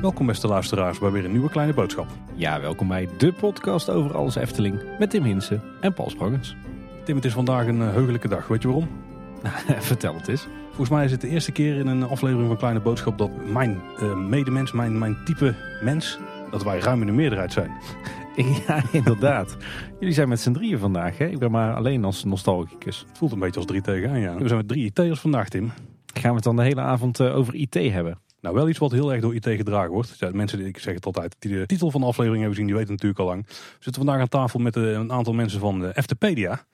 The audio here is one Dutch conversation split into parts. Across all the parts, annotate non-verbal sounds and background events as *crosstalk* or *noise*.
Welkom beste luisteraars bij weer een nieuwe kleine boodschap. Ja, welkom bij de podcast over alles Efteling met Tim Hinsen en Paul Sprangers. Tim, het is vandaag een eh, heugelijke dag. Weet je waarom? *laughs* Vertel het eens. Volgens mij is het de eerste keer in een aflevering van Kleine Boodschap dat mijn uh, medemens, mijn, mijn type mens, dat wij ruim in de meerderheid zijn. *laughs* Ja, inderdaad. Jullie zijn met z'n drieën vandaag. Hè? Ik ben maar alleen als nostalgicus. Het voelt een beetje als drie tegen aan, ja. We zijn met drie IT'ers vandaag, Tim. Gaan we het dan de hele avond uh, over IT hebben? Nou, wel iets wat heel erg door IT gedragen wordt. Ja, mensen, ik zeg het altijd, die de titel van de aflevering hebben gezien, die weten natuurlijk al lang. We zitten vandaag aan tafel met uh, een aantal mensen van de Eftepedia.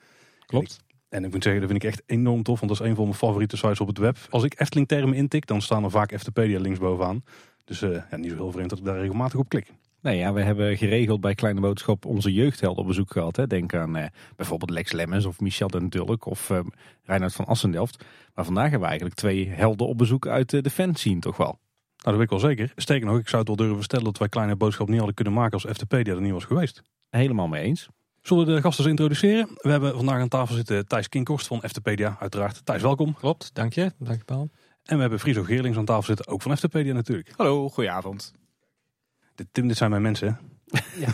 Klopt. En ik moet zeggen, dat vind ik echt enorm tof, want dat is een van mijn favoriete sites op het web. Als ik Efteling termen intik, dan staan er vaak Eftepedia links bovenaan. Dus uh, ja, niet zo heel vreemd dat ik daar regelmatig op klik. Nee, ja, we hebben geregeld bij Kleine Boodschap onze jeugdhelden op bezoek gehad. Hè. Denk aan eh, bijvoorbeeld Lex Lemmens of Michel den Dulk of uh, Reinhard van Assendelft. Maar vandaag hebben we eigenlijk twee helden op bezoek uit uh, de fanscene toch wel. Nou, dat weet ik wel zeker. Sterker nog, ik zou het wel durven stellen dat wij Kleine Boodschap niet hadden kunnen maken als FTP er niet was geweest. Helemaal mee eens. Zullen we de gasten eens introduceren? We hebben vandaag aan tafel zitten Thijs Kinkhorst van FTpedia, uiteraard. Thijs, welkom. Klopt, dank je. Dank je, Paul. En we hebben Friso Geerlings aan tafel zitten, ook van FTpedia natuurlijk. Hallo, goedenavond. Dit, Tim, dit zijn mijn mensen. Ja.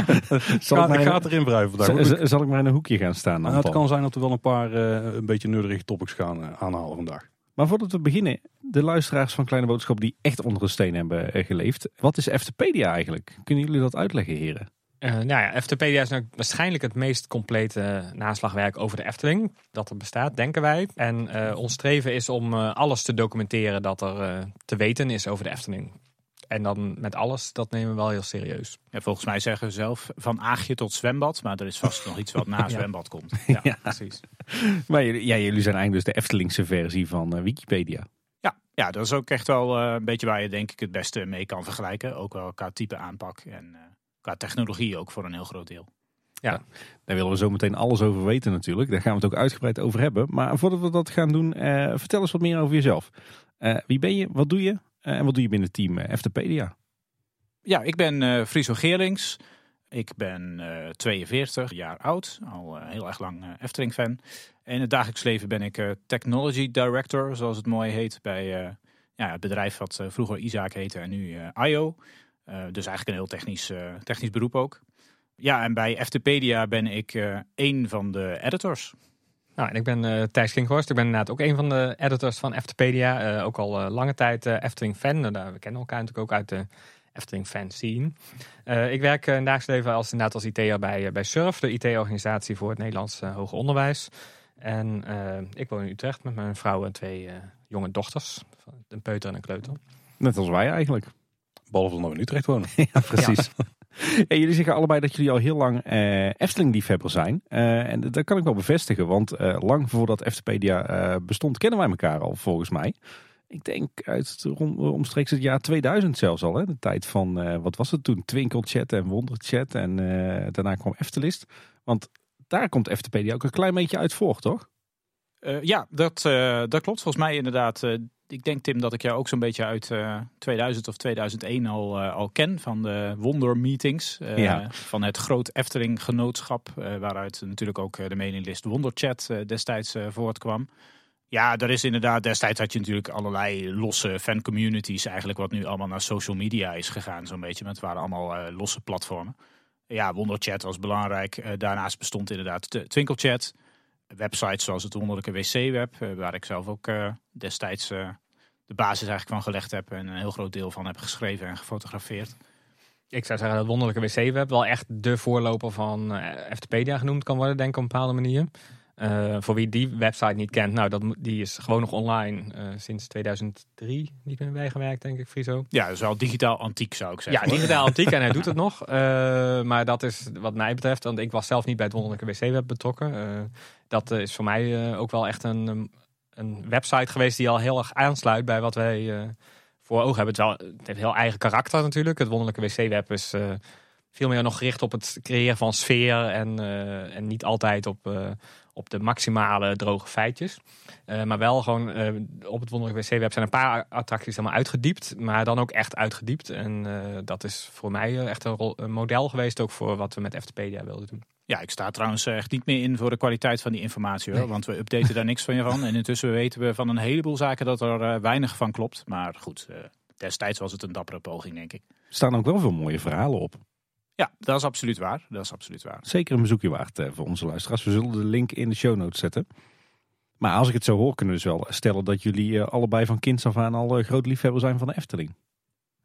*laughs* zal ik, ik ga het erin wrijven vandaag. Zal, zal ik maar in een hoekje gaan staan? Nou, het kan zijn dat we wel een paar uh, een beetje nerdige topics gaan uh, aanhalen vandaag. Maar voordat we beginnen, de luisteraars van Kleine Boodschap die echt onder een steen hebben geleefd. Wat is Eftepedia eigenlijk? Kunnen jullie dat uitleggen, heren? Uh, nou ja, Eftepedia is nou waarschijnlijk het meest complete naslagwerk over de Efteling dat er bestaat, denken wij. En uh, ons streven is om uh, alles te documenteren dat er te weten is over de Efteling. En dan met alles, dat nemen we wel heel serieus. Ja, volgens mij zeggen we zelf van aagje tot zwembad. Maar er is vast nog iets wat na *laughs* zwembad komt. *laughs* Ja, ja, precies. *laughs* Maar jullie, ja, jullie zijn eigenlijk dus de Eftelingse versie van uh, Wikipedia. Ja, ja, dat is ook echt wel uh, een beetje waar je denk ik het beste mee kan vergelijken. Ook wel qua type aanpak en uh, qua technologie ook voor een heel groot deel. Ja, daar willen we zo meteen alles over weten natuurlijk. Daar gaan we het ook uitgebreid over hebben. Maar voordat we dat gaan doen, vertel eens wat meer over jezelf. wie ben je? Wat doe je? Uh, en wat doe je binnen het team uh, Eftepedia? Ja, ik ben uh, Friso Geerlings. Ik ben 42 jaar oud, al heel erg lang Efteling-fan. In het dagelijks leven ben ik Technology Director, zoals het mooi heet, bij ja, het bedrijf wat vroeger Isaac heette en nu IO. dus eigenlijk een heel technisch, technisch beroep ook. Ja, en bij Eftepedia ben ik één van de editors. Nou, en ik ben uh, Thijs Kinkhorst. Ik ben inderdaad ook een van de editors van Eftepedia. Uh, ook al uh, lange tijd Efteling fan. we kennen elkaar natuurlijk ook uit de Efteling fan scene. ik werk in dagelijks leven als, inderdaad als IT'er bij, bij SURF, de IT-organisatie voor het Nederlands hoger onderwijs. En ik woon in Utrecht met mijn vrouw en twee jonge dochters. Een peuter en een kleuter. Net als wij eigenlijk. Behalve dat we in Utrecht wonen. *laughs* ja, precies. Ja. *laughs* Jullie zeggen allebei dat jullie al heel lang uh, Efteling-liefhebber zijn. Uh, en dat kan ik wel bevestigen, want uh, lang voordat Eftepedia bestond, kennen wij elkaar al volgens mij. Ik denk uit omstreeks het jaar 2000 zelfs al. Hè? De tijd van, wat was het toen? Twinkelchat en Wonderchat. En daarna kwam Eftelist. Want daar komt Eftepedia ook een klein beetje uit voor, toch? Ja, dat, dat klopt. Volgens mij inderdaad ik denk Tim dat ik jou ook zo'n beetje uit uh, 2000 of 2001 al, al ken van de Wonder-meetings. Uh, ja. Van het Groot Efteling Genootschap, waaruit natuurlijk ook de mailinglist Wonderchat destijds voortkwam. Ja, er is inderdaad, destijds had je natuurlijk allerlei losse fancommunities eigenlijk, wat nu allemaal naar social media is gegaan zo'n beetje. Maar het waren allemaal losse platformen. Ja, Wonderchat was belangrijk. daarnaast bestond inderdaad Twinkelchat websites zoals het wonderlijke wc-web, waar ik zelf ook destijds de basis eigenlijk van gelegd heb en een heel groot deel van heb geschreven en gefotografeerd. Ik zou zeggen dat wonderlijke wc-web wel echt de voorloper van Eftepedia genoemd kan worden, denk ik op een bepaalde manier. Uh, voor wie die website niet kent, nou, dat, die is gewoon nog online uh, sinds 2003 niet meer bijgewerkt, denk ik, Friso. Ja, is wel digitaal antiek, zou ik zeggen. Ja, digitaal antiek en hij doet het nog. Uh, maar dat is wat mij betreft, want ik was zelf niet bij het wonderlijke wc-web betrokken. dat is voor mij ook wel echt een, een website geweest die al heel erg aansluit bij wat wij voor ogen hebben. Het, wel, het heeft heel eigen karakter natuurlijk. Het wonderlijke wc-web is veel meer nog gericht op het creëren van sfeer en, en niet altijd op, op de maximale droge feitjes. maar wel gewoon op het wonderlijke wc-web zijn een paar attracties helemaal uitgediept, maar dan ook echt uitgediept. En dat is voor mij echt een, een, model geweest ook voor wat we met Eftepedia wilden doen. Ja, ik sta trouwens echt niet meer in voor de kwaliteit van die informatie. Hoor, Want we updaten daar niks van je van. En intussen weten we van een heleboel zaken dat er weinig van klopt. Maar goed, destijds was het een dappere poging, denk ik. Er staan ook wel veel mooie verhalen op. Ja, dat is absoluut waar. Dat is absoluut waar. Zeker een bezoekje waard eh, voor onze luisteraars. We zullen de link in de show notes zetten. Maar als ik het zo hoor, kunnen we dus wel stellen dat jullie eh, allebei van kinds af aan al uh, groot liefhebber zijn van de Efteling.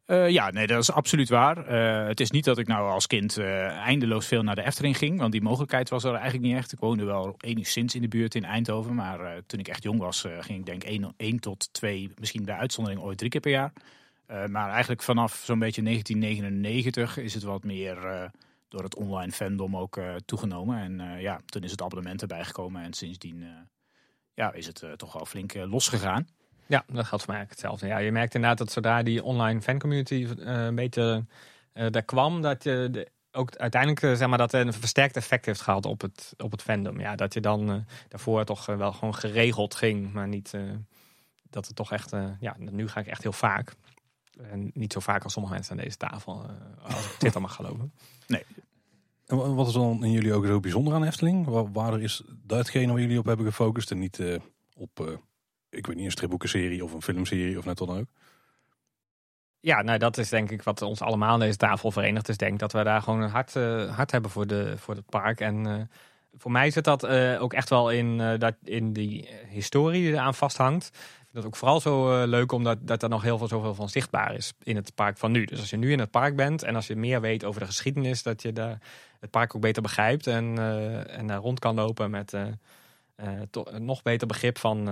ja, nee, dat is absoluut waar. het is niet dat ik nou als kind eindeloos veel naar de Efteling ging. Want die mogelijkheid was er eigenlijk niet echt. Ik woonde wel enigszins in de buurt in Eindhoven. Maar toen ik echt jong was, ging ik denk 1 tot 2, misschien bij uitzondering ooit drie keer per jaar. Uh, maar eigenlijk vanaf zo'n beetje 1999 is het wat meer uh, door het online fandom ook uh, toegenomen. En ja, toen is het abonnement erbij gekomen en sindsdien ja, is het toch wel flink losgegaan. Ja, dat geldt voor mij hetzelfde. Ja, je merkt inderdaad dat zodra die online fancommunity een beetje daar kwam, dat je ook uiteindelijk zeg maar, dat een versterkt effect heeft gehad op het, op het fandom. Ja, dat je dan daarvoor toch wel gewoon geregeld ging, maar niet dat het toch echt, ja, nu ga ik echt heel vaak. En niet zo vaak als sommige mensen aan deze tafel, uh, als ik dit dan mag geloven. *laughs* Nee. En wat is dan in jullie ook zo bijzonder aan Efteling? Waar, waar is datgene waar jullie op hebben gefocust en niet uh, op, uh, ik weet niet, een stripboekenserie of een filmserie of net dan ook? Ja, nou dat is denk ik wat ons allemaal aan deze tafel verenigt. Is denk dat we daar gewoon een hart, hart hebben voor, de, voor het park. En voor mij zit dat ook echt wel in, dat, in die historie die eraan vasthangt dat ook vooral zo uh, leuk omdat dat er nog heel veel zoveel van zichtbaar is in het park van nu. Dus als je nu in het park bent en als je meer weet over de geschiedenis, dat je de, het park ook beter begrijpt en, uh, en daar rond kan lopen met uh, nog beter begrip van,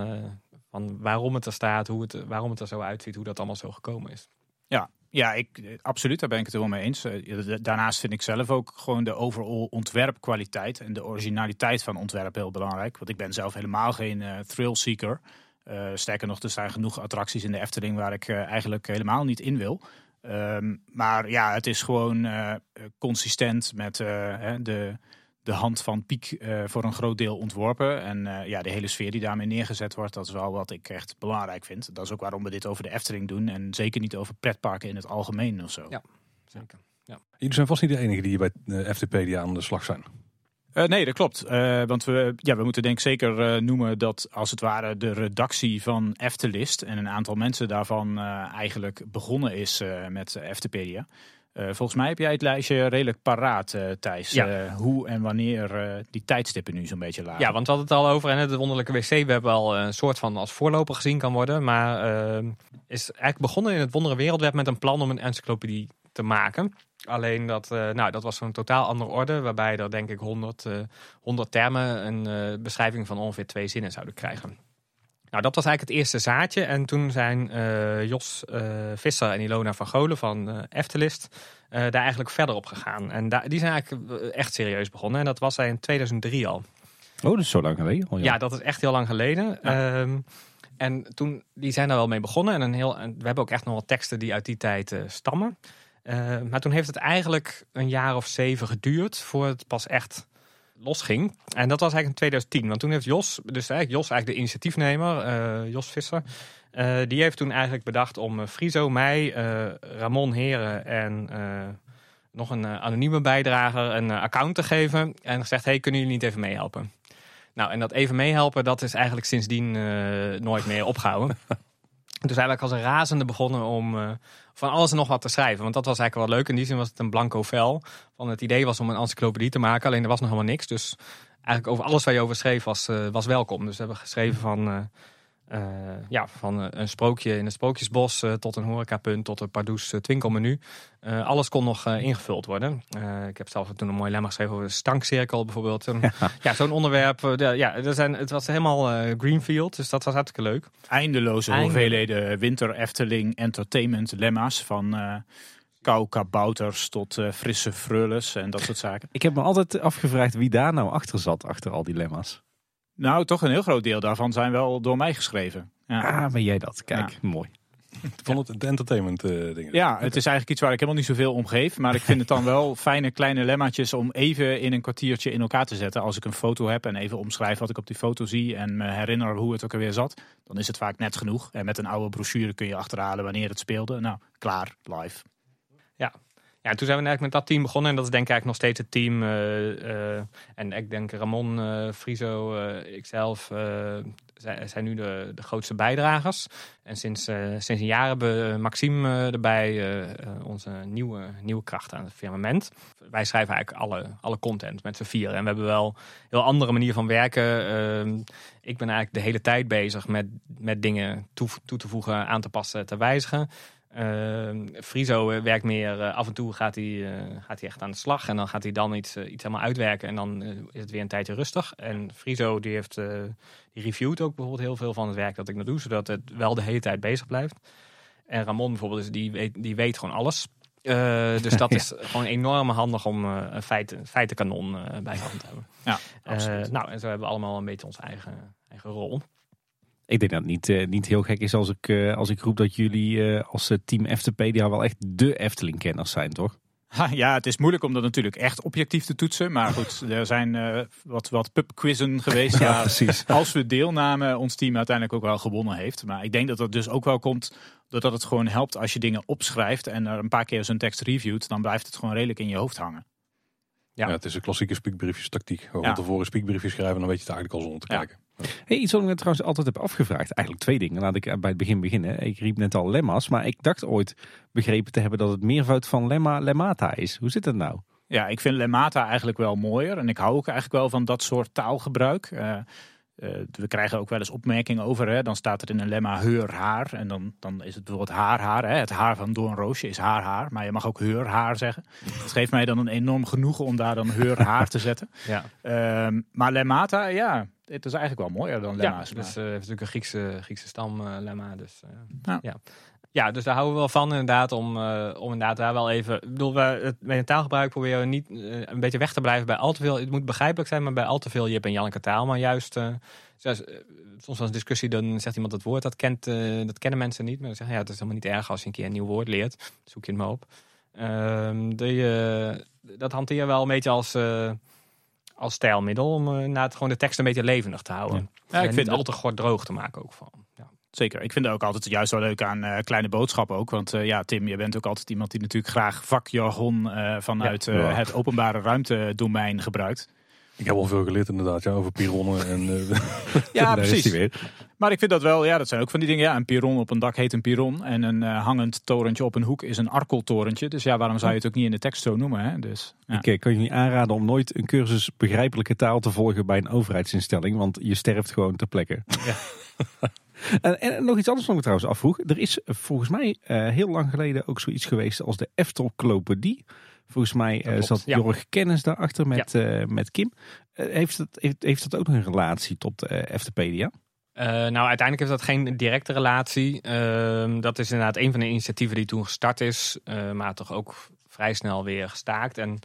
van waarom het er staat, hoe het, waarom het er zo uitziet, hoe dat allemaal zo gekomen is. Ja, ja, ik, absoluut, daar ben ik het wel mee eens. Daarnaast vind ik zelf ook gewoon de overall ontwerpkwaliteit en de originaliteit van ontwerp heel belangrijk. Want ik ben zelf helemaal geen uh, thrill seeker. Uh, sterker nog, er zijn genoeg attracties in de Efteling waar ik uh, eigenlijk helemaal niet in wil. Um, maar ja, het is gewoon uh, consistent met de, de hand van Piek voor een groot deel ontworpen. En ja, de hele sfeer die daarmee neergezet wordt, dat is wel wat ik echt belangrijk vind. Dat is ook waarom we dit over de Efteling doen en zeker niet over pretparken in het algemeen of zo. Ja, zeker. Ja. Jullie zijn vast niet de enige die bij de FTP die aan de slag zijn. Uh, nee, dat klopt. Uh, want we, ja, we moeten denk ik zeker uh, noemen dat als het ware de redactie van Eftelist en een aantal mensen daarvan eigenlijk begonnen is met Eftepedia. volgens mij heb jij het lijstje redelijk paraat, Thijs. Ja. hoe en wanneer die tijdstippen nu zo'n beetje lagen. Ja, want we hadden het al over en het wonderlijke wc-web al een soort van als voorloper gezien kan worden. Maar is eigenlijk begonnen in het wondere wereldweb met een plan om een encyclopedie te maken. Alleen dat, uh, nou, dat was zo'n totaal andere orde, waarbij er denk ik 100, uh, 100 termen een uh, beschrijving van ongeveer twee zinnen zouden krijgen. Nou, dat was eigenlijk het eerste zaadje. En toen zijn uh, Jos Visser en Ilona van Golen van Eftelist daar eigenlijk verder op gegaan. En die zijn eigenlijk echt serieus begonnen. En dat was hij in 2003 al. Oh, dat is zo lang geleden? ja. ja, dat is echt heel lang geleden. Ja. Um, en toen, die zijn daar wel mee begonnen. En, een heel, en we hebben ook echt nog wat teksten die uit die tijd stammen. Uh, maar toen heeft het eigenlijk een jaar of zeven geduurd voor het pas echt losging. En dat was eigenlijk in 2010. Want toen heeft Jos, dus eigenlijk Jos, eigenlijk de initiatiefnemer, uh, Jos Visser, uh, die heeft toen eigenlijk bedacht om Friso, mij, Ramon Heren en nog een anonieme bijdrager een account te geven. En gezegd, hey, kunnen jullie niet even meehelpen? Nou, en dat even meehelpen, dat is eigenlijk sindsdien nooit meer opgehouden. *laughs* Dus eigenlijk als een razende begonnen om uh, van alles en nog wat te schrijven. Want dat was eigenlijk wel leuk. In die zin was het een blanco vel. Van het idee was om een encyclopedie te maken. Alleen er was nog helemaal niks. Dus eigenlijk over alles waar je over schreef was, uh, was welkom. Dus we hebben geschreven van... Uh, uh, ja, van een sprookje in het Sprookjesbos uh, tot een horecapunt tot een Pardoes uh, twinkelmenu. alles kon nog ingevuld worden. ik heb zelf toen een mooi lemma geschreven over de stankcirkel bijvoorbeeld. ja, *laughs* ja zo'n onderwerp. ja, er zijn, het was helemaal greenfield, dus dat was hartstikke leuk. Eindeloze hoeveelheden winter Efteling entertainment lemma's van kou kabouters tot frisse frulles en dat soort zaken. Ik heb me altijd afgevraagd wie daar nou achter zat, achter al die lemma's. Nou, toch een heel groot deel daarvan zijn wel door mij geschreven. Ja. Ah, ben jij dat? Kijk, mooi. Ik vond het entertainment uh, dingen. Ja, het is eigenlijk iets waar ik helemaal niet zoveel om geef. Maar ik vind het dan wel *laughs* fijne kleine lemmaatjes om even in een kwartiertje in elkaar te zetten. Als ik een foto heb en even omschrijf wat ik op die foto zie en me herinner hoe het ook alweer zat. Dan is het vaak net genoeg. En met een oude brochure kun je achterhalen wanneer het speelde. Nou, klaar, live. Ja, Ja, toen zijn we eigenlijk met dat team begonnen. En dat is denk ik eigenlijk nog steeds het team. eh, eh, en ik denk Ramon, eh Friso, ikzelf zijn, nu de, de grootste bijdragers. En sinds, sinds een jaar hebben we Maxime erbij, onze nieuwe, nieuwe kracht aan het firmament. Wij schrijven eigenlijk alle, alle content met z'n vieren. En we hebben wel een heel andere manier van werken. Ehm, ik ben eigenlijk de hele tijd bezig met, met dingen toe, toe te voegen, aan te passen, te wijzigen. Ehm, Friso eh, werkt meer, eh, af en toe gaat hij, eh, gaat hij echt aan de slag. En dan gaat hij dan iets, iets helemaal uitwerken. En dan is het weer een tijdje rustig. En Friso die heeft, die reviewt ook bijvoorbeeld heel veel van het werk dat ik nog doe. Zodat het wel de hele tijd bezig blijft. En Ramon bijvoorbeeld, is, die, weet, die weet gewoon alles. Dus *laughs* dat Ja. is gewoon enorm handig om een feiten, feitenkanon bij de hand te hebben. Ja, absoluut. nou, en zo hebben we allemaal een beetje onze eigen, eigen rol. Ik denk dat het niet, eh, niet heel gek is als ik, eh, als ik roep dat jullie eh, als team Eftepedia wel echt de Efteling-kenners zijn, toch? Ha, Ja, het is moeilijk om dat natuurlijk echt objectief te toetsen. Maar goed, *laughs* er zijn eh, wat, wat pubquizzen geweest. Ja, precies. *laughs* als we deelnamen, ons team uiteindelijk ook wel gewonnen heeft. Maar ik denk dat dat dus ook wel komt doordat het gewoon helpt als je dingen opschrijft en er een paar keer zo'n tekst reviewt. Dan blijft het gewoon redelijk in je hoofd hangen. Ja. Ja. het is een klassieke speakbriefjes tactiek. Gewoon Ja. van tevoren een speakbriefje schrijven en dan weet je het eigenlijk al zonder te Ja. kijken. Hey, iets wat ik me trouwens altijd heb afgevraagd. Eigenlijk twee dingen. Laat ik eh, bij het begin beginnen. Ik riep net al lemma's, maar ik dacht ooit begrepen te hebben dat het meervoud van lemma lemmata is. Hoe zit dat nou? Ja, ik vind Lemata eigenlijk wel mooier. En ik hou ook eigenlijk wel van dat soort taalgebruik. Eh, eh, we krijgen ook wel eens opmerkingen over. Hè. Dan staat er in een lemma heur haar. En dan, dan is het bijvoorbeeld haar haar. Hè. Het haar van Doornroosje is haar haar. Maar je mag ook heur haar zeggen. Dat geeft mij dan een enorm genoegen om daar dan heur haar te zetten. *laughs* Ja, Ehm, maar Lemata, ja, het is eigenlijk wel mooier dan ja Lemma's. dus maar- eh, heeft natuurlijk een Griekse, Griekse stamlemma. dus, eh, Ja. ja. Ja. dus daar houden we wel van inderdaad. Om, eh, om inderdaad daar wel even... Ik bedoel, we, het, met het taalgebruik proberen we niet eh, een beetje weg te blijven bij al te veel... Het moet begrijpelijk zijn, maar bij al te veel Jip en Janneke taal. Maar juist... eh, zoals, soms was een discussie, dan zegt iemand het woord, dat, kent, dat kennen mensen niet. Maar dan zeggen ja, het is helemaal niet erg als je een keer een nieuw woord leert. Zoek je het maar op. Ehm, eh, dat hanteer je wel een beetje als, als stijlmiddel. Om eh, inderdaad gewoon de tekst een beetje levendig te houden. Ja, ik vind niet al te kort droog te maken ook van. Ja. Zeker. Ik vind het ook altijd juist wel leuk aan eh, kleine boodschappen ook. Want eh, ja, Tim, je bent ook altijd iemand die natuurlijk graag vakjargon eh, vanuit Ja. Ja. het openbare ruimtedomein gebruikt. Ik heb al veel geleerd inderdaad ja, over pironnen. En, *laughs* Ja, precies. weer. Maar ik vind dat wel, ja, dat zijn ook van die dingen. Ja, een piron op een dak heet een piron. En een hangend torentje op een hoek is een arkeltorentje. Dus ja, waarom zou je het ook niet in de tekst zo noemen? Hè? Dus, ja. Ik kan jullie aanraden om nooit een cursus begrijpelijke taal te volgen bij een overheidsinstelling, want je sterft gewoon ter plekke. *laughs* en, en nog iets anders wat ik me trouwens afvroeg. Er is eh, volgens mij eh, heel lang geleden ook zoiets geweest als de Eftelclopedie. Volgens mij eh, zat ja. Jorg Kennis daarachter met, met Kim. Heeft, dat, heeft, heeft dat ook nog een relatie tot Eftepedia? Nou, uiteindelijk heeft dat geen directe relatie. Ehm, dat is inderdaad een van de initiatieven die toen gestart is, maar toch ook vrij snel weer gestaakt. En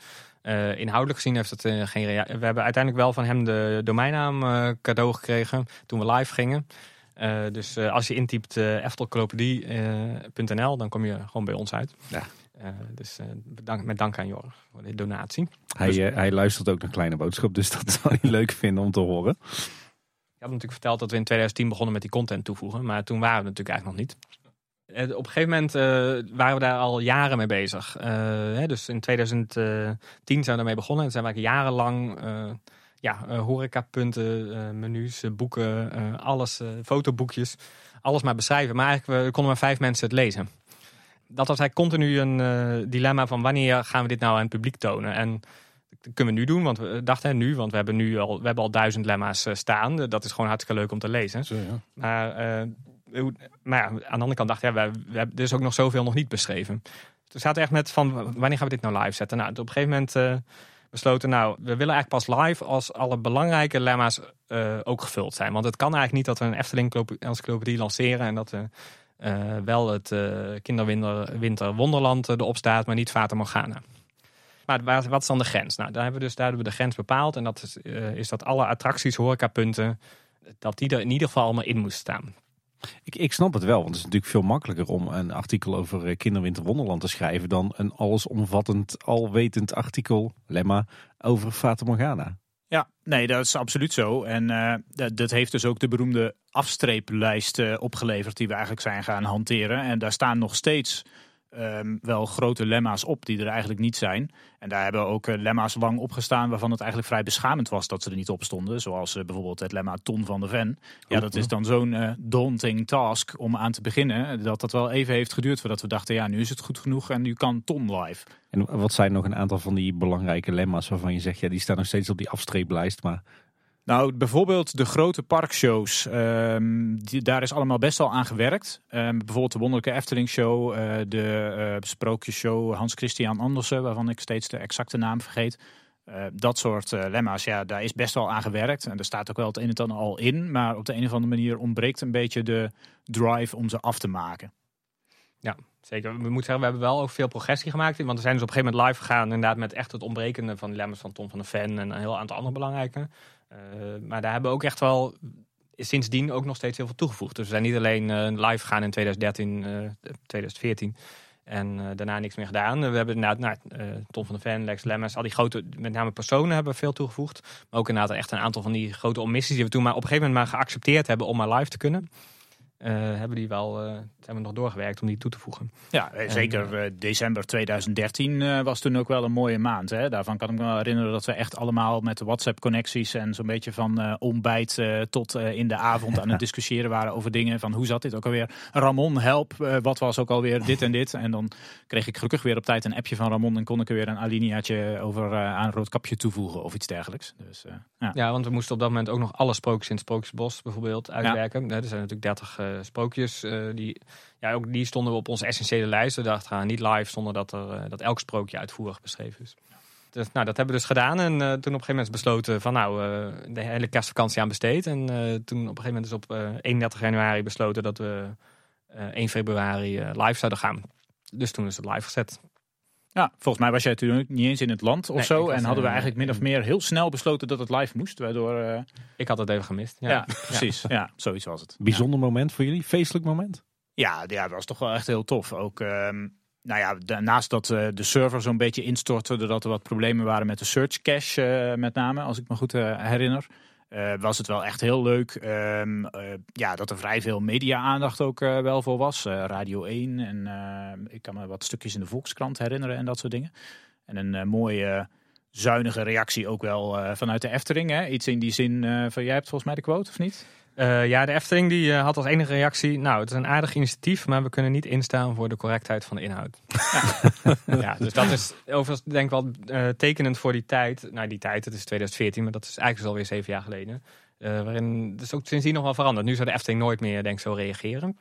inhoudelijk gezien heeft het geen We hebben uiteindelijk wel van hem de domeinnaam cadeau gekregen toen we live gingen. Eh, dus eh, als je intypt uh, eftelclopedie.nl, dan kom je gewoon bij ons uit. Ja. Eh, dus eh, bedankt, met dank aan Jorg voor de donatie. Hij, eh, hij luistert ook naar Kleine Boodschap, dus dat *laughs* zou hij leuk vinden om te horen. Ik had natuurlijk verteld dat we in 2010 begonnen met die content toevoegen. Maar toen waren we natuurlijk eigenlijk nog niet. Eh, Op een gegeven moment eh, waren we daar al jaren mee bezig. Eh, hè, dus in 2010 zijn we daarmee begonnen. En zijn we eigenlijk jarenlang eh, ja, eh, horecapunten, eh, menus, eh, boeken, alles, fotoboekjes. Alles maar beschrijven. Maar eigenlijk we konden maar vijf mensen het lezen. Dat was eigenlijk continu een dilemma van wanneer gaan we dit nou aan het publiek tonen. En dat kunnen we nu doen, want we dachten hè, nu, want we hebben nu al, we hebben al duizend lemma's staan. Dat is gewoon hartstikke leuk om te lezen. zo, ja. Maar, ja, aan de andere kant dacht ik, ja, we, we hebben, er is ook nog zoveel nog niet beschreven. Toen zaten we echt met van, wanneer gaan we dit nou live zetten? Nou, op een gegeven moment besloten, nou, we willen eigenlijk pas live als alle belangrijke lemma's eh, ook gevuld zijn. Want het kan eigenlijk niet dat we een Efteling encyclopedie lanceren en dat we eh, wel het eh Kinderwinter Winter Wonderland eh, erop staat, maar niet Fata Morgana. Maar wat is dan de grens? Nou, daar hebben we dus daar de grens bepaald. En dat is, eh, is dat alle attracties, horecapunten, dat die er in ieder geval allemaal in moesten staan. Ik, ik snap het wel, want het is natuurlijk veel makkelijker om een artikel over eh, Kinderwinter Wonderland te schrijven dan een allesomvattend, alwetend artikel, lemma, over Fata Morgana. Ja, nee, dat is absoluut zo. En eh, dat, dat heeft dus ook de beroemde afstreeplijst eh, opgeleverd die we eigenlijk zijn gaan hanteren. En daar staan nog steeds ehm, wel grote lemma's op die er eigenlijk niet zijn. En daar hebben ook eh, lemma's lang opgestaan waarvan het eigenlijk vrij beschamend was dat ze er niet op stonden. Zoals eh, bijvoorbeeld het lemma Ton van de Ven. Ja, dat is dan zo'n eh, daunting task om aan te beginnen. Dat dat wel even heeft geduurd voordat we dachten, ja, nu is het goed genoeg en nu kan Ton live. En wat zijn nog een aantal van die belangrijke lemma's waarvan je zegt, ja, die staan nog steeds op die afstreeplijst, maar... Nou, bijvoorbeeld de grote parkshows. ehm, daar is allemaal best wel aan gewerkt. Ehm, bijvoorbeeld de Wonderlijke Efteling Show, eh, de eh Sprookjesshow Hans Christian Andersen, waarvan ik steeds de exacte naam vergeet. Eh, dat soort lemma's, ja, daar is best wel aan gewerkt. En er staat ook wel het een en het ander al in. Maar op de een of andere manier ontbreekt een beetje de drive om ze af te maken. Zeker. We moeten zeggen, we hebben wel ook veel progressie gemaakt. Want we zijn dus op een gegeven moment live gegaan. Inderdaad, met echt het ontbrekende van Lemmers van Tom van de Ven. En een heel aantal andere belangrijke. Eh, maar daar hebben we ook echt wel sindsdien ook nog steeds heel veel toegevoegd. Dus we zijn niet alleen eh, live gegaan in 2013, eh, 2014. En eh, daarna niks meer gedaan. We hebben inderdaad nou, eh, Tom van de Ven, Lex Lemmers, al die grote, met name personen hebben veel toegevoegd. Maar ook inderdaad echt een aantal van die grote omissies die we toen maar op een gegeven moment maar geaccepteerd hebben om maar live te kunnen. Eh, hebben die wel, eh, zijn we nog doorgewerkt om die toe te voegen. Ja, eh, zeker december 2013 eh, was toen ook wel een mooie maand. Hè? Daarvan kan ik me wel herinneren dat we echt allemaal met de WhatsApp-connecties en zo'n beetje van ontbijt tot in de avond aan het *laughs* discussiëren waren over dingen van hoe zat dit ook alweer. Ramon, help, wat was ook alweer dit en dit. En dan kreeg ik gelukkig weer op tijd een appje van Ramon en kon ik er weer een alineaatje over aan een roodkapje toevoegen of iets dergelijks. Dus ja. Ja, want we moesten op dat moment ook nog alle sprookjes in het Sprookjesbos bijvoorbeeld uitwerken. Er zijn natuurlijk 30 eh, sprookjes. eh, die, ja, ook die stonden we op onze essentiële lijst. We dachten, gaan niet live zonder dat, er, eh, dat elk sprookje uitvoerig beschreven is. Dus, nou, dat hebben we dus gedaan. En eh, toen op een gegeven moment besloten van nou, de hele kerstvakantie aan besteed. En toen op een gegeven moment is op eh 31 januari besloten dat we eh 1 februari live zouden gaan. Dus toen is het live gezet. Ja, volgens mij was jij toen ook niet eens in het land of Nee, zo. En hadden we eh, eigenlijk min of meer heel snel besloten dat het live moest. Waardoor, eh, Ik had het even gemist. ja, Ja, *laughs* precies. Ja. zoiets was het. Bijzonder moment voor jullie, feestelijk moment? Ja, ja, dat was toch wel echt heel tof. Ook, ehm, nou ja, daarnaast dat eh, de server zo'n beetje instortte, doordat er wat problemen waren met de search cache, eh, met name, als ik me goed eh, herinner. Eh, was het wel echt heel leuk. ehm, eh, ja, dat er vrij veel media-aandacht ook eh, wel voor was. Radio 1 en ik kan me wat stukjes in de Volkskrant herinneren en dat soort dingen. En een mooie, zuinige reactie ook wel vanuit de Efteling. Hè? Iets in die zin van, jij hebt volgens mij de quote, of niet? Eh, ja, de Efteling die, eh, had als enige reactie... Nou, het is een aardig initiatief, maar we kunnen niet instaan voor de correctheid van de inhoud. Ja, *laughs* dus dat is overigens denk ik wel eh, tekenend voor die tijd. Nou, die tijd, het is 2014, maar dat is eigenlijk dus alweer zeven jaar geleden. Waarin het is ook sindsdien nog wel veranderd. Nu zou de Efteling nooit meer, denk ik, zo reageren.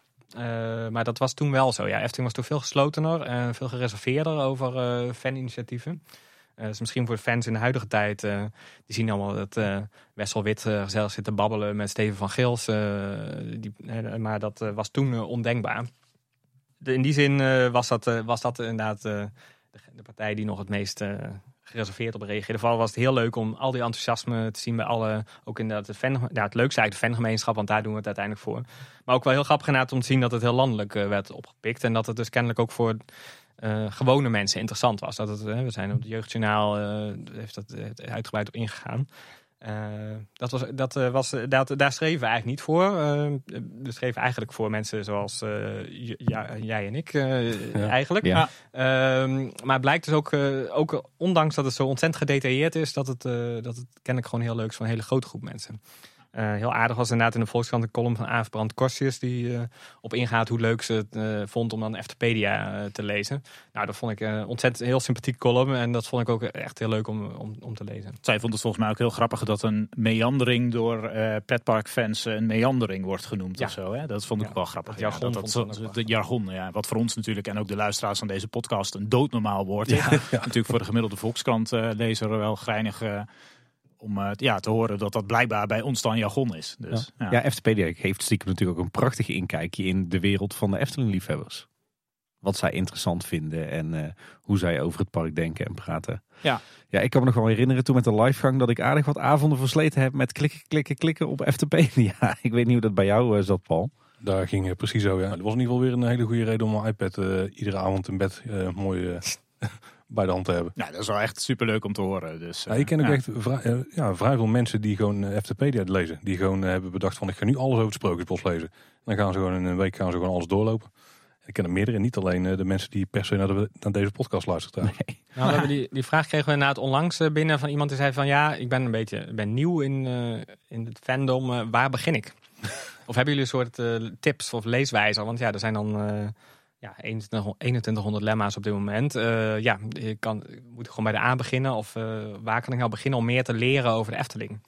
Maar dat was toen wel zo. Ja, Efteling was toen veel geslotener en veel gereserveerder over faninitiatieven. Eh, dus misschien voor de fans in de huidige tijd, eh, die zien allemaal dat eh Wessel Wit gezellig zit te babbelen met Steven van Gils. die, maar dat was toen ondenkbaar. De- in die zin was, dat, was dat inderdaad de, de partij die nog het meest gereserveerd op reageerde. Vooral was het heel leuk om al die enthousiasme te zien bij alle, ook inderdaad het, fan, ja, het leukste eigenlijk de fangemeenschap, want daar doen we het uiteindelijk voor. Maar ook wel heel grappig om te zien dat het heel landelijk werd opgepikt en dat het dus kennelijk ook voor eh, gewone mensen interessant was. Dat het, we zijn op het Jeugdjournaal, eh, heeft dat eh, uitgebreid op ingegaan. Dat was, dat, was, dat, daar schreven we eigenlijk niet voor. We schreven eigenlijk voor mensen zoals ja, jij en ik Ja. eigenlijk. Ja. Ehm, maar het blijkt dus ook, ook, ondanks dat het zo ontzettend gedetailleerd is, dat het, dat het kennelijk gewoon heel leuk is voor een hele grote groep mensen. Eh, heel aardig was inderdaad in de Volkskrant een column van Aaf Brand Korsius die eh, op ingaat hoe leuk ze het eh, vond om dan Eftepedia te lezen. Nou, dat vond ik een ontzettend heel sympathiek column en dat vond ik ook echt heel leuk om, om, om te lezen. Zij vond het volgens mij ook heel grappig dat een meandering door pretparkfans een meandering wordt genoemd Ja. of zo. Hè? Dat vond ik Ja, wel grappig. jargon ja, dat, dat, de jargon, ja, wat voor ons natuurlijk en ook de luisteraars van deze podcast een doodnormaal woord is. Ja. *laughs* Natuurlijk voor de gemiddelde Volkskrant-lezer wel greinig eh, om eh, ja, te horen dat dat blijkbaar bij ons dan jargon is. Dus, ja. Ja, Eftepedia heeft stiekem natuurlijk ook een prachtig inkijkje in de wereld van de Efteling-liefhebbers. Wat zij interessant vinden en eh, hoe zij over het park denken en praten. Ja. ja, ik kan me nog wel herinneren toen met de livegang dat ik aardig wat avonden versleten heb met klikken, klikken, klikken op Eftepedia. *laughs* ik weet niet hoe dat bij jou eh, zat, Paul. Daar ging het precies zo, ja. Dat was in ieder geval weer een hele goede reden om mijn iPad eh, iedere avond in bed eh, mooi bij de hand te hebben. Nou, dat is wel echt superleuk om te horen. Dus, Ja, ik ken ook ja. echt vrij, eh, ja, vrij veel mensen die gewoon eh, Eftepedia lezen. Die gewoon eh, hebben bedacht van ik ga nu alles over het Sprookjesbos lezen. Dan gaan ze gewoon in een week gaan ze gewoon alles doorlopen. Ik ken er meerdere, niet alleen de mensen die per se naar, de, naar deze podcast luisteren. Nee. Nou, we hebben die, die vraag kregen we inderdaad onlangs binnen van iemand die zei van ja, ik ben een beetje ben nieuw in, in het fandom. waar begin ik? *laughs* of hebben jullie een soort tips of leeswijzer? Want ja, er zijn dan ja, 2100 lemma's op dit moment. ja, je kan, moet gewoon bij de A beginnen? Of waar kan ik nou beginnen om meer te leren over de Efteling?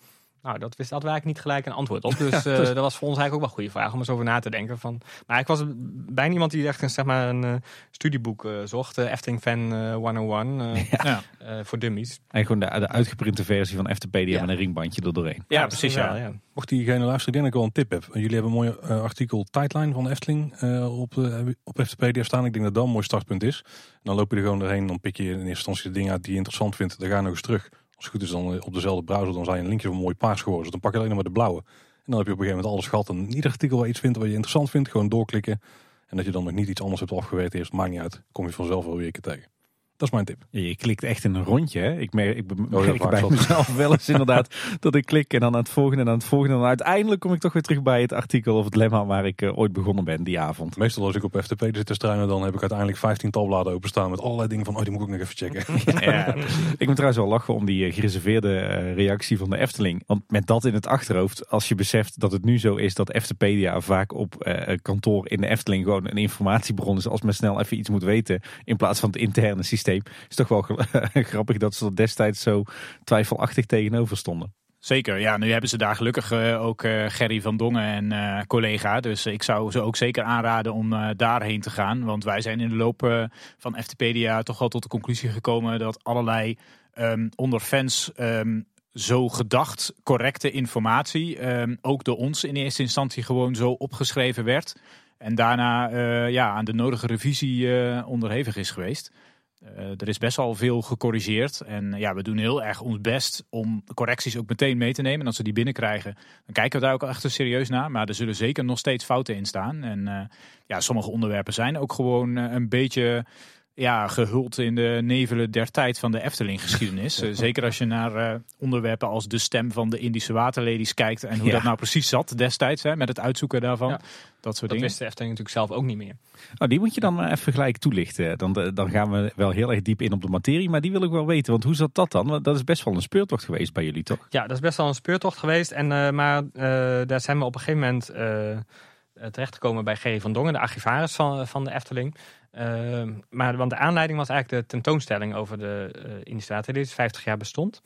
Nou, dat wist dat eigenlijk niet gelijk een antwoord op. Dus uh, *laughs* dat was voor ons eigenlijk ook wel een goede vraag om eens over na te denken. Van, maar ik was bijna iemand die echt een, zeg maar, een uh, studieboek uh, zocht. Efteling Fan 101 *laughs* ja. voor dummies. En gewoon de, de uitgeprinte versie van Eftepedia ja. met een ringbandje er doorheen. Ja, precies. Ja. ja. Mocht diegene luisteren, denk ik wel een tip heb. Jullie hebben een mooi artikel tijdlijn van Efteling op, op Eftepedia staan. Ik denk dat dat een mooi startpunt is. En dan loop je er gewoon doorheen. Dan pik je in eerste instantie de dingen uit die je interessant vindt. Dan ga je nog eens terug als het goed is dan op dezelfde browser, dan zijn je linkjes van mooi paars geworden. Dus dan pak je alleen maar de blauwe. En dan heb je op een gegeven moment alles gehad. En ieder artikel waar je iets vindt wat je interessant vindt, gewoon doorklikken. En dat je dan nog niet iets anders hebt afgeweten eerst, maakt niet uit. Kom je vanzelf wel weer een keer tegen. Dat is mijn tip. Je klikt echt in een rondje. Hè? Ik merk, ik merk oh, bij mezelf wel eens inderdaad *laughs* dat ik klik en dan aan het volgende en aan het volgende. En dan uiteindelijk kom ik toch weer terug bij het artikel of het lemma waar ik uh, ooit begonnen ben die avond. Meestal als ik op FTP zit te struinen, dan heb ik uiteindelijk 15 tabbladen openstaan met allerlei dingen van, oh die moet ik ook nog even checken. *laughs* ja, ik moet trouwens wel lachen om die uh, gereserveerde uh, reactie van de Efteling. Want met dat in het achterhoofd, als je beseft dat het nu zo is dat Eftepedia vaak op kantoor in de Efteling gewoon een informatiebron is als men snel even iets moet weten in plaats van het interne systeem, is toch wel *laughs* grappig dat ze er destijds zo twijfelachtig tegenover stonden. Zeker, ja. Nu hebben ze daar gelukkig uh, ook uh, Gerry van Dongen en uh, collega. Dus ik zou ze ook zeker aanraden om daarheen te gaan. Want wij zijn in de loop van FTPedia toch wel tot de conclusie gekomen dat allerlei um, onder fans um, zo gedacht correcte informatie um, ook door ons in eerste instantie gewoon zo opgeschreven werd. En daarna ja, aan de nodige revisie onderhevig is geweest. Uh, er is best wel veel gecorrigeerd. En ja, we doen heel erg ons best om correcties ook meteen mee te nemen. En als we die binnenkrijgen, dan kijken we daar ook echt serieus naar. Maar er zullen zeker nog steeds fouten in staan. En uh, ja, sommige onderwerpen zijn ook gewoon een beetje ja, gehuld in de nevelen der tijd van de Efteling-geschiedenis. *laughs* zeker als je naar onderwerpen als de stem van de Indische waterladies kijkt. En hoe dat nou precies zat destijds, hè, met het uitzoeken daarvan. Ja. Dat soort dat dingen. wist de Efteling natuurlijk zelf ook niet meer. Oh, die moet je dan even gelijk toelichten. Dan, dan gaan we wel heel erg diep in op de materie. Maar die wil ik wel weten. Want hoe zat dat dan? Want dat is best wel een speurtocht geweest bij jullie, toch? Ja, dat is best wel een speurtocht geweest. En, uh, maar uh, daar zijn we op een gegeven moment uh, terechtgekomen bij G. van Dongen, de archivaris van, van de Efteling. Maar, want de aanleiding was eigenlijk de tentoonstelling over de uh, die 50 jaar bestond.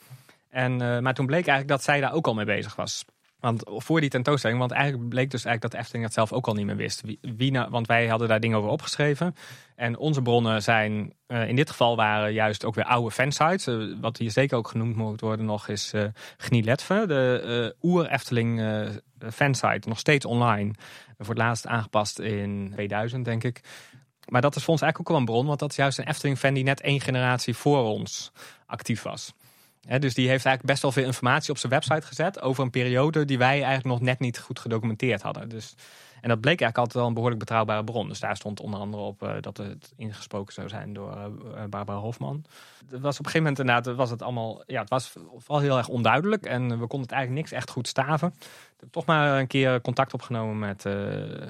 En, maar toen bleek eigenlijk dat zij daar ook al mee bezig was. Want voor die tentoonstelling, want eigenlijk bleek dus eigenlijk dat Efteling het zelf ook al niet meer wist. Wie, nou, want wij hadden daar dingen over opgeschreven. En onze bronnen zijn, uh, in dit geval waren juist ook weer oude fansites. Wat hier zeker ook genoemd moet worden nog is uh, Gnieletve, de oer-Efteling fansite. Nog steeds online. Voor het laatst aangepast in 2000, denk ik. Maar dat is voor ons eigenlijk ook wel een bron, want dat is juist een Efteling-fan die net één generatie voor ons actief was dus die heeft eigenlijk best wel veel informatie op zijn website gezet over een periode die wij eigenlijk nog net niet goed gedocumenteerd hadden. Dus, en dat bleek eigenlijk altijd wel een behoorlijk betrouwbare bron. Dus daar stond onder andere op uh, dat het ingesproken zou zijn door uh, Barbara Hofman. Het was op een gegeven moment inderdaad, was het allemaal, ja, het was vooral heel erg onduidelijk en we konden het eigenlijk niks echt goed staven. Toch maar een keer contact opgenomen met, uh,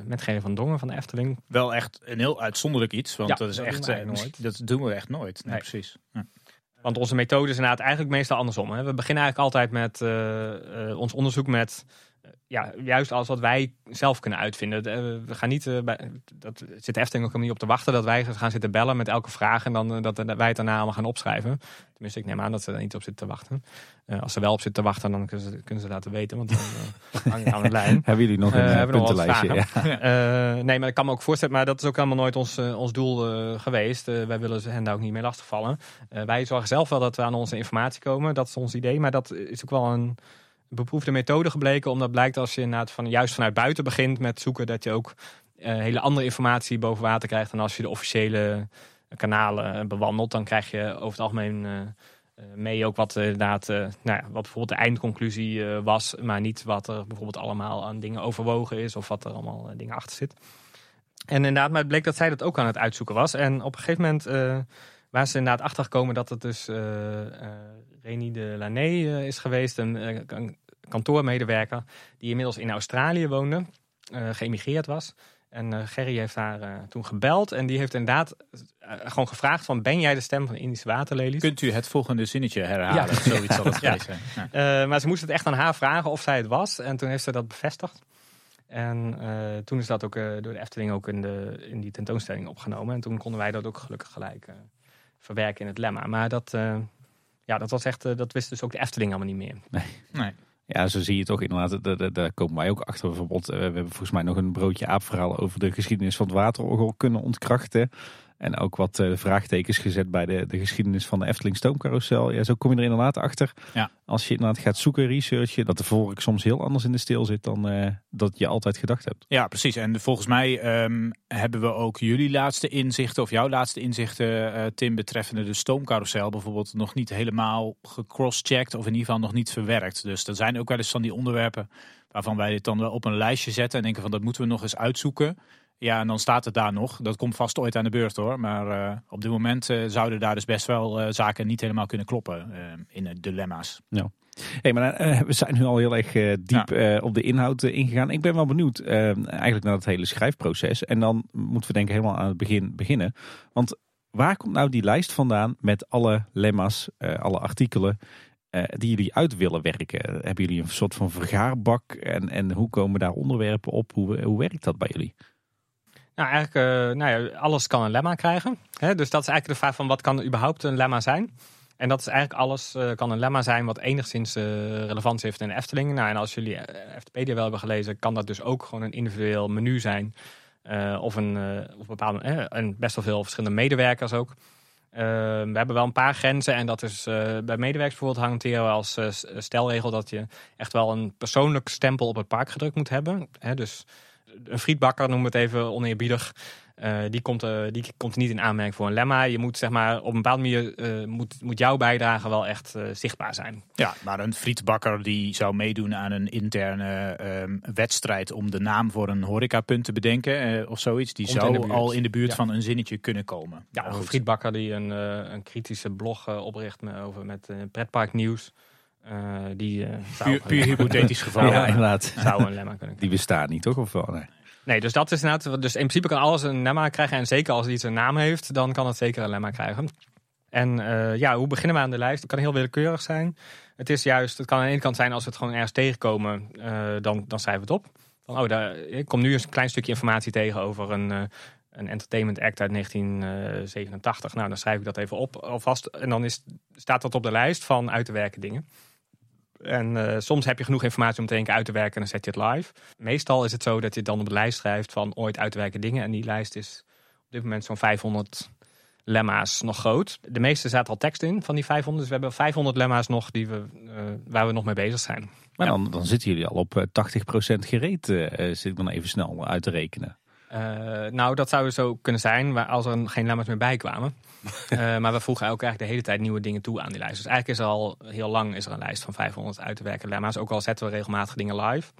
met Gerry van Dongen van de Efteling. Wel echt een heel uitzonderlijk iets, want ja, dat is echt, nooit. dat doen we echt nooit. Nee, precies. Ja. Want onze methode is inderdaad eigenlijk meestal andersom. Hè. We beginnen eigenlijk altijd met uh, uh, ons onderzoek met ja, juist alles wat wij zelf kunnen uitvinden. we gaan niet, bij, dat zit Efteling ook niet op te wachten dat wij gaan zitten bellen met elke vraag en dan dat wij het daarna allemaal gaan opschrijven. Tenminste, ik neem aan dat ze er niet op zitten te wachten. als ze wel op zitten te wachten, dan kunnen ze, kunnen ze laten weten, want dan *laughs* hangen we aan de lijn. hebben jullie nog een puntenlijstje? Ja. *laughs* *laughs* nee, maar ik kan me ook voorstellen, maar dat is ook helemaal nooit ons, ons doel geweest. wij willen hen daar ook niet mee lastigvallen. wij zorgen zelf wel dat we aan onze informatie komen. Dat is ons idee, maar dat is ook wel een beproefde methode gebleken. Omdat blijkt als je inderdaad van, juist vanuit buiten begint met zoeken, dat je ook uh, hele andere informatie boven water krijgt dan als je de officiële kanalen bewandelt. Dan krijg je over het algemeen mee ook wat inderdaad, nou ja, wat bijvoorbeeld de eindconclusie was, maar niet wat er bijvoorbeeld allemaal aan dingen overwogen is of wat er allemaal dingen achter zit. En inderdaad, maar het bleek dat zij dat ook aan het uitzoeken was. En op een gegeven moment waar ze inderdaad achter gekomen dat het dus Reni de Laney uh, is geweest, een, eh, een, kantoormedewerker die inmiddels in Australië woonde, uh, geëmigreerd was. En Gerry heeft haar toen gebeld en die heeft inderdaad gewoon gevraagd van ben jij de stem van de Indische waterlelies? Kunt u het volgende zinnetje herhalen? Ja. *laughs* Zoiets zal het ja. zijn. Ja. maar ze moest het echt aan haar vragen of zij het was en toen heeft ze dat bevestigd. En toen is dat ook door de Efteling ook in, de, in die tentoonstelling opgenomen. En toen konden wij dat ook gelukkig gelijk verwerken in het lemma. Maar dat, ja, dat was echt, dat wist dus ook de Efteling allemaal niet meer. Nee. nee. Ja, zo zie je toch inderdaad. Daar komen wij ook achter. Bijvoorbeeld, we hebben volgens mij nog een broodje aapverhaal over de geschiedenis van het waterorgel kunnen ontkrachten. En ook wat uh, vraagtekens gezet bij de, de geschiedenis van de Efteling Stoomcarousel. Ja, zo kom je er inderdaad achter. Ja. Als je inderdaad gaat zoeken, researchen, dat de volk soms heel anders in de steel zit dan uh, dat je altijd gedacht hebt. Ja, precies. En volgens mij um, hebben we ook jullie laatste inzichten, of jouw laatste inzichten, uh, Tim, betreffende de Stoomcarousel bijvoorbeeld, nog niet helemaal gecrosschecked of in ieder geval nog niet verwerkt. Dus er zijn ook wel eens van die onderwerpen waarvan wij dit dan wel op een lijstje zetten en denken van dat moeten we nog eens uitzoeken. Ja, en dan staat het daar nog. Dat komt vast ooit aan de beurt hoor. Maar uh, op dit moment uh, zouden daar dus best wel uh, zaken niet helemaal kunnen kloppen in de dilemma's. Ja. Hey, maar we zijn nu al heel erg diep ja. op de inhoud ingegaan. Ik ben wel benieuwd eigenlijk naar het hele schrijfproces. En dan moeten we denk ik helemaal aan het begin beginnen. Want waar komt nou die lijst vandaan met alle lemma's, alle artikelen die jullie uit willen werken? Hebben jullie een soort van vergaarbak? En, en hoe komen daar onderwerpen op? Hoe, hoe werkt dat bij jullie? Nou, eigenlijk, uh, nou ja, alles kan een lemma krijgen. Hè? Dus dat is eigenlijk de vraag van wat kan überhaupt een lemma zijn? En dat is eigenlijk alles uh, kan een lemma zijn wat enigszins uh, relevantie heeft in de Efteling. Nou, en als jullie Eftepedia wel hebben gelezen, kan dat dus ook gewoon een individueel menu zijn. of een, of bepaalde, en best wel veel verschillende medewerkers ook. we hebben wel een paar grenzen en dat is bij medewerkers bijvoorbeeld hanteren we als stelregel dat je echt wel een persoonlijk stempel op het park gedrukt moet hebben. Hè? Dus een frietbakker, noem het even oneerbiedig. Uh, die, komt, uh, die komt niet in aanmerking voor een lemma. Je moet zeg maar op een bepaalde manier uh, moet, moet jouw bijdrage wel echt zichtbaar zijn. Ja, maar een frietbakker die zou meedoen aan een interne ehm, wedstrijd om de naam voor een horecapunt te bedenken of zoiets. Die zou al in de buurt van een zinnetje kunnen komen. Ja, een frietbakker die een, een kritische blog opricht met, over met pretparknieuws. Uh, die, uh, puur, puur hypothetisch geval. *laughs* ja, inderdaad. Zou een lemma kunnen *laughs* Die bestaat niet, toch? Of wel? Nee. nee, dus dat is inderdaad. Dus in principe kan alles een lemma krijgen. En zeker als iets een naam heeft, dan kan het zeker een lemma krijgen. En uh, ja, hoe beginnen we aan de lijst? Het kan heel willekeurig zijn. Het is juist, het kan aan de ene kant zijn als we het gewoon ergens tegenkomen, dan, dan schrijven we het op. Van, oh, daar, ik kom nu een klein stukje informatie tegen over een, een entertainment act uit 1987. Nou, dan schrijf ik dat even op alvast. En dan is, staat dat op de lijst van uit te werken dingen. En uh, soms heb je genoeg informatie om te denken uit te werken en dan zet je het live. Meestal is het zo dat je dan op de lijst schrijft van ooit uit te werken dingen. En die lijst is op dit moment zo'n 500 lemma's nog groot. De meeste staat al tekst in van die 500. Dus we hebben 500 lemma's nog die we, uh, waar we nog mee bezig zijn. Maar dan, dan zitten jullie al op 80% eh, gereed, zit ik dan even snel uit te rekenen. Uh, nou, dat zou zo kunnen zijn als er geen lemma's meer bij kwamen. uh, *laughs* maar we voegen ook eigenlijk de hele tijd nieuwe dingen toe aan die lijst. Dus eigenlijk is er al heel lang is er een lijst van 500 uit te werken lemma's. Ook al zetten we regelmatig dingen live.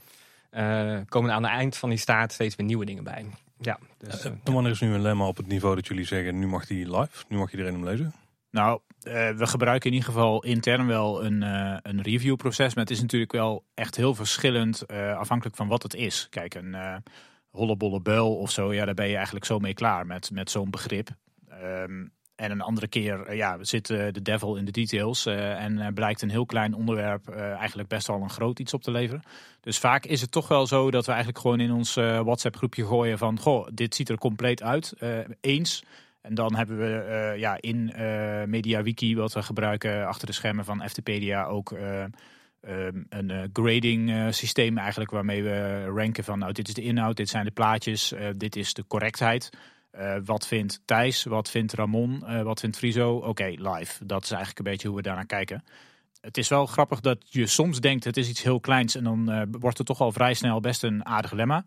Uh, komen er aan het eind van die staat steeds weer nieuwe dingen bij. Ja, dus, en wanneer is nu een lemma op het niveau dat jullie zeggen, nu mag die live? Nu mag iedereen hem lezen? Nou, we gebruiken in ieder geval intern wel een, een reviewproces. Maar het is natuurlijk wel echt heel verschillend afhankelijk van wat het is. Kijk, een hollebolle beul of zo, ja, daar ben je eigenlijk zo mee klaar met, met zo'n begrip. Um, en een andere keer eh, ja, zit de devil in de details uh, en blijkt een heel klein onderwerp eigenlijk best wel een groot iets op te leveren. Dus vaak is het toch wel zo dat we eigenlijk gewoon in ons WhatsApp groepje gooien van, goh, dit ziet er compleet uit, eens. En dan hebben we ja, in MediaWiki, wat we gebruiken achter de schermen van FTpedia, ook Ehm, een uh, grading uh, systeem eigenlijk waarmee we ranken van nou dit is de inhoud, dit zijn de plaatjes, uh, dit is de correctheid. wat vindt Thijs, wat vindt Ramon, wat vindt Friso? Oké, live. Dat is eigenlijk een beetje hoe we daarnaar kijken. Het is wel grappig dat je soms denkt het is iets heel kleins en dan wordt het toch al vrij snel best een aardig lemma.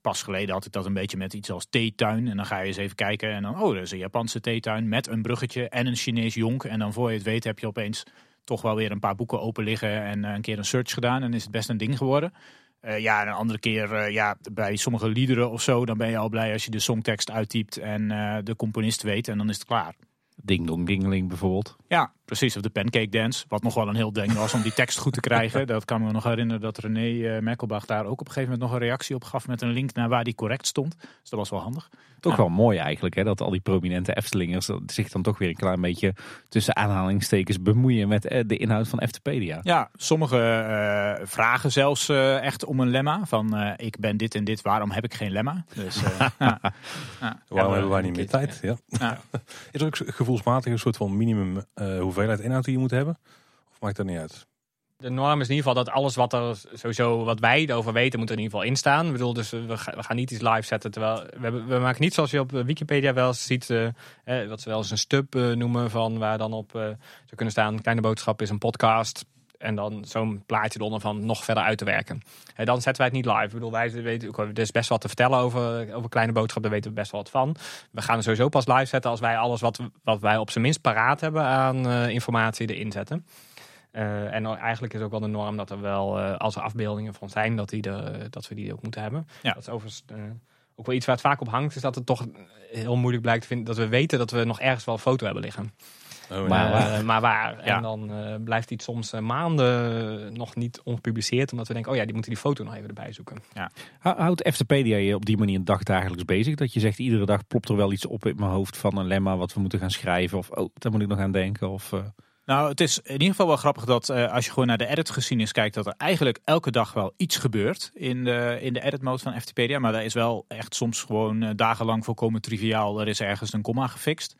Pas geleden had ik dat een beetje met iets als theetuin. En dan ga je eens even kijken en dan, oh, dat is een Japanse theetuin met een bruggetje en een Chinees jonk. En dan voor je het weet heb je opeens toch wel weer een paar boeken open liggen en eh, een keer een search gedaan. En is het best een ding geworden. Uh, ja, en een andere keer, uh, ja, bij sommige liederen of zo, dan ben je al blij als je de songtekst uittypt en uh, de componist weet en dan is het klaar. Ding dong dingeling bijvoorbeeld. Ja, Precies, of de pancake dance. Wat nog wel een heel ding was om die tekst goed te krijgen. *laughs* Dat kan me nog herinneren dat René uh, Merkelbach daar ook op een gegeven moment nog een reactie op gaf met een link naar waar die correct stond. Dus dat was wel handig. Toch wel mooi eigenlijk, hè, dat al die prominente Eftelingers zich dan toch weer een klein beetje tussen aanhalingstekens bemoeien met eh, de inhoud van Eftepedia. Ja, sommige uh, vragen zelfs uh, echt om een lemma. Van ik ben dit en dit, waarom heb ik geen lemma? Dus, *laughs* ja. Waarom hebben wij niet meer tijd? Ja. *laughs* Is er ook gevoelsmatig een soort van minimum hoeveelheid inhoud die je moet hebben? Of maakt dat niet uit? de norm is in ieder geval dat alles wat er sowieso wat wij erover weten, moet er in ieder geval in staan. Ik bedoel, dus we, we gaan niet iets live zetten. Terwijl we, we maken niet zoals je op Wikipedia wel ziet, uh, wat ze wel eens een stub noemen, van waar dan op zou kunnen staan: kleine boodschap is een podcast. En dan zo'n plaatje eronder van nog verder uit te werken. En dan zetten wij het niet live. Ik bedoel, wij weten, er is best wat te vertellen over, over kleine boodschap. Daar weten we best wel wat van. We gaan er sowieso pas live zetten als wij alles wat, wat wij op zijn minst paraat hebben aan informatie erin zetten. Uh, en eigenlijk is ook wel de norm dat er wel, uh, als er afbeeldingen van zijn, dat, die dat we die ook moeten hebben. Ja. Dat is overigens ook wel iets waar het vaak op hangt, is dat het toch heel moeilijk blijkt te vinden dat we weten dat we nog ergens wel een foto hebben liggen. Oh, maar, ja. maar waar. Ja. En dan blijft iets soms maanden nog niet ongepubliceerd, omdat we denken, oh ja, die moeten die foto nog even erbij zoeken. Ja. Houdt FTPedia je op die manier dagdagelijks bezig? Dat je zegt, iedere dag plopt er wel iets op in mijn hoofd van een lemma wat we moeten gaan schrijven? Of, oh, daar moet ik nog aan denken? Of... Nou, het is in ieder geval wel grappig dat uh, als je gewoon naar de edit-geschiedenis kijkt, dat er eigenlijk elke dag wel iets gebeurt in de, in de edit-mode van FTpedia. Maar dat is wel echt soms gewoon uh, dagenlang volkomen triviaal. Er is ergens een komma gefixt.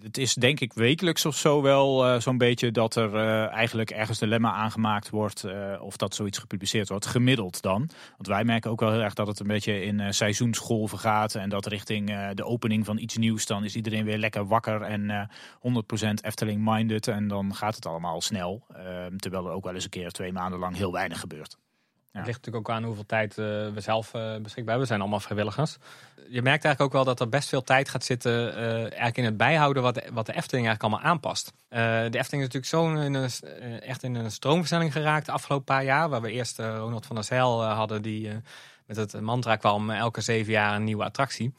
Het is denk ik wekelijks of zo wel uh, zo'n beetje dat er uh, eigenlijk ergens een lemma aangemaakt wordt. Uh, of dat zoiets gepubliceerd wordt. Gemiddeld dan. Want wij merken ook wel heel erg dat het een beetje in seizoensgolven gaat. En dat richting de opening van iets nieuws. Dan is iedereen weer lekker wakker en 100% Efteling-minded. En dan gaat het allemaal snel. Ehm, terwijl er ook wel eens een keer twee maanden lang heel weinig gebeurt. Het ligt natuurlijk ook aan hoeveel tijd uh, we zelf uh, beschikbaar hebben. We zijn allemaal vrijwilligers. Je merkt eigenlijk ook wel dat er best veel tijd gaat zitten uh, eigenlijk in het bijhouden wat de, wat de Efteling eigenlijk allemaal aanpast. de Efteling is natuurlijk zo in een, echt in een stroomversnelling geraakt de afgelopen paar jaar. Waar we eerst Ronald van der Zijl hadden die met het mantra kwam elke zeven jaar een nieuwe attractie.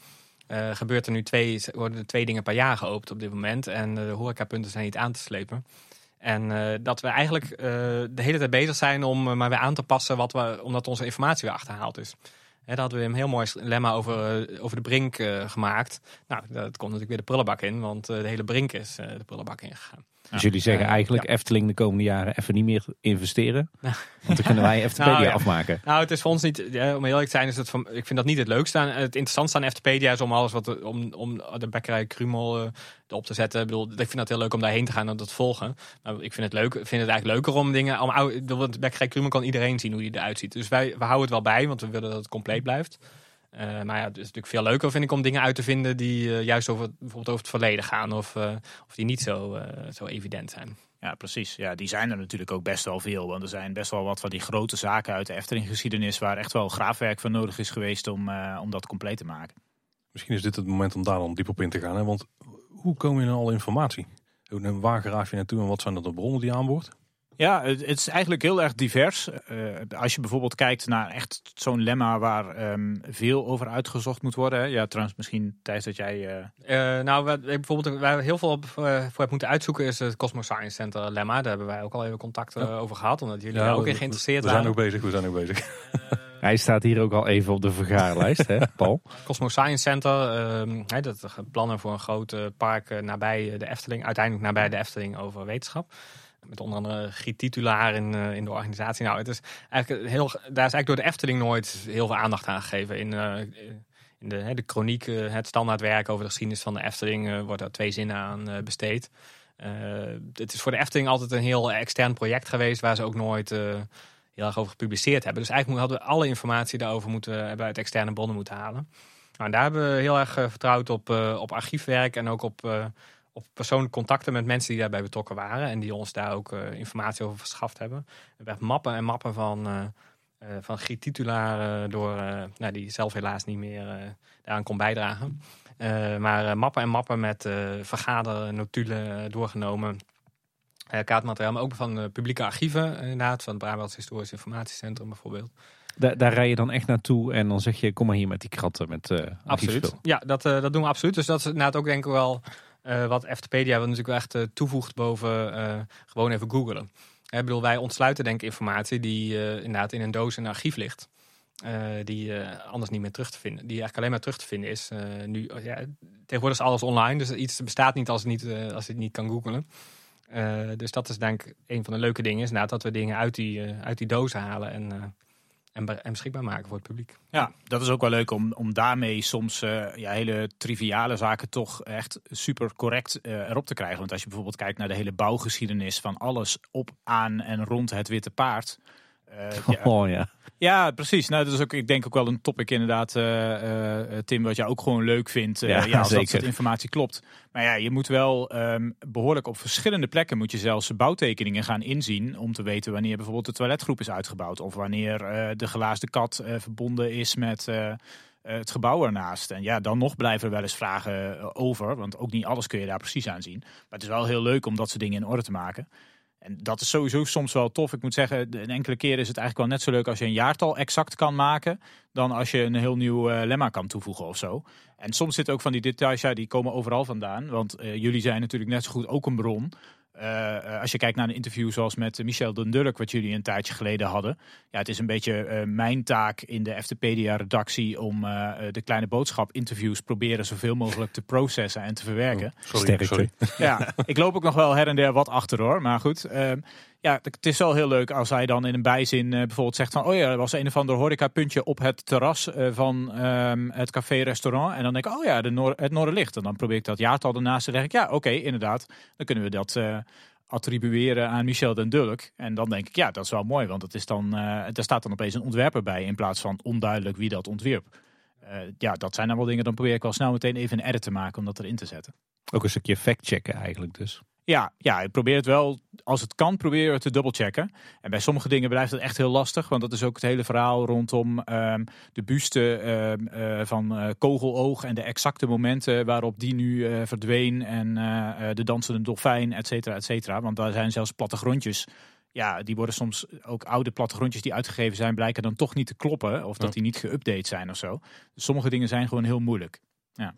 gebeurt er nu twee, worden er twee dingen per jaar geopend op dit moment. En de horecapunten zijn niet aan te slepen. En uh, dat we eigenlijk uh, de hele tijd bezig zijn om uh, maar weer aan te passen wat we, omdat onze informatie weer achterhaald is. Daar hadden we een heel mooi lemma over, over de brink gemaakt. Nou, dat komt natuurlijk weer de prullenbak in, want de hele brink is de prullenbak ingegaan. Dus jullie zeggen eigenlijk Efteling de komende jaren even niet meer investeren. *laughs* Want dan kunnen wij Eftepedia nou, ja. afmaken. Nou, het is voor ons niet, ja, om eerlijk te zijn, is het van, ik vind dat niet het leukste aan. Het interessantste aan Eftepedia is om alles wat, om, om de bekkerij Krumel uh, op te zetten. Ik, bedoel, ik vind dat heel leuk om daarheen te gaan en dat volgen. Maar ik vind het leuk, vind het eigenlijk leuker om dingen, om, want de bekkerij Krumel kan iedereen zien hoe die eruit ziet. Dus wij, we houden het wel bij, want we willen dat het compleet blijft. Uh, maar ja, het is natuurlijk veel leuker vind ik om dingen uit te vinden die uh, juist over, bijvoorbeeld over het verleden gaan of, uh, of die niet zo, zo evident zijn. Ja, precies. Ja, die zijn er natuurlijk ook best wel veel. Want er zijn best wel wat van die grote zaken uit de Efteling-geschiedenis... waar echt wel graafwerk voor nodig is geweest om, om dat compleet te maken. Misschien is dit het moment om daar dan diep op in te gaan. Hè? Want hoe kom je aan alle informatie? Waar graaf je naartoe en wat zijn dat de bronnen die je aanboort? Ja, het, is eigenlijk heel erg divers. Uh, als je bijvoorbeeld kijkt naar echt zo'n lemma waar um, veel over uitgezocht moet worden. Ja, trouwens, misschien Thijs dat jij... Uh... Uh, nou, bijvoorbeeld waar we heel veel op, voor hebben moeten uitzoeken is het Cosmos Science Center lemma. Daar hebben wij ook al even contact ja. over gehad, omdat jullie ja, daar ook in geïnteresseerd waren. We zijn ook bezig, we zijn ook bezig. Hij staat hier ook al even op de vergaarlijst, hè, *laughs* Paul? Cosmos Science Center, um, he, dat plannen voor een groot park nabij de Efteling, uiteindelijk nabij de Efteling over wetenschap. Met onder andere Giet Titulaar in, uh, in de organisatie. Nou, het is eigenlijk heel, daar is eigenlijk door de Efteling nooit heel veel aandacht aan gegeven. In, uh, in de, hè, de chroniek, uh, het standaardwerk over de geschiedenis van de Efteling, wordt daar twee zinnen aan besteed. het is voor de Efteling altijd een heel extern project geweest, waar ze ook nooit heel erg over gepubliceerd hebben. Dus eigenlijk hadden we alle informatie daarover moeten hebben uit externe bronnen moeten halen. Nou, daar hebben we heel erg vertrouwd op, op archiefwerk en ook op op persoonlijke contacten met mensen die daarbij betrokken waren. En die ons daar ook uh, informatie over verschaft hebben. We hebben mappen en mappen van, uh, uh, van Giet Titulaar door, nou, die zelf helaas niet meer daaraan kon bijdragen. maar mappen en mappen met vergadernotulen doorgenomen. kaartmateriaal, maar ook van publieke archieven inderdaad. Van het Brabants Historisch Informatiecentrum bijvoorbeeld. Daar, daar rij je dan echt naartoe en dan zeg je, kom maar hier met die kratten. Met, absoluut. Ja, dat, dat doen we absoluut. Dus dat is inderdaad ook denk ik wel Uh, wat Eftepedia natuurlijk wel echt uh, toevoegt boven uh, gewoon even googelen. Ik bedoel, wij ontsluiten denk ik informatie die inderdaad in een doos in een archief ligt. die anders niet meer terug te vinden. Die eigenlijk alleen maar terug te vinden is. nu, ja, tegenwoordig is alles online, dus iets bestaat niet als, het niet, als het niet kan googelen. dus dat is denk ik een van de leuke dingen. Is dat we dingen uit die, uit die doos halen en en, beschikbaar maken voor het publiek. Ja, dat is ook wel leuk om, om daarmee soms uh, ja, hele triviale zaken toch echt super correct uh, erop te krijgen. Want als je bijvoorbeeld kijkt naar de hele bouwgeschiedenis van alles op, aan en rond het Witte Paard. Uh, *laughs* ja. Oh ja. Ja, precies. Nou, dat is ook, ik denk ook wel een topic inderdaad, uh, uh, Tim, wat jij ook gewoon leuk vindt. ja, ja, als zeker. dat soort informatie klopt. Maar ja, je moet wel um, behoorlijk op verschillende plekken moet je zelfs bouwtekeningen gaan inzien om te weten wanneer bijvoorbeeld de toiletgroep is uitgebouwd of wanneer de gelaasde kat verbonden is met het gebouw ernaast. En ja, dan nog blijven er wel eens vragen over, want ook niet alles kun je daar precies aan zien. Maar het is wel heel leuk om dat soort dingen in orde te maken. En dat is sowieso soms wel tof. Ik moet zeggen, een enkele keer is het eigenlijk wel net zo leuk als je een jaartal exact kan maken. Dan als je een heel nieuw uh, lemma kan toevoegen of zo. En soms zitten ook van die details, ja, die komen overal vandaan. Want uh, jullie zijn natuurlijk net zo goed ook een bron. Uh, als je kijkt naar een interview zoals met Michel Dundurk, wat jullie een tijdje geleden hadden. Ja, het is een beetje uh, mijn taak in de FTpedia-redactie om uh, de kleine boodschap-interviews proberen zoveel mogelijk te processen en te verwerken. Oh, sorry, sorry. Ja, ik loop ook nog wel her en der wat achter hoor, maar goed. Ehm, ja, het is wel heel leuk als hij dan in een bijzin bijvoorbeeld zegt van... oh ja, er was een of ander horecapuntje op het terras van um, het café-restaurant. En dan denk ik, oh ja, de Noor het Noorderlicht. En dan probeer ik dat jaartal ernaast te ik, ja, oké, inderdaad. Dan kunnen we dat attribueren aan Michel den Dulk. En dan denk ik, ja, dat is wel mooi, want het is dan, uh, daar staat dan opeens een ontwerper bij in plaats van onduidelijk wie dat ontwierp. Ja, dat zijn wel dingen, dan probeer ik wel snel meteen even een edit te maken om dat erin te zetten. Ook een stukje fact-checken eigenlijk dus. Ja, ja, ik probeer het wel, als het kan, probeer het te dubbelchecken. En bij sommige dingen blijft het echt heel lastig, want dat is ook het hele verhaal rondom um, de buste um, uh, van uh, Kogeloog en de exacte momenten waarop die nu uh, verdween en de dansende dolfijn, et cetera, et cetera. Want daar zijn zelfs plattegrondjes ja, die worden soms ook oude plattegrondjes die uitgegeven zijn, blijken dan toch niet te kloppen. Of dat die niet geüpdate zijn of zo. Dus sommige dingen zijn gewoon heel moeilijk. Ja.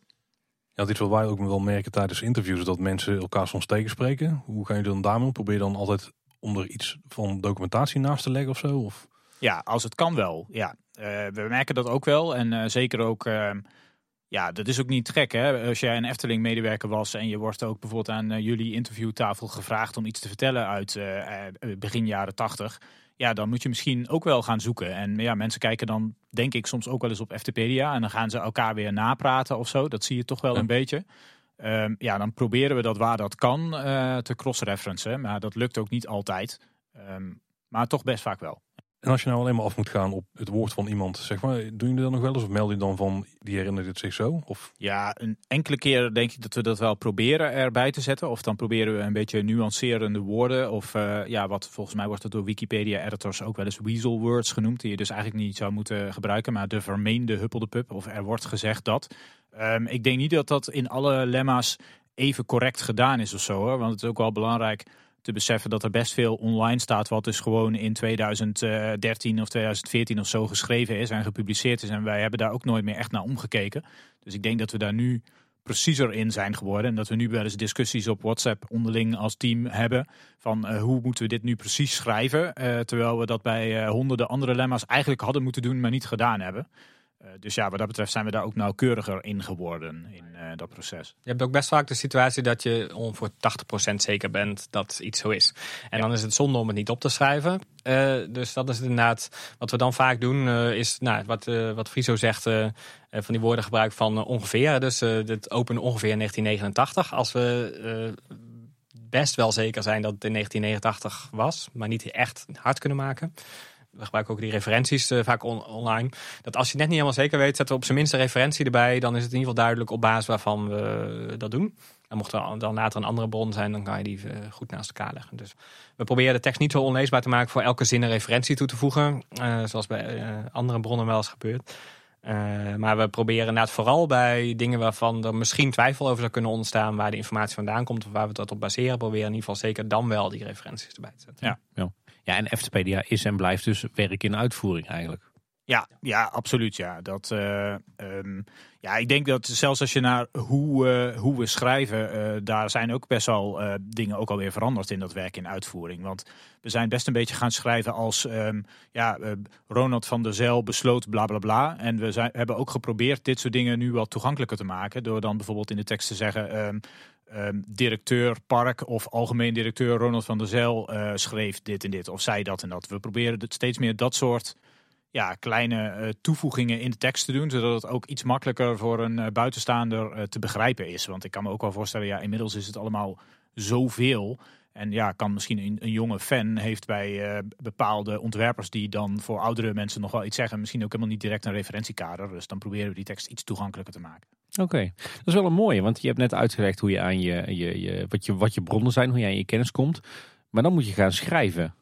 Ja, dit wat wij ook wel merken tijdens interviews, dat mensen elkaar soms tegenspreken. Hoe ga je dan daarmee? Probeer je dan altijd om er iets van documentatie naast te leggen of zo? Of? Ja, als het kan wel. Ja, uh, we merken dat ook wel. En uh, zeker ook, uh, ja, dat is ook niet gek hè. Als jij een Efteling medewerker was en je wordt ook bijvoorbeeld aan jullie interviewtafel gevraagd om iets te vertellen uit begin jaren tachtig ja, dan moet je misschien ook wel gaan zoeken. En ja, mensen kijken dan, denk ik, soms ook wel eens op FTpedia. En dan gaan ze elkaar weer napraten of zo. Dat zie je toch wel een beetje. Um, ja, dan proberen we dat waar dat kan uh, te cross-referencen. Maar dat lukt ook niet altijd. Um, maar toch best vaak wel. En als je nou alleen maar af moet gaan op het woord van iemand, zeg maar, doen jullie dat nog wel eens? Of meld je dan van, die herinnert het zich zo? Of? Ja, een enkele keer denk ik dat we dat wel proberen erbij te zetten. Of dan proberen we een beetje nuancerende woorden. Of uh, ja, wat volgens mij wordt het door Wikipedia-editors ook wel eens weasel words genoemd. Die je dus eigenlijk niet zou moeten gebruiken. Maar de vermeende huppelde pup. Of er wordt gezegd dat. Um, ik denk niet dat dat in alle lemma's even correct gedaan is of zo. Hoor. Want het is ook wel belangrijk te beseffen dat er best veel online staat wat dus gewoon in 2013 of 2014 of zo geschreven is en gepubliceerd is. En wij hebben daar ook nooit meer echt naar omgekeken. Dus ik denk dat we daar nu preciezer in zijn geworden. En dat we nu wel eens discussies op WhatsApp onderling als team hebben. Van uh, hoe moeten we dit nu precies schrijven. Uh, terwijl we dat bij uh, honderden andere lemma's eigenlijk hadden moeten doen, maar niet gedaan hebben. Eh, dus ja, wat dat betreft zijn we daar ook nauwkeuriger in geworden in uh, dat proces. Je hebt ook best vaak de situatie dat je ongeveer 80% zeker bent dat iets zo is. En dan is het zonde om het niet op te schrijven. Uh, dus dat is inderdaad wat we dan vaak doen, is nou, wat, wat Friso zegt, van die woorden gebruik van ongeveer. Dus het open ongeveer 1989. Als we best wel zeker zijn dat het in 1989 was, maar niet echt hard kunnen maken we gebruiken ook die referenties uh, vaak online. Dat als je net niet helemaal zeker weet, zetten we op zijn minste referentie erbij. Dan is het in ieder geval duidelijk op basis waarvan we dat doen. En mocht er dan later een andere bron zijn, dan kan je die uh, goed naast elkaar leggen. Dus we proberen de tekst niet zo onleesbaar te maken voor elke zin een referentie toe te voegen. Zoals bij andere bronnen wel eens gebeurt. maar we proberen inderdaad vooral bij dingen waarvan er misschien twijfel over zou kunnen ontstaan waar de informatie vandaan komt of waar we dat op baseren, proberen in ieder geval zeker dan wel die referenties erbij te zetten. Ja, ja. Ja, en Eftepedia is en blijft dus werk in uitvoering eigenlijk. Ja, ja, absoluut. Ja. Dat, uh, um, ja, ik denk dat zelfs als je naar hoe, uh, hoe we schrijven, uh, daar zijn ook best wel dingen ook alweer veranderd in dat werk in uitvoering. Want we zijn best een beetje gaan schrijven als um, ja, Ronald van der Zel besloot bla bla bla. En we zijn, hebben ook geprobeerd dit soort dingen nu wat toegankelijker te maken. Door dan bijvoorbeeld in de tekst te zeggen. Um, Um, directeur park of algemeen directeur Ronald van der Zijl uh, schreef dit en dit of zei dat en dat. We proberen het steeds meer dat soort ja, kleine uh, toevoegingen in de tekst te doen, zodat het ook iets makkelijker voor een uh, buitenstaander te begrijpen is. Want ik kan me ook wel voorstellen, ja, inmiddels is het allemaal zoveel. En ja, kan misschien een, een jonge fan heeft bij bepaalde ontwerpers die dan voor oudere mensen nog wel iets zeggen, misschien ook helemaal niet direct een referentiekader. Dus dan proberen we die tekst iets toegankelijker te maken. Oké, dat is wel een mooie, want je hebt net uitgelegd hoe je aan je, je, je, wat, je, wat je bronnen zijn, hoe je aan je kennis komt. Maar dan moet je gaan schrijven.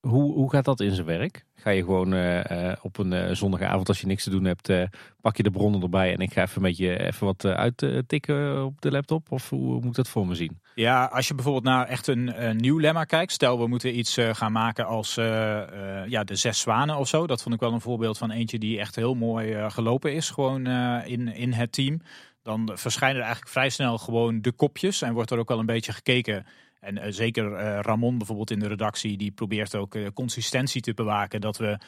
Hoe, hoe gaat dat in zijn werk? Ga je gewoon uh, uh, op een uh, zondagavond als je niks te doen hebt, pak je de bronnen erbij en ik ga even een beetje even wat uittikken op de laptop? Of hoe moet dat voor me zien? Ja, als je bijvoorbeeld naar echt een, een nieuw lemma kijkt. Stel we moeten iets gaan maken als ja, de zes zwanen of zo. Dat vond ik wel een voorbeeld van eentje die echt heel mooi gelopen is gewoon in, in het team. Dan verschijnen er eigenlijk vrij snel gewoon de kopjes en wordt er ook wel een beetje gekeken en uh, zeker uh, Ramon bijvoorbeeld in de redactie, die probeert ook uh, consistentie te bewaken. Dat we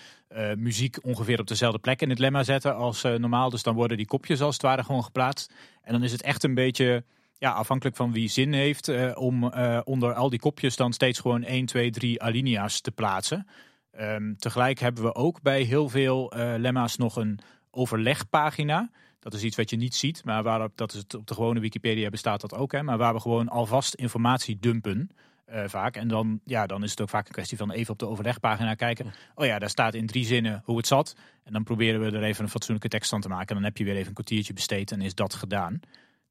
muziek ongeveer op dezelfde plek in het lemma zetten als normaal. Dus dan worden die kopjes als het ware gewoon geplaatst. En dan is het echt een beetje ja, afhankelijk van wie zin heeft om onder al die kopjes dan steeds gewoon 1, 2, 3 alinea's te plaatsen. Um, tegelijk hebben we ook bij heel veel lemma's nog een overlegpagina. Dat is iets wat je niet ziet, maar waarop dat is het op de gewone Wikipedia bestaat dat ook. Hè, maar waar we gewoon alvast informatie dumpen. Uh, vaak. En dan, ja, dan is het ook vaak een kwestie van even op de overlegpagina kijken. Oh ja, daar staat in drie zinnen hoe het zat. En dan proberen we er even een fatsoenlijke tekst van te maken. En dan heb je weer even een kwartiertje besteed en is dat gedaan.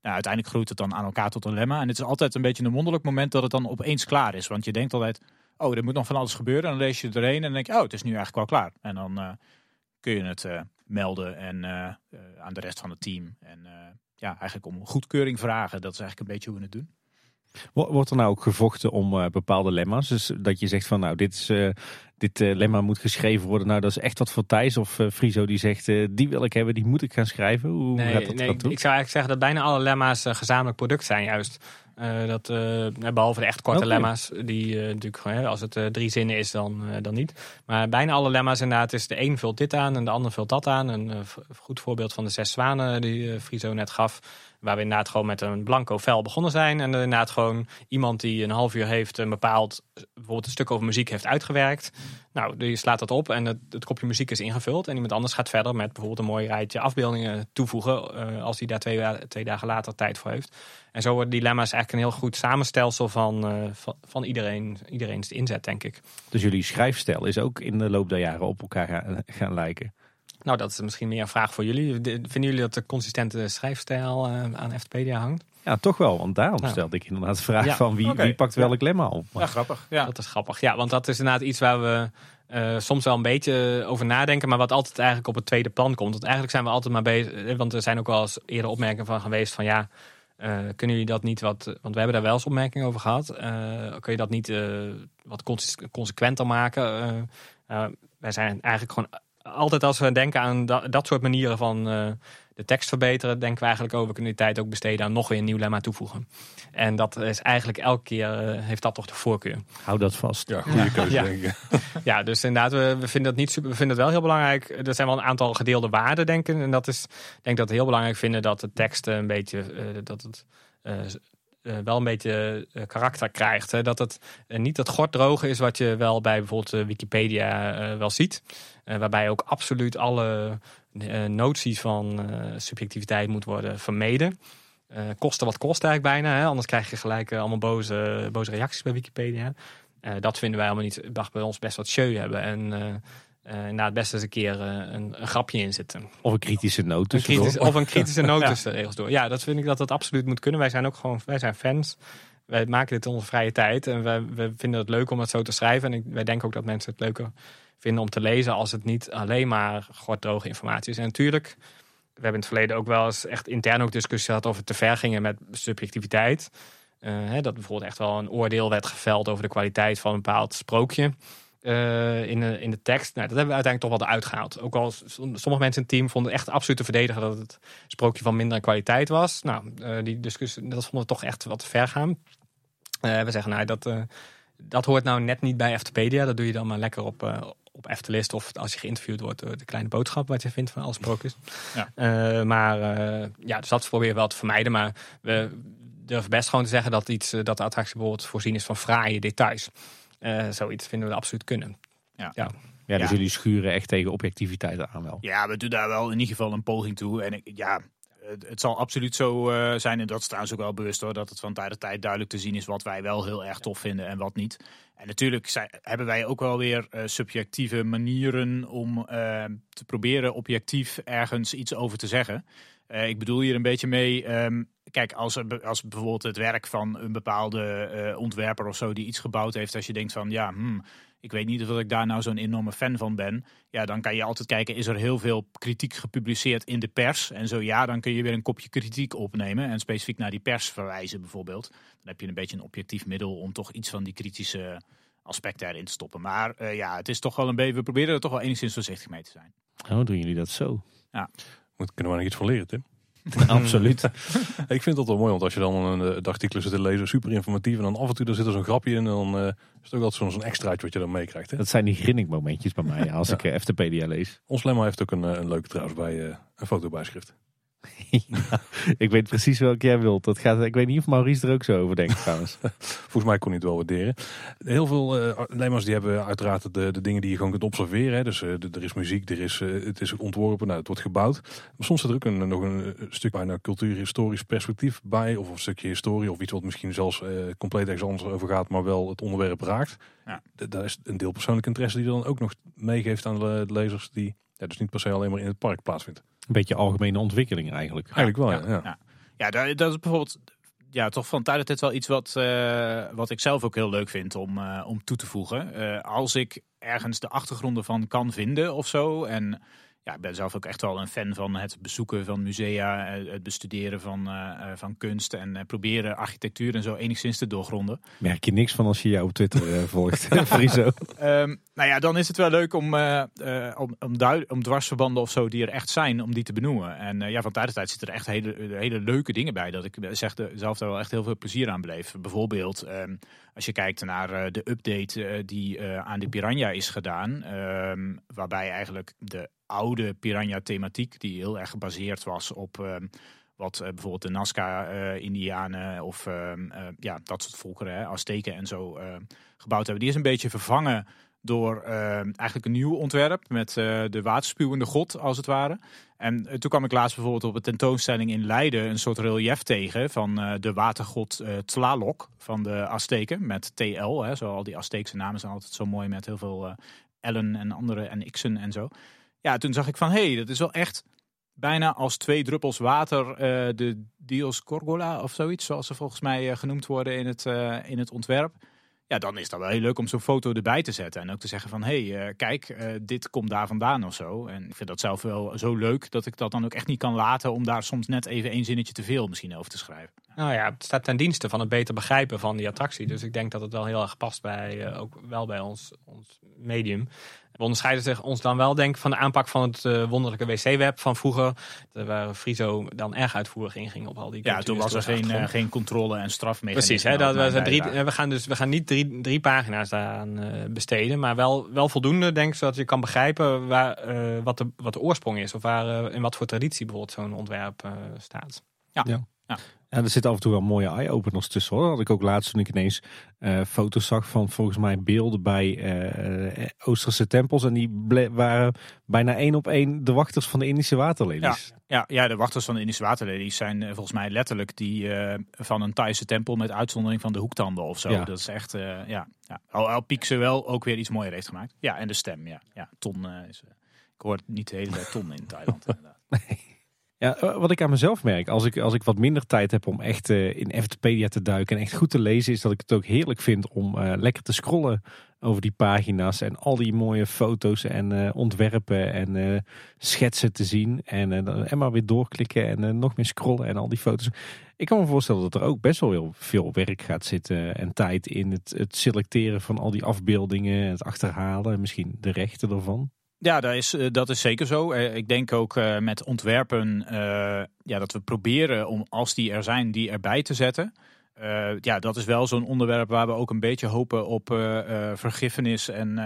Nou, uiteindelijk groeit het dan aan elkaar tot een lemma. En het is altijd een beetje een wonderlijk moment dat het dan opeens klaar is. Want je denkt altijd, oh, er moet nog van alles gebeuren. En dan lees je erheen en dan denk je, oh, het is nu eigenlijk wel klaar. En dan uh, kun je het uh, melden en uh, aan de rest van het team. En ja, eigenlijk om goedkeuring vragen. Dat is eigenlijk een beetje hoe we het doen. Wordt er nou ook gevochten om uh, bepaalde lemma's? Dus dat je zegt van nou, dit, is, uh, dit uh, lemma moet geschreven worden. Nou, dat is echt wat voor Thijs of Friso die zegt, die wil ik hebben, die moet ik gaan schrijven. Hoe nee, gaat dat nee, ik zou eigenlijk zeggen dat bijna alle lemma's gezamenlijk product zijn juist. Dat, behalve de echt korte okay. lemma's, die natuurlijk als het drie zinnen is, dan, dan niet. Maar bijna alle lemma's inderdaad is de een vult dit aan en de ander vult dat aan. Een goed voorbeeld van de zes zwanen die Friso net gaf. Waar we inderdaad gewoon met een blanco vel begonnen zijn. En inderdaad gewoon iemand die een half uur heeft een bepaald, bijvoorbeeld een stuk over muziek heeft uitgewerkt. Nou, die slaat dat op en het, kopje muziek is ingevuld. En iemand anders gaat verder met bijvoorbeeld een mooi rijtje afbeeldingen toevoegen. Uh, als hij daar twee, twee, dagen later tijd voor heeft. En zo worden dilemma's eigenlijk een heel goed samenstelsel van, uh, van, van, iedereen, iedereen's inzet, denk ik. Dus jullie schrijfstijl is ook in de loop der jaren op elkaar gaan, gaan lijken? Nou, dat is misschien meer een vraag voor jullie. Vinden jullie dat de consistente schrijfstijl uh, aan Ftpedia hangt? Ja, toch wel. Want daarom nou. stelde ik inderdaad de vraag van wie, okay. wie pakt welk ja. lemma op. Ja, grappig. Ja. Dat is grappig. Ja, want dat is inderdaad iets waar we uh, soms wel een beetje over nadenken, maar wat altijd eigenlijk op het tweede plan komt. Want eigenlijk zijn we altijd maar bezig, want er zijn ook wel eens eerder opmerkingen van geweest van ja, uh, kunnen jullie dat niet wat, want we hebben daar wel eens opmerkingen over gehad, kun je dat niet wat consequenter maken? wij zijn eigenlijk gewoon altijd als we denken aan dat, dat soort manieren van uh, de tekst verbeteren, denken we eigenlijk over, we kunnen die tijd ook besteden aan nog weer een nieuw lemma toevoegen. En dat is eigenlijk elke keer, uh, heeft dat toch de voorkeur. Hou dat vast. Ja, goede keuze ja. denk ik. *laughs* ja, dus inderdaad, we, we, vinden dat niet super, we vinden het wel heel belangrijk. Er zijn wel een aantal gedeelde waarden, denken. En dat is, ik denk dat we heel belangrijk vinden dat de tekst een beetje, uh, dat het uh, wel een beetje uh, karakter krijgt. Hè? Dat het uh, niet dat gorddroge is wat je wel bij bijvoorbeeld Wikipedia wel ziet. waarbij ook absoluut alle noties van subjectiviteit moet worden vermeden. kosten wat kost eigenlijk bijna. Hè? Anders krijg je gelijk allemaal boze, boze reacties bij Wikipedia. dat vinden wij allemaal niet. dacht bij ons best wat show hebben. En uh, na het beste eens een keer uh, een, een, grapje in zitten. Of een kritische noot tussen Of een kritische *laughs* noot tussen ja. regels door. Ja, dat vind ik dat dat absoluut moet kunnen. Wij zijn ook gewoon, wij zijn fans. Wij maken dit in onze vrije tijd. En wij, we vinden het leuk om het zo te schrijven. En ik, wij denken ook dat mensen het leuker vinden om te lezen als het niet alleen maar droge informatie is. En natuurlijk, we hebben in het verleden ook wel eens echt intern ook discussie gehad over te ver gingen met subjectiviteit. Uh, hè, dat bijvoorbeeld echt wel een oordeel werd geveld over de kwaliteit van een bepaald sprookje. Uh, in, de, in de tekst. Nou, dat hebben we uiteindelijk toch wel eruit gehaald. Ook al sommige mensen in het team vonden echt absoluut te verdedigen dat het sprookje van minder kwaliteit was. Nou, uh, die discussie, dat vonden we toch echt wat te ver gaan. Uh, we zeggen, nou, dat, dat hoort nou net niet bij Eftepedia. Dat doe je dan maar lekker op, op Eftelist of als je geïnterviewd wordt, de kleine boodschap wat je vindt van alle sprookjes. Ja. maar ja, dus dat proberen we wel te vermijden. Maar we durven best gewoon te zeggen dat, iets, dat de attractie bijvoorbeeld voorzien is van fraaie details. Uh, zoiets vinden we absoluut kunnen. Ja. ja. Ja, dus jullie schuren echt tegen objectiviteit aan wel. Ja, we doen daar wel in ieder geval een poging toe. En ik, ja, het, het zal absoluut zo uh, zijn, en dat is trouwens ook wel bewust hoor, dat het van tijd tot tijd duidelijk te zien is wat wij wel heel erg tof vinden en wat niet. En natuurlijk zijn, hebben wij ook wel weer uh, subjectieve manieren om te proberen objectief ergens iets over te zeggen. ik bedoel hier een beetje mee, um, kijk, als, als bijvoorbeeld het werk van een bepaalde uh, ontwerper of zo die iets gebouwd heeft, als je denkt van ja, hmm, ik weet niet of ik daar nou zo'n enorme fan van ben. Ja, dan kan je altijd kijken, is er heel veel kritiek gepubliceerd in de pers? En zo ja, dan kun je weer een kopje kritiek opnemen en specifiek naar die pers verwijzen bijvoorbeeld. Dan heb je een beetje een objectief middel om toch iets van die kritische aspecten erin te stoppen. Maar uh, ja, het is toch wel een beetje, we proberen er toch wel enigszins voorzichtig mee te zijn. Oh, doen jullie dat zo? Ja. Moet, kunnen we nog iets van leren, Tim? *laughs* Absoluut. ik vind dat wel mooi, want als je dan een uh, artikel zit te lezen, super informatief. En dan af en toe er zit er zo'n grapje in. En dan uh, is het ook altijd zo'n extraatje wat je dan meekrijgt. Hè? Dat zijn die grinnik momentjes bij mij als *laughs* ik uh, FTPDA lees. Ons lemma heeft ook een, een leuke trouwens bij een fotobijschrift. *laughs* ik weet precies welke jij wilt. Dat gaat, ik weet niet of Maurice er ook zo over denkt trouwens. *laughs* Volgens mij kon hij het wel waarderen. Heel veel uh, lemma's die hebben uiteraard de, de dingen die je gewoon kunt observeren. Hè. Dus uh, er is muziek, er is, uh, het is ontworpen, nou, het wordt gebouwd. Maar soms zit er ook een, nog een stuk bijna cultuurhistorisch perspectief bij. Of een stukje historie of iets wat misschien zelfs compleet ergens anders over gaat. Maar wel het onderwerp raakt. Ja. Daar is een deel persoonlijke interesse die dan ook nog meegeeft aan de lezers. Die ja, dus niet per se alleen maar in het park plaatsvindt. Een beetje algemene ontwikkeling eigenlijk. Eigenlijk wel, ja. Ja, ja. dat, dat is bijvoorbeeld ja, toch van tijd tot tijd wel iets wat, uh, wat ik zelf ook heel leuk vind om, uh, om toe te voegen. Uh, als ik ergens de achtergronden van kan vinden of zo. En ja, ik ben zelf ook echt wel een fan van het bezoeken van musea, eh, het bestuderen van, uh, van kunst en proberen architectuur en zo enigszins te doorgronden. Merk je niks van als je jou op Twitter volgt, *laughs* Friso? Um, nou ja, dan is het wel leuk om, om, om, om, dwarsverbanden of zo die er echt zijn, om die te benoemen. En ja, van tijd tot tijd zitten er echt hele, hele leuke dingen bij, dat ik zeg zelf daar wel echt heel veel plezier aan beleef. Bijvoorbeeld, um, als je kijkt naar de update die aan de Piranha is gedaan, um, waarbij eigenlijk de oude piranha-thematiek, die heel erg gebaseerd was op ehm, wat uh, bijvoorbeeld de Nazca-Indianen of uh, ja, dat soort volkeren, Azteken en zo gebouwd hebben. Die is een beetje vervangen door eigenlijk een nieuw ontwerp met de waterspuwende god, als het ware. En toen kwam ik laatst bijvoorbeeld op een tentoonstelling in Leiden een soort relief tegen van de watergod Tlaloc van de Azteken met TL. Hè, zo al die Azteekse namen zijn altijd zo mooi met heel veel L'en en andere en X'en en zo. Ja, toen zag ik van, hé, hey, dat is wel echt bijna als twee druppels water uh, de Dios Gorgola of zoiets, zoals ze volgens mij uh, genoemd worden in het, uh, in het ontwerp. Ja, dan is dat wel heel leuk om zo'n foto erbij te zetten. En ook te zeggen van, hé, hey, kijk, dit komt daar vandaan of zo. En ik vind dat zelf wel zo leuk dat ik dat dan ook echt niet kan laten om daar soms net even één zinnetje te veel misschien over te schrijven. Nou ja, het staat ten dienste van het beter begrijpen van die attractie. Dus ik denk dat het wel heel erg past bij, ook wel bij ons, ons medium. We onderscheiden zich ons dan wel denk van de aanpak van het uh, wonderlijke wc-web van vroeger. Waar Friso dan erg uitvoerig inging op al die Ja, toen was er geen, uh, geen controle en straf mee. Precies, hè, dat we, drie, we gaan dus we gaan niet drie, drie pagina's daaraan uh, besteden. Maar wel, wel voldoende, denk ik, zodat je kan begrijpen waar, wat, de, wat de oorsprong is. Of waar, in wat voor traditie bijvoorbeeld zo'n ontwerp staat. Ja. ja. ja. Ja, er zitten af en toe wel mooie eye-openers tussen hoor. Dat had ik ook laatst toen ik ineens uh, foto's zag van volgens mij beelden bij uh, Oosterse tempels. En die waren bijna één op één de wachters van de Indische waterlelies. Ja, ja, ja de wachters van de Indische waterlelies zijn volgens mij letterlijk die van een Thaise tempel met uitzondering van de hoektanden of zo. Ja. Dat is echt, ja. ja. Al, al ze wel ook weer iets mooier heeft gemaakt. Ja, en de stem, ja. ja ton is, ik hoor niet de hele tijd ton in Thailand *laughs* inderdaad. Nee. Ja, eh, wat ik aan mezelf merk, als ik, als ik wat minder tijd heb om echt uh, in Eftepedia te duiken en echt goed te lezen, is dat ik het ook heerlijk vind om uh, lekker te scrollen over die pagina's en al die mooie foto's en ontwerpen en schetsen te zien. En, en maar weer doorklikken en nog meer scrollen en al die foto's. Ik kan me voorstellen dat er ook best wel heel veel werk gaat zitten en tijd in het, het selecteren van al die afbeeldingen, het achterhalen en misschien de rechten ervan. Ja, dat is, eh, dat is zeker zo. Eh, ik denk ook eh, met ontwerpen ja, dat we proberen om, als die er zijn, die erbij te zetten. ja, dat is wel zo'n onderwerp waar we ook een beetje hopen op vergiffenis en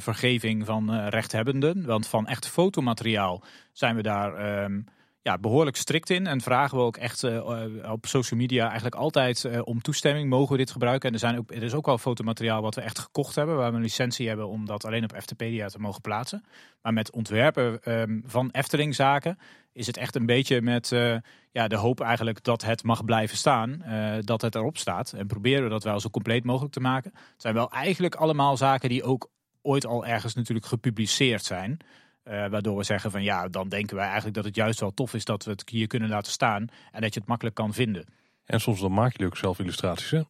vergeving van rechthebbenden. Want van echt fotomateriaal zijn we daar ehm, ja, behoorlijk strikt in. En vragen we ook echt uh, op social media eigenlijk altijd uh, om toestemming. Mogen we dit gebruiken? En er, zijn ook, er is ook al fotomateriaal wat we echt gekocht hebben. Waar we een licentie hebben om dat alleen op Eftepedia te mogen plaatsen. Maar met ontwerpen um, van Eftelingzaken is het echt een beetje met ja, de hoop eigenlijk dat het mag blijven staan. dat het erop staat. En proberen we dat wel zo compleet mogelijk te maken. Het zijn wel eigenlijk allemaal zaken die ook ooit al ergens natuurlijk gepubliceerd zijn. Uh, waardoor we zeggen van ja, dan denken wij eigenlijk dat het juist wel tof is dat we het hier kunnen laten staan. En dat je het makkelijk kan vinden. En soms dan maak je ook zelf illustraties hè?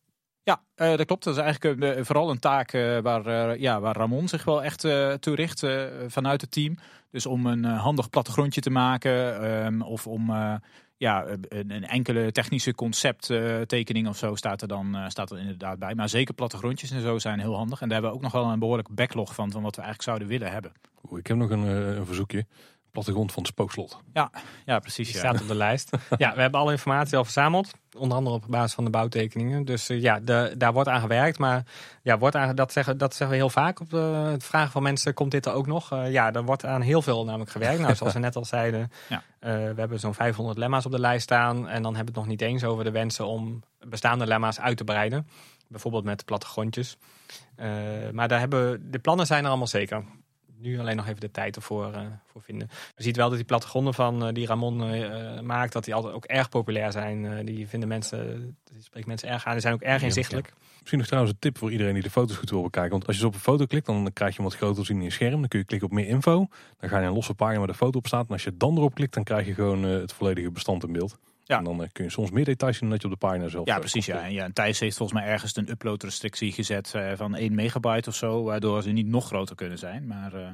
Ja, uh, dat klopt. Dat is eigenlijk uh, vooral een taak waar, ja, waar Ramon zich wel echt toe richt vanuit het team. Dus om een handig plattegrondje te maken um, of om ja, een, een, enkele technische concepttekening of zo staat er dan staat er inderdaad bij. Maar zeker plattegrondjes en zo zijn heel handig. En daar hebben we ook nog wel een behoorlijk backlog van, van wat we eigenlijk zouden willen hebben. Ik heb nog een, eh, een verzoekje. Plattegrond van het spookslot. Ja, ja precies. Die ja. staat op de *laughs* lijst. Ja, we hebben alle informatie al verzameld. Onder andere op basis van de bouwtekeningen. Dus uh, ja, de, daar wordt aan gewerkt. Maar ja, wordt aan, dat, zeggen, dat zeggen we heel vaak op de, het vragen van mensen. Komt dit er ook nog? Uh, ja, er wordt aan heel veel namelijk gewerkt. Nou, zoals we net al zeiden. *laughs* Ja. Uh, we hebben zo'n 500 lemma's op de lijst staan. En dan hebben we het nog niet eens over de wensen om bestaande lemma's uit te breiden. Bijvoorbeeld met plattegrondjes. maar daar hebben, de plannen zijn er allemaal zeker nu alleen nog even de tijd ervoor uh, voor vinden. Je ziet wel dat die plattegronden van uh, die Ramon uh, maakt, dat die altijd ook erg populair zijn. die vinden mensen, die spreekt mensen erg aan. Die zijn ook erg inzichtelijk. Misschien nog trouwens een tip voor iedereen die de foto's goed wil bekijken. Want als je op een foto klikt, dan krijg je hem wat groter zien in je scherm. Dan kun je klikken op meer info. Dan ga je een losse pagina waar de foto op staat. En als je dan erop klikt, dan krijg je gewoon het volledige bestand in beeld. Ja. En dan kun je soms meer details zien dan dat je op de pagina zelf Ja, precies. Ja. En, ja, en Thijs heeft volgens mij ergens een uploadrestrictie gezet uh, van 1 megabyte of zo. Waardoor ze niet nog groter kunnen zijn. Maar, uh...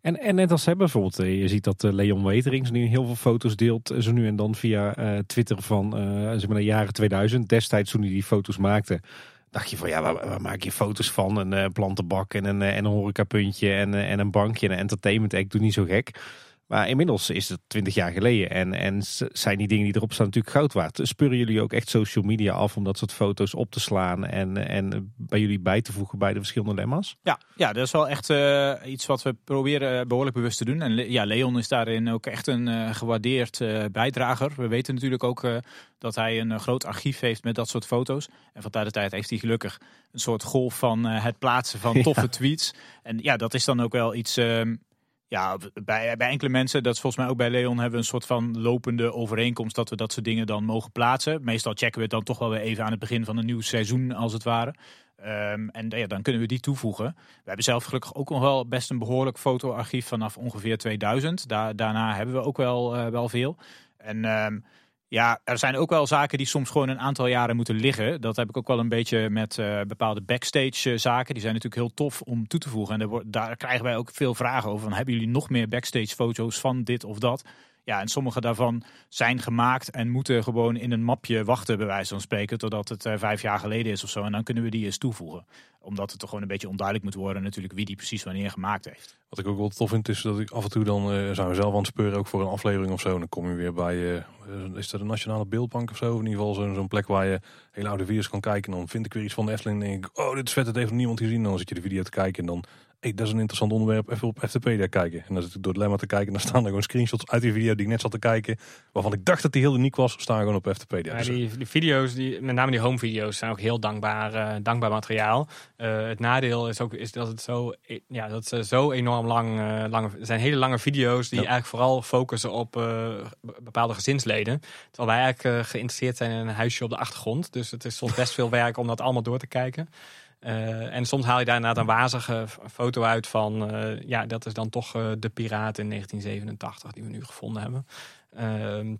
en, en net als hebben bijvoorbeeld, je ziet dat Leon Weterings nu heel veel foto's deelt. Zo nu en dan via uh, Twitter van zeg maar de jaren 2000. Destijds toen hij die foto's maakte dacht je van ja, waar, waar, maak je foto's van? Een uh, plantenbak en een, en een horecapuntje en, en een bankje en een entertainment act. Doe niet zo gek. Maar inmiddels is het twintig jaar geleden en, en zijn die dingen die erop staan natuurlijk goud waard. Speuren jullie ook echt social media af om dat soort foto's op te slaan en, en bij jullie bij te voegen bij de verschillende lemma's? Ja, ja dat is wel echt uh, iets wat we proberen behoorlijk bewust te doen. En ja, Leon is daarin ook echt een uh, gewaardeerd uh, bijdrager. We weten natuurlijk ook dat hij een groot archief heeft met dat soort foto's. En van tijd tot tijd heeft hij gelukkig een soort golf van het plaatsen van *laughs* toffe ja. tweets. En ja, dat is dan ook wel iets ehm, ja, bij, bij enkele mensen, dat is volgens mij ook bij Leon, hebben we een soort van lopende overeenkomst dat we dat soort dingen dan mogen plaatsen. Meestal checken we het dan toch wel weer even aan het begin van een nieuw seizoen, als het ware. Um, en ja, dan kunnen we die toevoegen. We hebben zelf gelukkig ook nog wel best een behoorlijk fotoarchief vanaf ongeveer 2000. Daar, daarna hebben we ook wel, uh, wel veel. En um, ja, er zijn ook wel zaken die soms gewoon een aantal jaren moeten liggen. Dat heb ik ook wel een beetje met uh, bepaalde backstage uh, zaken. Die zijn natuurlijk heel tof om toe te voegen. En daar, daar krijgen wij ook veel vragen over. Van, hebben jullie nog meer backstage foto's van dit of dat? Ja, en sommige daarvan zijn gemaakt en moeten gewoon in een mapje wachten, bij wijze van spreken, totdat het uh, vijf jaar geleden is of zo. En dan kunnen we die eens toevoegen. Omdat het toch gewoon een beetje onduidelijk moet worden, natuurlijk, wie die precies wanneer gemaakt heeft. Wat ik ook wel tof vind, is dat ik af en toe dan uh, zijn we zelf aan het speuren, ook voor een aflevering of zo. En dan kom je weer bij, uh, is dat een nationale beeldbank of zo? In ieder geval zo'n plek waar je hele oude video's kan kijken. En dan vind ik weer iets van de Efteling en denk ik, oh, dit is vet, het heeft nog niemand gezien. En dan zit je de video te kijken en dan hey, dat is een interessant onderwerp, even op FTP kijken. En dan zit ik door het lemma te kijken en dan staan er gewoon screenshots uit die video die ik net zat te kijken, waarvan ik dacht dat die heel uniek was, staan gewoon op FTP. Ja, die, die, video's, die, met name die home video's, zijn ook heel dankbaar, uh, dankbaar materiaal. Uh, het nadeel is ook is dat het zo, ja, dat ze zo enorm lang, uh, lange, zijn hele lange video's die ja. eigenlijk vooral focussen op bepaalde gezinsleden. Terwijl wij eigenlijk geïnteresseerd zijn in een huisje op de achtergrond. Dus het is soms best veel werk om dat allemaal door te kijken. En soms haal je daar inderdaad een wazige foto uit van, ja, dat is dan toch de piraat in 1987 die we nu gevonden hebben. Ehm,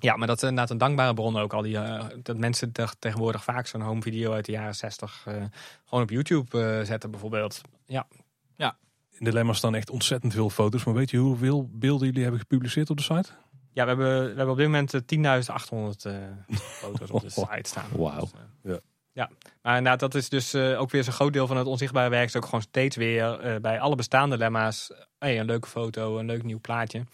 ja, maar dat is inderdaad een dankbare bron ook. Al die, dat mensen tegenwoordig vaak zo'n home video uit de jaren 60 gewoon op YouTube zetten bijvoorbeeld. Ja. ja. In de lemma staan echt ontzettend veel foto's. Maar weet je hoeveel beelden jullie hebben gepubliceerd op de site? Ja, we hebben, we hebben op dit moment 10.800 uh, foto's op de *laughs* site staan. Wauw. Dus, ja. Ja, maar inderdaad, dat is dus uh, ook weer zo'n groot deel van het onzichtbare werk. Is ook gewoon steeds weer uh, bij alle bestaande lemma's. Hey, een leuke foto, een leuk nieuw plaatje.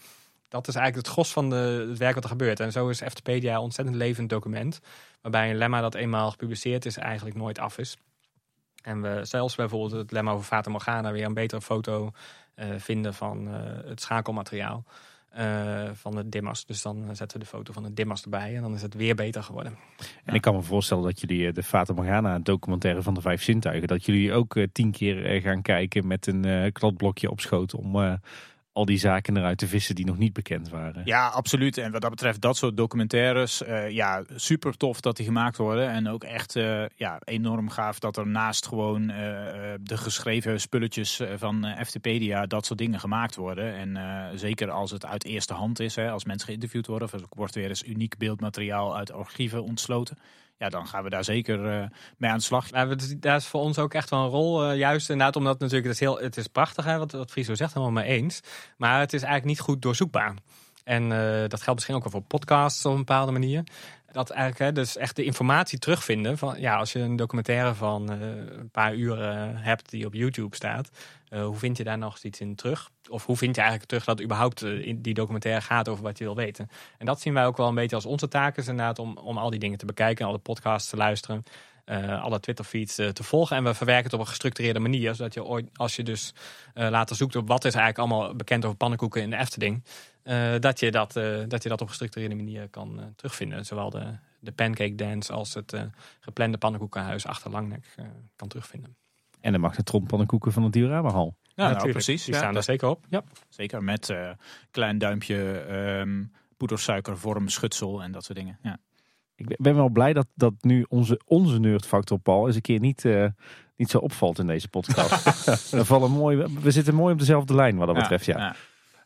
Dat is eigenlijk het gros van de, het werk wat er gebeurt. En zo is Ftpedia een ontzettend levend document. Waarbij een lemma dat eenmaal gepubliceerd is, eigenlijk nooit af is. En we zelfs bijvoorbeeld het lemma over Fata Morgana weer een betere foto uh, vinden van het schakelmateriaal. Uh, van de dimmas. Dus dan zetten we de foto van de dimmas erbij en dan is het weer beter geworden. En ik kan me voorstellen dat jullie de Fata Morgana documentaire van de vijf zintuigen, dat jullie ook uh, tien keer gaan kijken met een uh, kladblokje op schoot om al die zaken eruit te vissen die nog niet bekend waren. Ja, absoluut. En wat dat betreft, dat soort documentaires, uh, ja, super tof dat die gemaakt worden. En ook echt uh, ja, enorm gaaf dat er naast gewoon uh, de geschreven spulletjes van FTpedia dat soort dingen gemaakt worden. En zeker als het uit eerste hand is, hè, als mensen geïnterviewd worden, of er wordt weer eens uniek beeldmateriaal uit archieven ontsloten ja, dan gaan we daar zeker uh, mee aan de slag. Ja, daar is voor ons ook echt wel een rol. Uh, juist inderdaad, omdat natuurlijk het is, heel, het is prachtig, hè, wat, wat Friso zegt, helemaal mee eens. Maar het is eigenlijk niet goed doorzoekbaar. En uh, dat geldt misschien ook wel voor podcasts op een bepaalde manier. Dat eigenlijk hè, dus echt de informatie terugvinden. Van, ja, als je een documentaire van een paar uren hebt die op YouTube staat. hoe vind je daar nog iets in terug? Of hoe vind je eigenlijk terug dat überhaupt in die documentaire gaat over wat je wil weten? En dat zien wij ook wel een beetje als onze taak is inderdaad om, om al die dingen te bekijken. Alle podcasts te luisteren. Alle Twitter-feeds te volgen. En we verwerken het op een gestructureerde manier. Zodat je ooit, als je dus later zoekt op wat is eigenlijk allemaal bekend over pannenkoeken in de Efteling. Dat, je dat, dat je dat op een gestructureerde manier kan terugvinden. Zowel de, de pancake dance als het geplande pannenkoekenhuis achter Langnek kan terugvinden. En de magnetronpannenkoeken van het Dioramahal. Ja, nou, precies. Die staan daar zeker op. Ja. Zeker met klein duimpje, um, poedersuikervorm, schutsel en dat soort dingen. Ja. Ik ben wel blij dat, dat nu onze, onze nerdfactor Paul eens een keer niet, uh, niet zo opvalt in deze podcast. *laughs* *laughs* we, vallen mooi, we zitten mooi op dezelfde lijn wat dat betreft. Ja.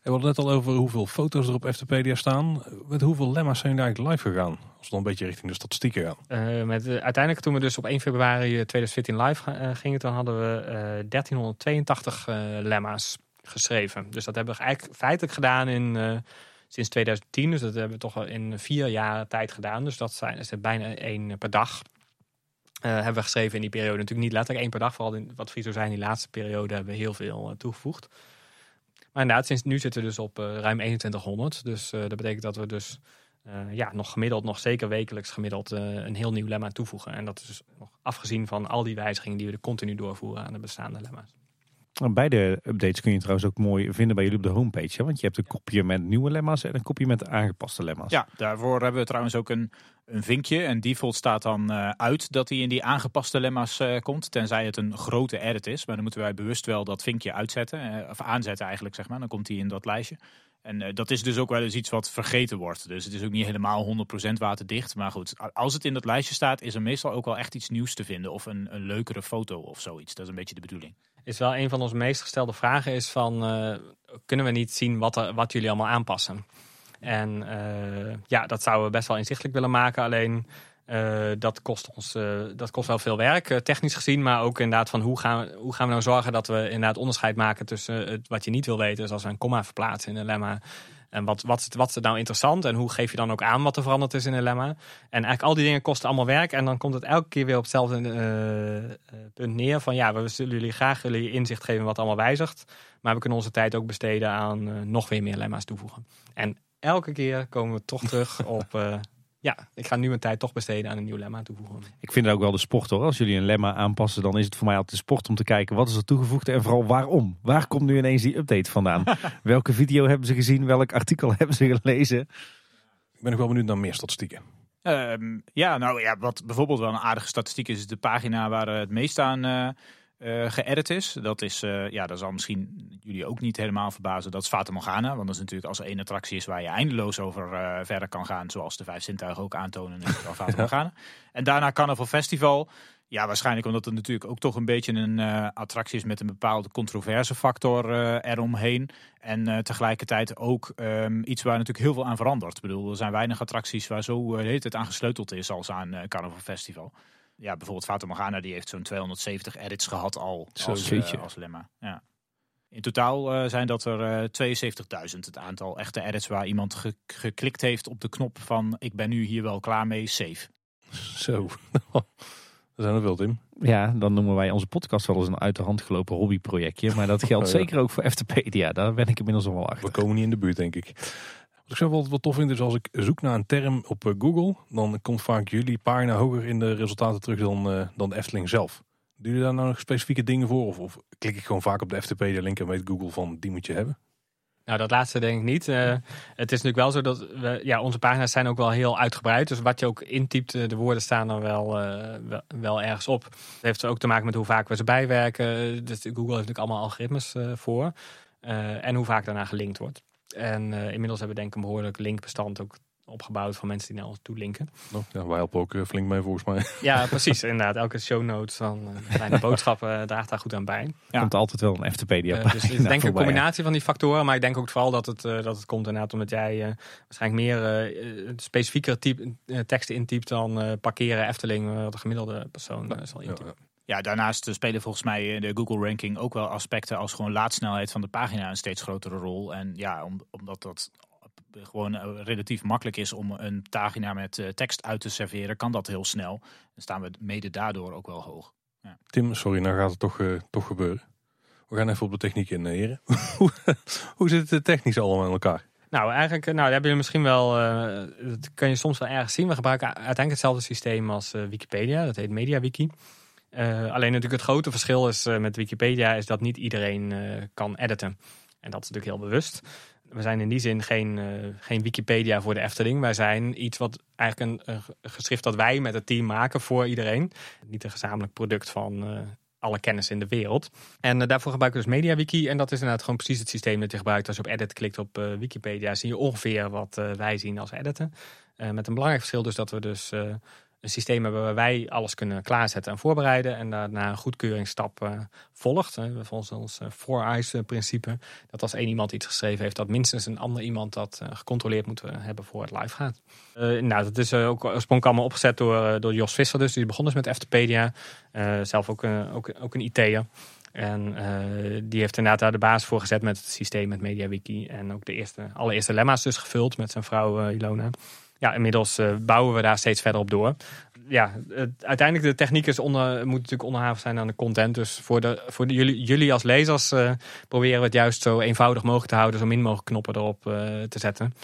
We hadden net al over hoeveel foto's er op FTpedia staan. Met hoeveel lemma's zijn er eigenlijk live gegaan? Als we dan een beetje richting de statistieken. Uh, met, uh, uiteindelijk toen we dus op 1 februari 2014 live gingen, dan hadden we 1382 lemma's geschreven. Dus dat hebben we eigenlijk feitelijk gedaan in sinds 2010. Dus dat hebben we toch al in vier jaar tijd gedaan. Dus dat zijn, is bijna één per dag. Hebben we geschreven in die periode. Natuurlijk niet letterlijk één per dag. Vooral in wat Friso zei, in die laatste periode hebben we heel veel toegevoegd. Maar inderdaad, sinds nu zitten we dus op uh, ruim 2100. Dus dat betekent dat we dus ja, nog gemiddeld, nog zeker wekelijks gemiddeld een heel nieuw lemma toevoegen. En dat is nog afgezien van al die wijzigingen die we er continu doorvoeren aan de bestaande lemma's. Beide updates kun je trouwens ook mooi vinden bij jullie op de homepage. Want je hebt een kopje met nieuwe lemma's en een kopje met aangepaste lemma's. Ja, daarvoor hebben we trouwens ook een, een vinkje. En default staat dan uh, uit dat hij in die aangepaste lemma's uh, komt. Tenzij het een grote edit is. Maar dan moeten wij bewust wel dat vinkje uitzetten. Uh, of aanzetten eigenlijk, zeg maar. Dan komt hij in dat lijstje. En uh, dat is dus ook wel eens iets wat vergeten wordt. Dus het is ook niet helemaal 100% waterdicht. Maar goed, als het in dat lijstje staat, is er meestal ook wel echt iets nieuws te vinden. Of een, een leukere foto of zoiets. Dat is een beetje de bedoeling. Is wel een van onze meest gestelde vragen is van... Uh, kunnen we niet zien wat, wat jullie allemaal aanpassen? En uh, ja, dat zouden we best wel inzichtelijk willen maken. Alleen uh, dat, kost ons, uh, dat kost wel veel werk, uh, technisch gezien. Maar ook inderdaad van hoe gaan, hoe gaan we nou zorgen dat we inderdaad onderscheid maken tussen wat je niet wil weten. Dus als we een komma verplaatsen in een lemma. En wat, wat, wat is het nou interessant? En hoe geef je dan ook aan wat er veranderd is in een lemma? En eigenlijk al die dingen kosten allemaal werk. En dan komt het elke keer weer op hetzelfde punt neer. Van ja, we zullen jullie graag jullie inzicht geven wat allemaal wijzigt. Maar we kunnen onze tijd ook besteden aan nog weer meer lemma's toevoegen. En elke keer komen we toch terug *laughs* op ja, ik ga nu mijn tijd toch besteden aan een nieuw lemma toevoegen. Ik vind het ook wel de sport hoor. Als jullie een lemma aanpassen, dan is het voor mij altijd de sport om te kijken wat is er toegevoegd en vooral waarom. Waar komt nu ineens die update vandaan? *laughs* Welke video hebben ze gezien? Welk artikel *laughs* hebben ze gelezen? Ik ben nog wel benieuwd naar meer statistieken. Um, ja, nou ja, wat bijvoorbeeld wel een aardige statistiek is, is de pagina waar het meest aan uh, uh, geëdit is. Dat is, uh, ja, dat zal misschien jullie ook niet helemaal verbazen. Dat is Fata Morgana. Want dat is natuurlijk als er één attractie is waar je eindeloos over uh, verder kan gaan. Zoals de vijf zintuigen ook aantonen. Is *laughs* Fata Morgana. En daarna Carnaval Festival. Ja, waarschijnlijk omdat het natuurlijk ook toch een beetje een uh, attractie is met een bepaalde controversefactor uh, eromheen. En uh, tegelijkertijd ook um, iets waar natuurlijk heel veel aan verandert. Ik bedoel, er zijn weinig attracties waar zo de hele tijd aan gesleuteld is als aan Carnival Festival. Ja, bijvoorbeeld Fata Morgana, die heeft zo'n 270 edits gehad al als, als lemma. Ja. In totaal zijn dat er 72.000 het aantal echte edits waar iemand ge geklikt heeft op de knop van ik ben nu hier wel klaar mee, save. Zo. *laughs* Er zijn er veel, Tim. Ja, dan noemen wij onze podcast wel eens een uit de hand gelopen hobbyprojectje. Maar dat geldt oh, *laughs* ja. zeker ook voor FTpedia. Daar ben ik inmiddels al wel achter. We komen niet in de buurt, denk ik. Wat ik zelf wel tof vind is als ik zoek naar een term op eh, Google, dan komt vaak jullie pagina hoger in de resultaten terug dan, uh, dan de Efteling zelf. Doen jullie daar nou nog specifieke dingen voor? Of, of klik ik gewoon vaak op de FTpedia link en weet Google van die moet je hebben? Nou, dat laatste denk ik niet. Uh, het is natuurlijk wel zo dat we, ja, onze pagina's zijn ook wel heel uitgebreid. Dus wat je ook intypt, de woorden staan er wel, wel, ergens op. Dat heeft ook te maken met hoe vaak we ze bijwerken. Dus Google heeft natuurlijk allemaal algoritmes voor. en hoe vaak daarna gelinkt wordt. En inmiddels hebben we denk ik een behoorlijk linkbestand ook opgebouwd van mensen die naar ons toe linken. Oh, ja, wij helpen ook flink mee volgens mij. *laughs* Ja, precies. inderdaad. Elke show notes van uh, kleine *laughs* boodschappen draagt daar goed aan bij. Ja. Komt altijd wel een uh, Dus ik *laughs* denk een combinatie van die factoren. Maar ik denk ook vooral dat het, uh, dat het komt inderdaad omdat jij waarschijnlijk meer specifiekere type, teksten intypt dan parkeren Efteling, wat de gemiddelde persoon zal intypen. Ja, ja, daarnaast spelen volgens mij in de Google ranking ook wel aspecten als gewoon laadsnelheid van de pagina een steeds grotere rol. En ja, om, omdat dat gewoon eh, relatief makkelijk is om een pagina met eh, tekst uit te serveren, kan dat heel snel. Dan staan we mede daardoor ook wel hoog. Ja. Tim, sorry, nou gaat het toch, uh, toch gebeuren. We gaan even op de techniek in, heren. *laughs* Hoe zit het technisch allemaal in elkaar? Nou, eigenlijk nou, hebben jullie misschien wel, uh, dat kun je soms wel ergens zien. We gebruiken uiteindelijk hetzelfde systeem als uh, Wikipedia, dat heet MediaWiki. Uh, alleen natuurlijk het grote verschil is met Wikipedia is dat niet iedereen kan editen. En dat is natuurlijk heel bewust we zijn in die zin geen, geen Wikipedia voor de Efteling. Wij zijn iets wat eigenlijk een, geschrift dat wij met het team maken voor iedereen. Niet een gezamenlijk product van alle kennis in de wereld. En daarvoor gebruiken we dus MediaWiki. En dat is inderdaad gewoon precies het systeem dat je gebruikt. Als je op edit klikt op Wikipedia, zie je ongeveer wat wij zien als editen. met een belangrijk verschil dus dat we dus een systeem hebben waar wij alles kunnen klaarzetten en voorbereiden. En daarna een goedkeuringsstap uh, volgt. Hè. Volgens ons four eyes uh, principe. Dat als één iemand iets geschreven heeft, dat minstens een ander iemand dat gecontroleerd moet hebben voor het live gaat. nou, dat is ook oorspronkelijk allemaal opgezet door, door Jos Visser. Dus die begon dus met Eftepedia. zelf ook, ook, ook een IT'er. En die heeft inderdaad daar de basis voor gezet met het systeem met MediaWiki. En ook de eerste, allereerste lemma's dus gevuld met zijn vrouw Ilona ja, inmiddels uh, bouwen we daar steeds verder op door. Ja, uiteindelijk de techniek is onder, moet natuurlijk onderhavig zijn aan de content. Dus voor, de, voor jullie, jullie als lezers uh, proberen we het juist zo eenvoudig mogelijk te houden. Zo min mogelijk knoppen erop uh, te zetten.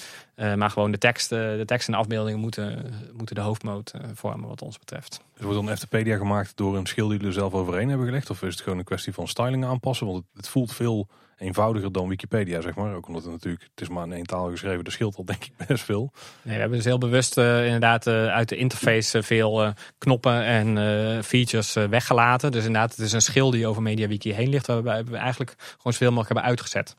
maar gewoon de tekst, de tekst en de afbeeldingen moeten, moeten de hoofdmoot vormen wat ons betreft. Dus wordt dan Eftepedia gemaakt door een schil die jullie er zelf overheen hebben gelegd? Of is het gewoon een kwestie van styling aanpassen? Want het voelt veel eenvoudiger dan Wikipedia, zeg maar. Ook omdat het natuurlijk, het is maar in één taal geschreven, de scheelt al denk ik best veel. Nee, we hebben dus heel bewust uh, inderdaad uh, uit de interface uh, veel knoppen en features weggelaten. Dus inderdaad, het is een schil die over MediaWiki heen ligt, waarbij we eigenlijk gewoon zoveel mogelijk hebben uitgezet.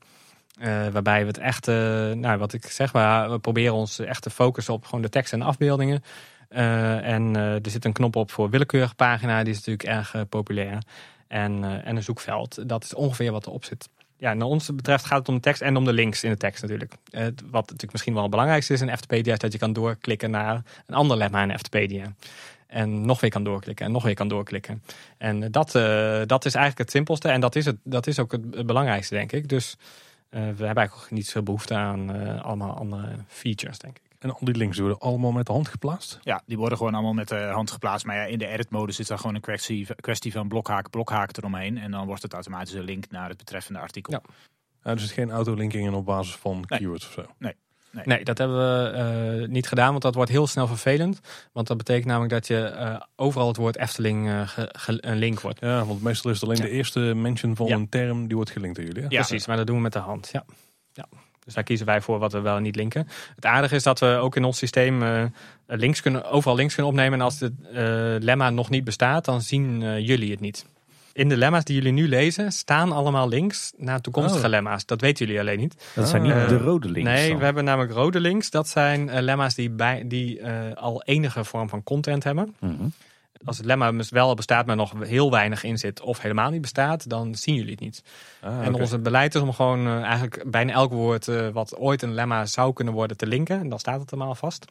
waarbij we het echt, nou wat ik zeg, maar, we proberen ons echt te focussen op gewoon de tekst en afbeeldingen. en er zit een knop op voor willekeurige pagina, die is natuurlijk erg populair. En, en een zoekveld, dat is ongeveer wat erop zit ja, naar ons betreft gaat het om de tekst en om de links in de tekst natuurlijk. Uh, wat natuurlijk misschien wel het belangrijkste is in FTpedia, is dat je kan doorklikken naar een ander lemma in FTpedia. En nog weer kan doorklikken en nog weer kan doorklikken. En uh, dat, uh, dat is eigenlijk het simpelste en dat is, het, dat is ook het, belangrijkste, denk ik. Dus we hebben eigenlijk niet veel behoefte aan allemaal andere features, denk ik. En al die links worden allemaal met de hand geplaatst? Ja, die worden gewoon allemaal met de hand geplaatst. Maar ja, in de edit-mode zit daar gewoon een kwestie, kwestie van blokhaak, blokhaak eromheen. En dan wordt het automatisch een link naar het betreffende artikel. Ja. Ja, dus het geen autolinking op basis van nee. keywords of zo? Nee. Nee. nee. dat hebben we uh, niet gedaan, want dat wordt heel snel vervelend. Want dat betekent namelijk dat je uh, overal het woord Efteling uh, een link wordt. Ja, want meestal is het alleen ja. de eerste mention van ja. een term die wordt gelinkt door jullie. Ja, precies, maar dat doen we met de hand. Ja. ja. Dus daar kiezen wij voor wat we wel niet linken. Het aardige is dat we ook in ons systeem uh, links kunnen, overal links kunnen opnemen. En als het uh, lemma nog niet bestaat, dan zien uh, jullie het niet. In de lemma's die jullie nu lezen, staan allemaal links naar toekomstige oh. lemma's. Dat weten jullie alleen niet. Dat zijn niet de rode links. Nee, dan. we hebben namelijk rode links. Dat zijn lemma's die, bij, die al enige vorm van content hebben. Mm -hmm. Als het lemma wel bestaat, maar nog heel weinig in zit of helemaal niet bestaat, dan zien jullie het niet. Ah, en onze beleid is om gewoon eh, eigenlijk bijna elk woord eh, wat ooit een lemma zou kunnen worden te linken. En dan staat het helemaal vast.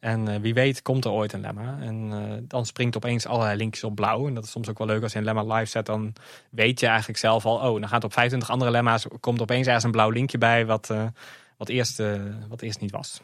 En eh, wie weet komt er ooit een lemma. En dan springt opeens allerlei linkjes op blauw. En dat is soms ook wel leuk als je een lemma live zet. Dan weet je eigenlijk zelf al, oh, dan gaat op 25 andere lemma's, komt opeens ergens een blauw linkje bij wat, wat, eerst, wat eerst niet was.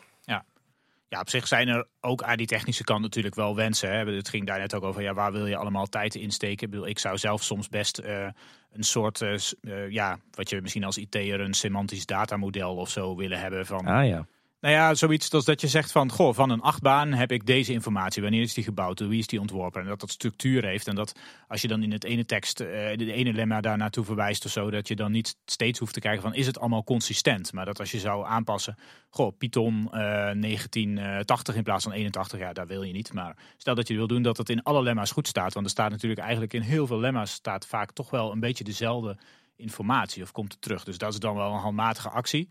Ja, op zich zijn er ook aan die technische kant natuurlijk wel wensen. Hè. Het ging daar net ook over, ja, waar wil je allemaal tijd in steken? Ik, bedoel, ik zou zelf soms best eh, een soort, eh, eh, ja, wat je misschien als IT'er een semantisch datamodel of zo willen hebben. Van, Ah ja. Nou ja, zoiets als dat je zegt van, goh, van een achtbaan heb ik deze informatie. Wanneer is die gebouwd? Wie is die ontworpen? En dat dat structuur heeft. En dat als je dan in het ene tekst, eh, de ene lemma daar naartoe verwijst of zo, dat je dan niet steeds hoeft te kijken van, is het allemaal consistent? Maar dat als je zou aanpassen, goh, Python eh 1980 in plaats van 81, ja, daar wil je niet. Maar stel dat je wil doen dat het in alle lemma's goed staat. Want er staat natuurlijk eigenlijk in heel veel lemma's staat vaak toch wel een beetje dezelfde informatie of komt het terug. Dus dat is dan wel een handmatige actie.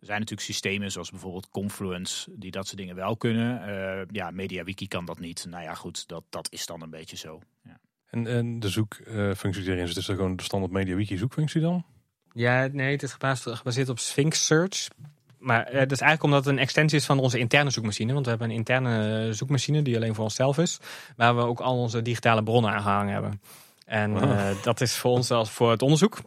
Er zijn natuurlijk systemen zoals bijvoorbeeld Confluence die dat soort dingen wel kunnen. Eh, ja, MediaWiki kan dat niet. Nou ja, goed, dat, dat is dan een beetje zo. Ja. En, en de zoekfunctie die erin zit, is dat gewoon de standaard MediaWiki zoekfunctie dan? Ja, nee, het is gebaseerd, op Sphinx Search. Maar eh, dat is eigenlijk omdat het een extensie is van onze interne zoekmachine. Want we hebben een interne zoekmachine die alleen voor onszelf is. Waar we ook al onze digitale bronnen aan gehangen hebben. En eh, dat is voor ons als voor het onderzoek.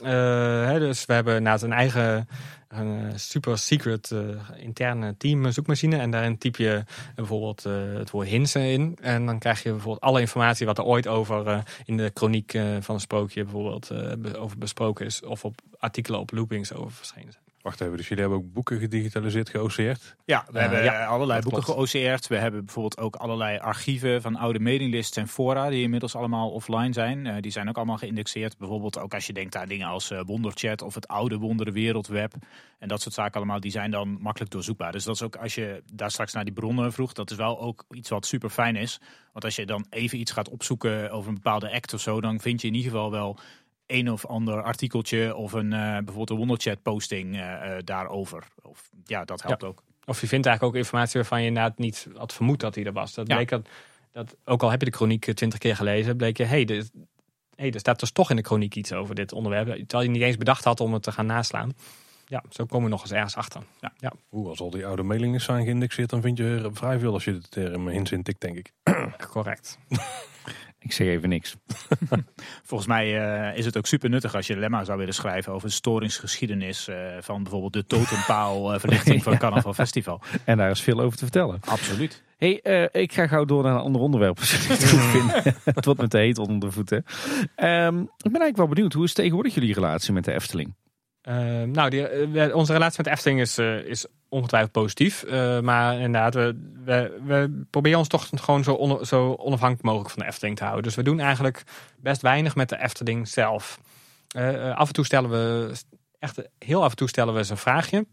Eh, dus we hebben inderdaad een eigen een eh, super secret eh, interne team zoekmachine. En daarin typ je bijvoorbeeld het woord hinsen in. En dan krijg je bijvoorbeeld alle informatie wat er ooit over in de chroniek eh, van een sprookje bijvoorbeeld be- over besproken is. Of op artikelen op loopings over verschenen zijn. Wacht even, dus jullie hebben ook boeken gedigitaliseerd, geOCR'd? Ja, we Eh, hebben ja, allerlei boeken geOCR'd. We hebben bijvoorbeeld ook allerlei archieven van oude mailinglists en fora die inmiddels allemaal offline zijn. Eh, die zijn ook allemaal geïndexeerd. Bijvoorbeeld ook als je denkt aan dingen als eh, Wonderchat of het oude Wondere Wereldweb. En dat soort zaken allemaal, die zijn dan makkelijk doorzoekbaar. Dus dat is ook als je daar straks naar die bronnen vroeg, dat is wel ook iets wat super fijn is. Want als je dan even iets gaat opzoeken over een bepaalde act of zo, dan vind je in ieder geval wel een of ander artikeltje of een eh, bijvoorbeeld een Wonderchat posting eh, eh, daarover. Of ja, dat helpt ook. Of je vindt eigenlijk ook informatie waarvan je inderdaad niet had vermoed dat die er was. Dat Ja. bleek dat, dat, ook al heb je de chroniek twintig keer gelezen, bleek je, hé, hey, hey, er staat dus toch in de chroniek iets over dit onderwerp. Terwijl je niet eens bedacht had om het te gaan naslaan. Ja, zo komen we nog eens ergens achter. Oeh, als al die oude mailingen zijn geïndexeerd, dan vind je er vrij veel als je de term hints intikt, denk ik. Correct. *laughs* Ik zeg even niks. *laughs* Volgens mij eh, is het ook super nuttig als je een lemma zou willen schrijven over de storingsgeschiedenis eh, van bijvoorbeeld de totempaal eh, verlichting *laughs* van het Carnaval Festival. En daar is veel over te vertellen. Absoluut. Hey, eh, ik ga gauw door naar een ander onderwerp. als jullie het goed het wordt me te heet onder de voeten. Ehm, ik ben eigenlijk wel benieuwd. Hoe is tegenwoordig jullie relatie met de Efteling? Eh, nou, die, eh, onze relatie met de Efteling is, eh, is ongetwijfeld positief. Eh, maar inderdaad, we, we, proberen ons toch gewoon zo, zo onafhankelijk mogelijk van de Efteling te houden. Dus we doen eigenlijk best weinig met de Efteling zelf. Af en toe stellen we, echt heel af en toe stellen we eens een vraagje.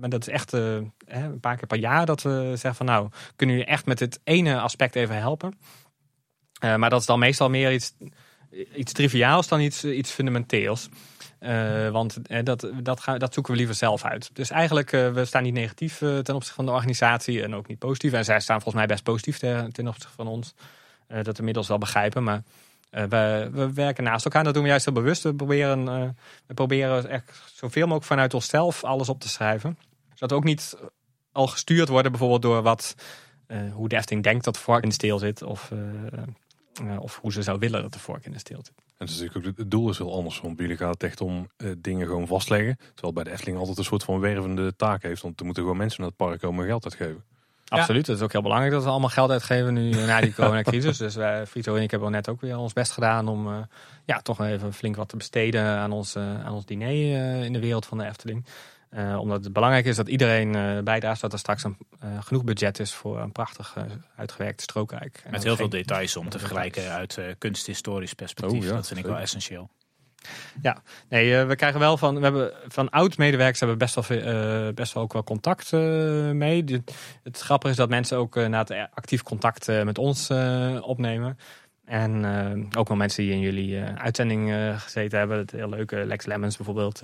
Maar dat is echt een paar keer per jaar dat we zeggen van nou, kunnen jullie echt met dit ene aspect even helpen? Maar dat is dan meestal meer iets, iets triviaals dan iets, iets fundamenteels. Eh, want eh, dat, dat, gaan, dat zoeken we liever zelf uit. Dus eigenlijk, eh, we staan niet negatief ten opzichte van de organisatie en ook niet positief. En zij staan volgens mij best positief ten, opzichte van ons. Dat inmiddels wel begrijpen. Maar we, we werken naast elkaar. Dat doen we juist heel bewust. We proberen, we proberen echt zoveel mogelijk vanuit onszelf alles op te schrijven. Zodat we ook niet al gestuurd worden bijvoorbeeld door wat, hoe de Efteling denkt dat de vork in steel zit. Of, eh, of hoe ze zou willen dat de vork in de steel zit. En het, is natuurlijk ook, het doel is heel anders, want bij jullie gaat het echt om eh, dingen gewoon vastleggen. Terwijl bij de Efteling altijd een soort van wervende taak heeft, want er moeten gewoon mensen naar het park komen en geld uitgeven. Absoluut, het is ook heel belangrijk dat we allemaal geld uitgeven nu eh, na die *laughs* coronacrisis. dus wij, Frito en ik hebben net ook weer ons best gedaan om eh, ja, toch even flink wat te besteden aan ons, aan ons diner eh, in de wereld van de Efteling. Eh, omdat het belangrijk is dat iedereen eh bijdraagt, dat er straks een, eh, genoeg budget is voor een prachtig eh, uitgewerkt strookrijk. En Met heel veel details om te vergelijken uit eh, kunsthistorisch perspectief. Oh ja, dat vind ik wel essentieel. Nee, eh, we krijgen wel van, we hebben van oud-medewerkers hebben we best wel, veel, eh, best wel ook wel contact eh, mee. De- het grappige is dat mensen ook na het actief contact eh, met ons eh, opnemen. En eh, ook wel mensen die in jullie eh, uitzending gezeten hebben. Het heel leuke Lex Lemmens bijvoorbeeld.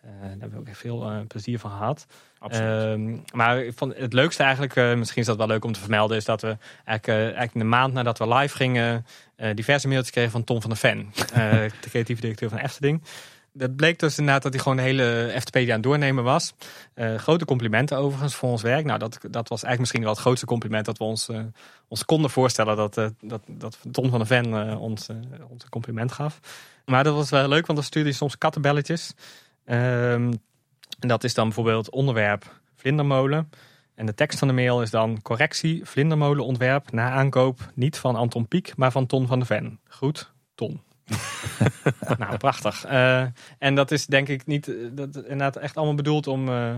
Eh, daar hebben we ook echt veel plezier van gehad. Absoluut. Ehm, maar ik vond het leukste eigenlijk, misschien is dat wel leuk om te vermelden, is dat we eigenlijk, eigenlijk een maand nadat we live gingen, diverse mailtjes kregen van Tom van der Ven, *laughs* de creatieve directeur van Efteling dat bleek dus inderdaad dat hij gewoon de hele FTP aan het doornemen was. Grote complimenten overigens voor ons werk. Nou, dat, dat was eigenlijk misschien wel het grootste compliment dat we ons, ons konden voorstellen dat, dat, dat Ton van de Ven ons, ons een compliment gaf. Maar dat was wel leuk, want dan stuurde hij soms kattenbelletjes. Ehm, en dat is dan bijvoorbeeld onderwerp vlindermolen. En de tekst van de mail is dan correctie, vlindermolenontwerp na aankoop niet van Anton Pieck, maar van Ton van de Ven. Goed, Ton. *laughs* nou, prachtig. Uh, en dat is denk ik niet, dat inderdaad echt allemaal bedoeld om, uh,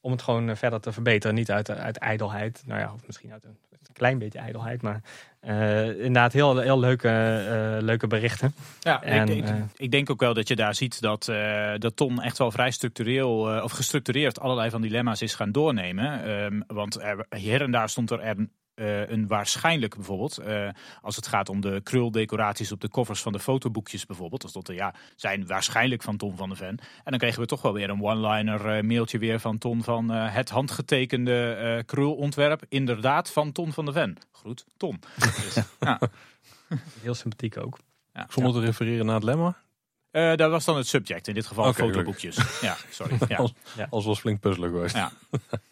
om het gewoon verder te verbeteren. Niet uit, uit ijdelheid, nou ja, of misschien uit een, een klein beetje ijdelheid, maar uh, inderdaad heel, heel leuke, leuke berichten. Ja, en, ik, ik, ik, denk ook wel dat je daar ziet dat, dat Ton echt wel vrij structureel of gestructureerd allerlei van dilemma's is gaan doornemen. Um, want er, hier en daar stond er, er uh, een waarschijnlijk bijvoorbeeld, uh, als het gaat om de kruldecoraties op de covers van de fotoboekjes bijvoorbeeld, als dat er ja, zijn waarschijnlijk van Tom van de Ven. En dan kregen we toch wel weer een one-liner uh, mailtje weer van Ton van het handgetekende krulontwerp, inderdaad van Ton van de Ven. Groet, Ton. dus, *laughs* ja. Heel sympathiek ook. Ja. Zonder te refereren naar het lemma? Uh, dat was dan het subject, in dit geval okay, fotoboekjes. ja, sorry. Ja. als, *laughs* als was flink puzzelen geweest. Ja. *laughs*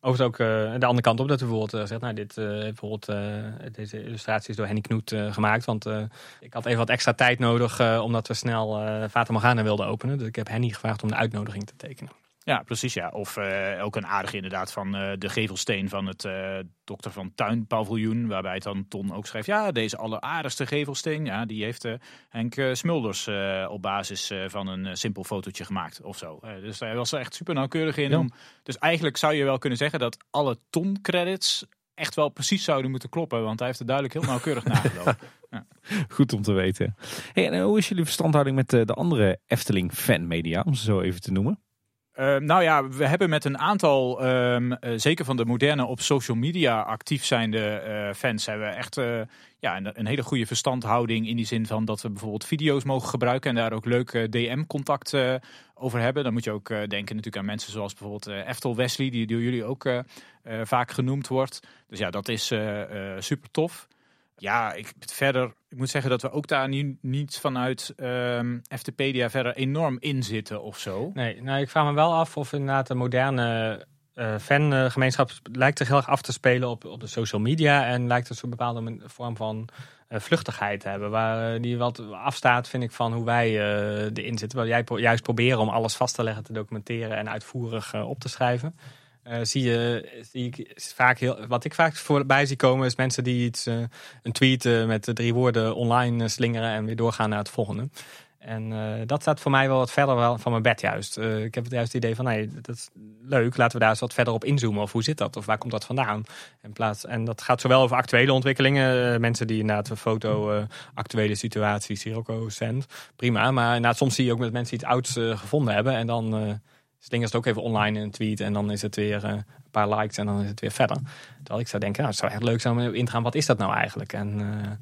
Overigens ook uh, de andere kant op dat we bijvoorbeeld uh, zegt, nou, dit, uh, bijvoorbeeld, deze illustratie is door Henny Knoet gemaakt. Want ik had even wat extra tijd nodig omdat we snel Fata Morgana wilden openen. Dus ik heb Henny gevraagd om de uitnodiging te tekenen. Ja, precies. Ja. Of uh, ook een aardige inderdaad van uh, de gevelsteen van het uh, Dokter van Tuin paviljoen. Waarbij het dan Ton ook schrijft. Ja, deze alleraardigste gevelsteen. Ja, die heeft Henk Smulders op basis van een simpel fotootje gemaakt. Of zo. dus hij was er echt super nauwkeurig in. Om, dus eigenlijk zou je wel kunnen zeggen dat alle Ton credits echt wel precies zouden moeten kloppen. Want hij heeft er duidelijk heel nauwkeurig nagelopen. *laughs* Ja. Goed om te weten. Hey, en hoe is jullie verstandhouding met de andere Efteling fanmedia, om ze zo even te noemen? Uh, nou ja, we hebben met een aantal, um, uh, zeker van de moderne op social media actief zijnde uh, fans, hebben we echt ja, een, een, hele goede verstandhouding in die zin van dat we bijvoorbeeld video's mogen gebruiken en daar ook leuk DM-contact over hebben. Dan moet je ook denken natuurlijk aan mensen zoals bijvoorbeeld Eftel Wesley, die door jullie ook vaak genoemd wordt. Dus ja, dat is super tof. Ja, ik, verder, ik moet zeggen dat we ook daar niet, niet vanuit um, FTpedia verder enorm in zitten of zo. Nee, nou, ik vraag me wel af of inderdaad de moderne uh, fangemeenschap lijkt zich heel erg af te spelen op, op de social media. En lijkt het een bepaalde vorm van uh, vluchtigheid te hebben. Waar uh, die wat afstaat, vind ik, van hoe wij erin zitten. Waar jij juist proberen om alles vast te leggen, te documenteren en uitvoerig op te schrijven. Uh, zie, je, zie vaak heel. Wat ik vaak voorbij zie komen is mensen die iets, uh, een tweet uh, met drie woorden online slingeren en weer doorgaan naar het volgende. En dat staat voor mij wel wat verder van mijn bed juist. ik heb het juist het idee van, nee, dat is leuk. Laten we daar eens wat verder op inzoomen. Of hoe zit dat? Of waar komt dat vandaan? In plaats, en dat gaat zowel over actuele ontwikkelingen. mensen die inderdaad een foto, actuele situaties, ook cent. Prima. Maar inderdaad, soms zie je ook met mensen iets ouds gevonden hebben. En dan slingert het ook even online in een tweet en dan is het weer uh, een paar likes en dan is het weer verder. Terwijl ik zou denken, nou, het zou echt leuk zijn om in te gaan, wat is dat nou eigenlijk? En, uh, en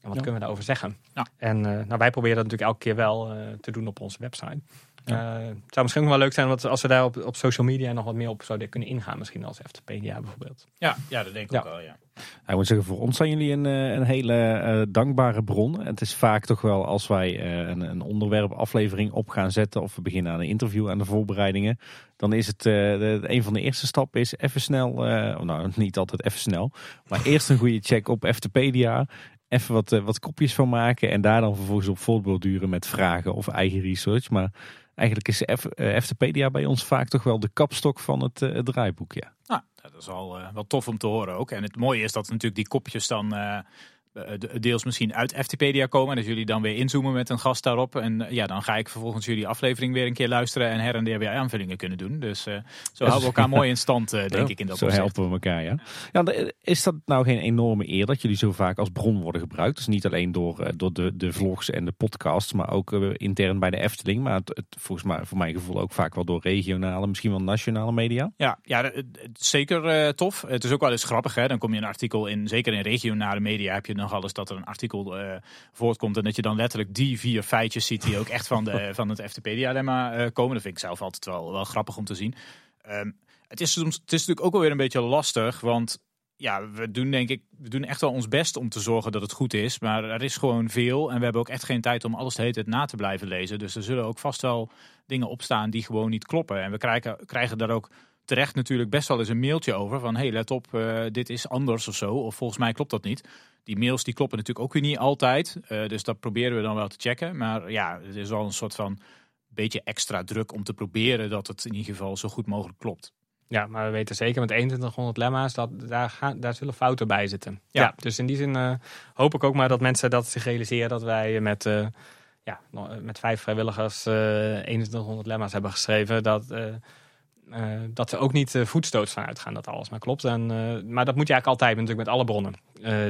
wat kunnen we daarover zeggen? Ja. En uh, nou, wij proberen dat natuurlijk elke keer wel te doen op onze website. Ja. het zou misschien ook wel leuk zijn als we daar op, op social media nog wat meer op zouden kunnen ingaan. Misschien als FTPDA bijvoorbeeld. Ja, ja dat denk ik ook wel, ja. Ik moet zeggen, voor ons zijn jullie een, een hele uh, dankbare bron. Het is vaak toch wel als wij uh, een, een onderwerp aflevering op gaan zetten of we beginnen aan een interview aan de voorbereidingen. Dan is het uh, de, een van de eerste stappen is even snel, nou *laughs* niet altijd even snel, maar eerst een goede check op FTpedia. Even wat, wat kopjes van maken en daar dan vervolgens op voortborduren met vragen of eigen research. Maar eigenlijk is F, FTpedia bij ons vaak toch wel de kapstok van het, het draaiboek. Ja. Nou, dat is al uh, wel tof om te horen ook. En het mooie is dat natuurlijk die kopjes dan uh, eh, deels misschien uit FTpedia komen. En dat jullie dan weer inzoomen met een gast daarop. En eh, ja, dan ga ik vervolgens jullie aflevering weer een keer luisteren en her en der weer aanvullingen kunnen doen. Dus uh, zo houden we elkaar mooi in stand, *laughs* denk ja, ik, in dat Zo helpen we elkaar, ja. ja. Is dat nou geen enorme eer dat jullie zo vaak als bron worden gebruikt? Dus niet alleen door, door de, de vlogs en de podcasts, maar ook intern bij de Efteling. Maar het, het, volgens mij, voor mijn gevoel ook vaak wel door regionale, misschien wel nationale media. Ja, ja zeker tof. Het is ook wel eens grappig, hè. Dan kom je een artikel in, zeker in regionale media, heb je dan nogal eens dat er een artikel uh, voortkomt en dat je dan letterlijk die vier feitjes ziet die ook echt van, de, *laughs* van het FTP-dilemma uh, komen. Dat vind ik zelf altijd wel, wel grappig om te zien. Um, het, is soms, het is natuurlijk ook alweer een beetje lastig, want ja, we doen denk ik, we doen echt wel ons best om te zorgen dat het goed is. Maar er is gewoon veel en we hebben ook echt geen tijd om alles de hele tijd na te blijven lezen. Dus er zullen ook vast wel dingen opstaan die gewoon niet kloppen. En we krijgen, krijgen daar ook terecht natuurlijk best wel eens een mailtje over van hey, let op, uh, dit is anders of zo. Of volgens mij klopt dat niet. Die mails die kloppen natuurlijk ook weer niet altijd. Uh, dus dat proberen we dan wel te checken. Maar ja, het is wel een soort van beetje extra druk om te proberen dat het in ieder geval zo goed mogelijk klopt. Ja, maar we weten zeker met 2100 lemma's dat daar, gaan, daar zullen fouten bij zitten. Ja, dus in die zin uh, hoop ik ook maar dat mensen dat zich realiseren dat wij met, uh, ja, met vijf vrijwilligers uh, 2100 lemma's hebben geschreven. Dat, dat ze ook niet voetstoot van uitgaan dat alles maar klopt. En, maar dat moet je eigenlijk altijd natuurlijk met alle bronnen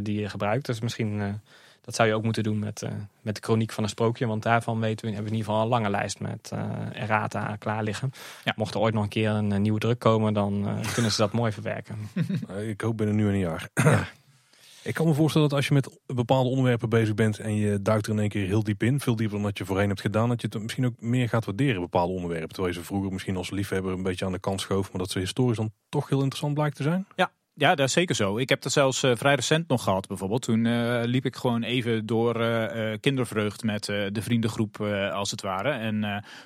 die je gebruikt. Dus misschien dat zou je ook moeten doen met, uh, met de chroniek van een sprookje. Want daarvan weten we, hebben we in ieder geval een lange lijst met uh, errata klaar liggen. Ja. Mocht er ooit nog een keer een, nieuwe druk komen, dan uh, kunnen ze dat *laughs* mooi verwerken. Ik hoop binnen nu en een jaar. Ja. Ik kan me voorstellen dat als je met bepaalde onderwerpen bezig bent en je duikt er in één keer heel diep in, veel dieper dan dat je voorheen hebt gedaan, dat je het misschien ook meer gaat waarderen, bepaalde onderwerpen. Terwijl je ze vroeger misschien als liefhebber een beetje aan de kant schoof, maar dat ze historisch dan toch heel interessant blijkt te zijn. Ja, ja, dat is zeker zo. Ik heb dat zelfs uh, vrij recent nog gehad bijvoorbeeld. Toen uh, liep ik gewoon even door uh, kindervreugd met de vriendengroep als het ware. En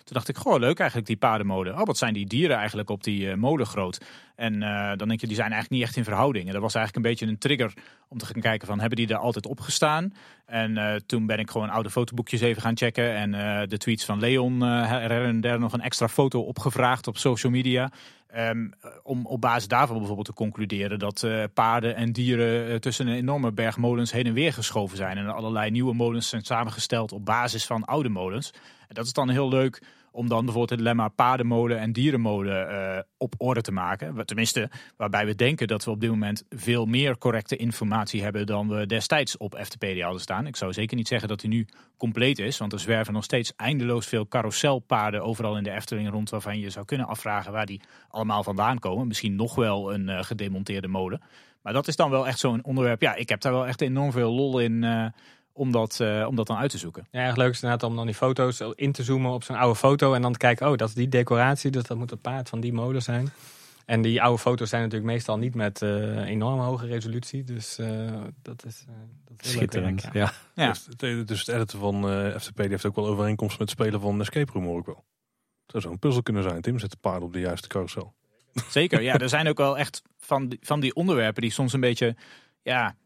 toen dacht ik, goh leuk eigenlijk die paardenmolen. Oh, wat zijn die dieren eigenlijk op die molen groot. En dan denk je, die zijn eigenlijk niet echt in verhouding. En dat was eigenlijk een beetje een trigger om te gaan kijken van, hebben die er altijd op gestaan? En toen ben ik gewoon oude fotoboekjes even gaan checken. En de tweets van Leon er en der nog een extra foto opgevraagd op social media. Um, om op basis daarvan bijvoorbeeld te concluderen dat uh, paarden en dieren uh, tussen een enorme berg molens heen en weer geschoven zijn. En allerlei nieuwe molens zijn samengesteld op basis van oude molens. En dat is dan heel leuk om dan bijvoorbeeld het lemma paardenmolen en dierenmolen uh, op orde te maken. Tenminste, waarbij we denken dat we op dit moment veel meer correcte informatie hebben dan we destijds op FTPD hadden staan. Ik zou zeker niet zeggen dat die nu compleet is, want er zwerven nog steeds eindeloos veel carouselpaarden overal in de Efteling rond, waarvan je zou kunnen afvragen waar die allemaal vandaan komen. Misschien nog wel een uh, gedemonteerde molen. Maar dat is dan wel echt zo'n onderwerp. Ja, ik heb daar wel echt enorm veel lol in. Uh, om dat, uh, om dat dan uit te zoeken. Ja, erg leuk is inderdaad om dan die foto's in te zoomen op zo'n oude foto en dan te kijken, oh, dat is die decoratie, dus dat moet het paard van die molen zijn. En die oude foto's zijn natuurlijk meestal niet met uh, enorm hoge resolutie, dus uh, dat is, dat is schitterend. Werk, ja. ja. ja. Dus, dus, het editen van FTP die heeft ook wel overeenkomst met het spelen van Escape Room hoor ik wel. Het zou zo'n puzzel kunnen zijn, Tim, zet de paard op de juiste carousel. Zeker, ja, er zijn ook wel echt van die, van die onderwerpen die soms een beetje, ja,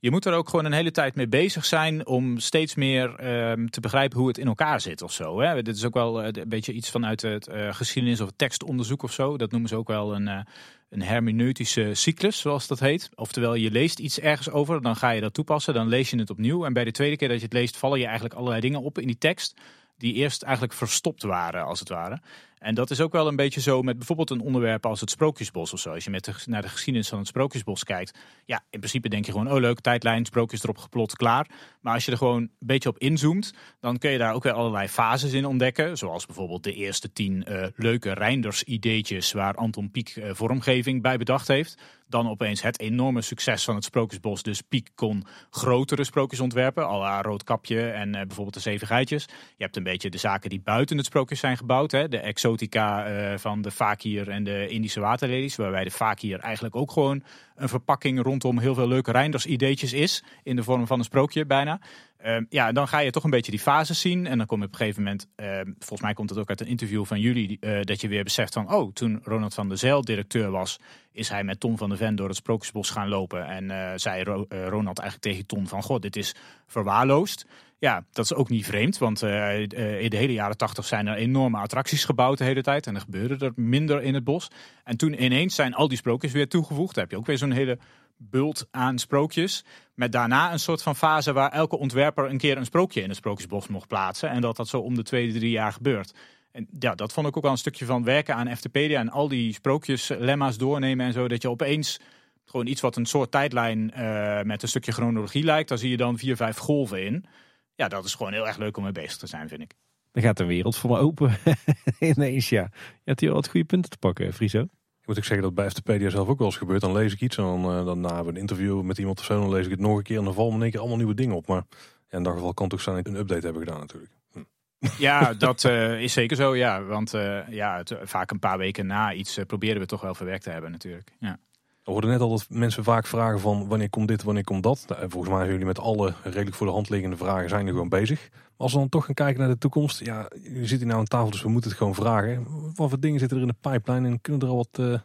je moet er ook gewoon een hele tijd mee bezig zijn om steeds meer ehm, te begrijpen hoe het in elkaar zit of zo. Hè? Dit is ook wel uh, een beetje iets vanuit het uh, geschiedenis of tekstonderzoek of zo. Dat noemen ze ook wel een, uh, een hermeneutische cyclus, zoals dat heet. Oftewel, je leest iets ergens over, dan ga je dat toepassen, dan lees je het opnieuw. En bij de tweede keer dat je het leest, vallen je eigenlijk allerlei dingen op in die tekst die eerst eigenlijk verstopt waren, als het ware. En dat is ook wel een beetje zo met bijvoorbeeld een onderwerp als het Sprookjesbos of zo. Als je met naar de geschiedenis van het Sprookjesbos kijkt. Ja, in principe denk je gewoon, oh leuk, tijdlijn, sprookjes erop geplot, klaar. Maar als je er gewoon een beetje op inzoomt, dan kun je daar ook weer allerlei fases in ontdekken. Zoals bijvoorbeeld de eerste tien uh, leuke Reinders-ideetjes waar Anton Pieck uh, vormgeving bij bedacht heeft. Dan opeens het enorme succes van het Sprookjesbos. Dus Piek kon grotere sprookjes ontwerpen, à la Roodkapje en uh, bijvoorbeeld de Zeven Geitjes. Je hebt een beetje de zaken die buiten het sprookjes zijn gebouwd. Hè? De uh, van de fakir en de Indische waterlelies. Waarbij de fakir eigenlijk ook gewoon een verpakking rondom heel veel leuke Reinders ideetjes is. In de vorm van een sprookje bijna. Uh, ja, dan ga je toch een beetje die fases zien. En dan kom je op een gegeven moment, uh, volgens mij komt het ook uit een interview van jullie, uh, dat je weer beseft van, oh, toen Ronald van der Zijl directeur was, is hij met Tom van der Ven door het Sprookjesbos gaan lopen. En eh, zei Ro Ronald eigenlijk tegen Tom van, god, dit is verwaarloosd. Ja, dat is ook niet vreemd, want in de hele jaren tachtig zijn er enorme attracties gebouwd de hele tijd. En er gebeurde er minder in het bos. En toen ineens zijn al die sprookjes weer toegevoegd. Dan heb je ook weer zo'n hele bult aan sprookjes. Met daarna een soort van fase waar elke ontwerper een keer een sprookje in het sprookjesbos mocht plaatsen. En dat dat zo om de twee, drie jaar gebeurt. En ja, dat vond ik ook wel een stukje van werken aan FTpedia en al die sprookjeslemma's doornemen en zo. Dat je opeens gewoon iets wat een soort tijdlijn met een stukje chronologie lijkt. Daar zie je dan vier, vijf golven in. Ja, dat is gewoon heel erg leuk om mee bezig te zijn, vind ik. Dan gaat de wereld voor me open *laughs* ineens, ja. Je hebt hier wat goede punten te pakken, Friso. Ik moet ook zeggen dat bij FTPedia zelf ook wel eens gebeurt. Dan lees ik iets en dan, uh, dan na een interview met iemand of zo, dan lees ik het nog een keer en dan vallen me in één keer allemaal nieuwe dingen op. Maar ja, in dat geval kan het ook zijn dat ik een update hebben gedaan natuurlijk. Hm. *laughs* Ja, dat uh, is zeker zo. Ja, want uh, ja, het, vaak een paar weken na iets uh, proberen we toch wel verwerkt te hebben natuurlijk. Ja. We hoorden net al dat mensen vaak vragen van wanneer komt dit, wanneer komt dat. Nou, volgens mij zijn jullie met alle redelijk voor de hand liggende vragen zijn er gewoon bezig. Maar als we dan toch gaan kijken naar de toekomst. Ja, jullie zitten nou aan tafel, dus we moeten het gewoon vragen. Wat voor dingen zitten er in de pipeline en kunnen er al wat, uh,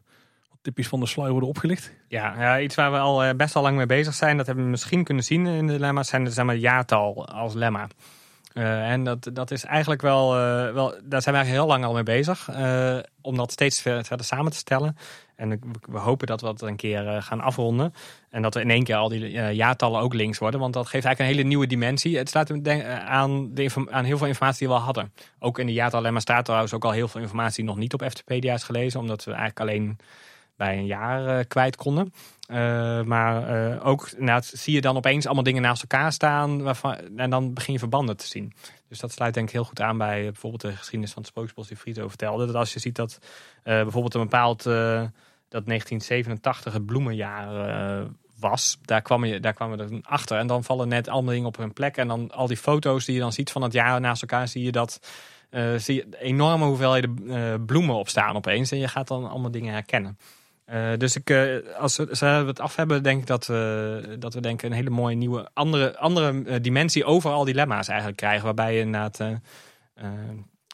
tipjes van de sluier worden opgelicht? Ja, ja, iets waar we al best wel lang mee bezig zijn. Dat hebben we misschien kunnen zien in de lemma's. Zijn de zeg maar, jaartal als lemma. Uh, en dat, dat is eigenlijk wel, wel, daar zijn we eigenlijk heel lang al mee bezig. Om dat steeds verder samen te stellen. En we hopen dat we dat een keer gaan afronden. En dat we in één keer al die jaartallen ook links worden. Want dat geeft eigenlijk een hele nieuwe dimensie. Het sluit aan, de aan heel veel informatie die we al hadden. Ook in de jaartallen, maar staat trouwens ook al heel veel informatie die nog niet op FTPedia is gelezen. Omdat we eigenlijk alleen bij een jaar kwijt konden. Maar ook zie je dan opeens allemaal dingen naast elkaar staan. Waarvan, en dan begin je verbanden te zien. Dus dat sluit denk ik heel goed aan bij uh, bijvoorbeeld de geschiedenis van het Sprookjesbos die Frito vertelde. Dat als je ziet dat bijvoorbeeld een bepaald dat 1987 het bloemenjaar was, daar kwam je daar kwamen we achter. En dan vallen net allemaal dingen op hun plek. En dan al die foto's die je dan ziet van het jaar naast elkaar, zie je dat zie je enorme hoeveelheden bloemen opstaan opeens. En je gaat dan allemaal dingen herkennen. Uh, dus ik, uh, als we, het af hebben, denk ik dat we, dat we denken een hele mooie nieuwe andere, andere dimensie over al dilemma's eigenlijk krijgen. Waarbij je inderdaad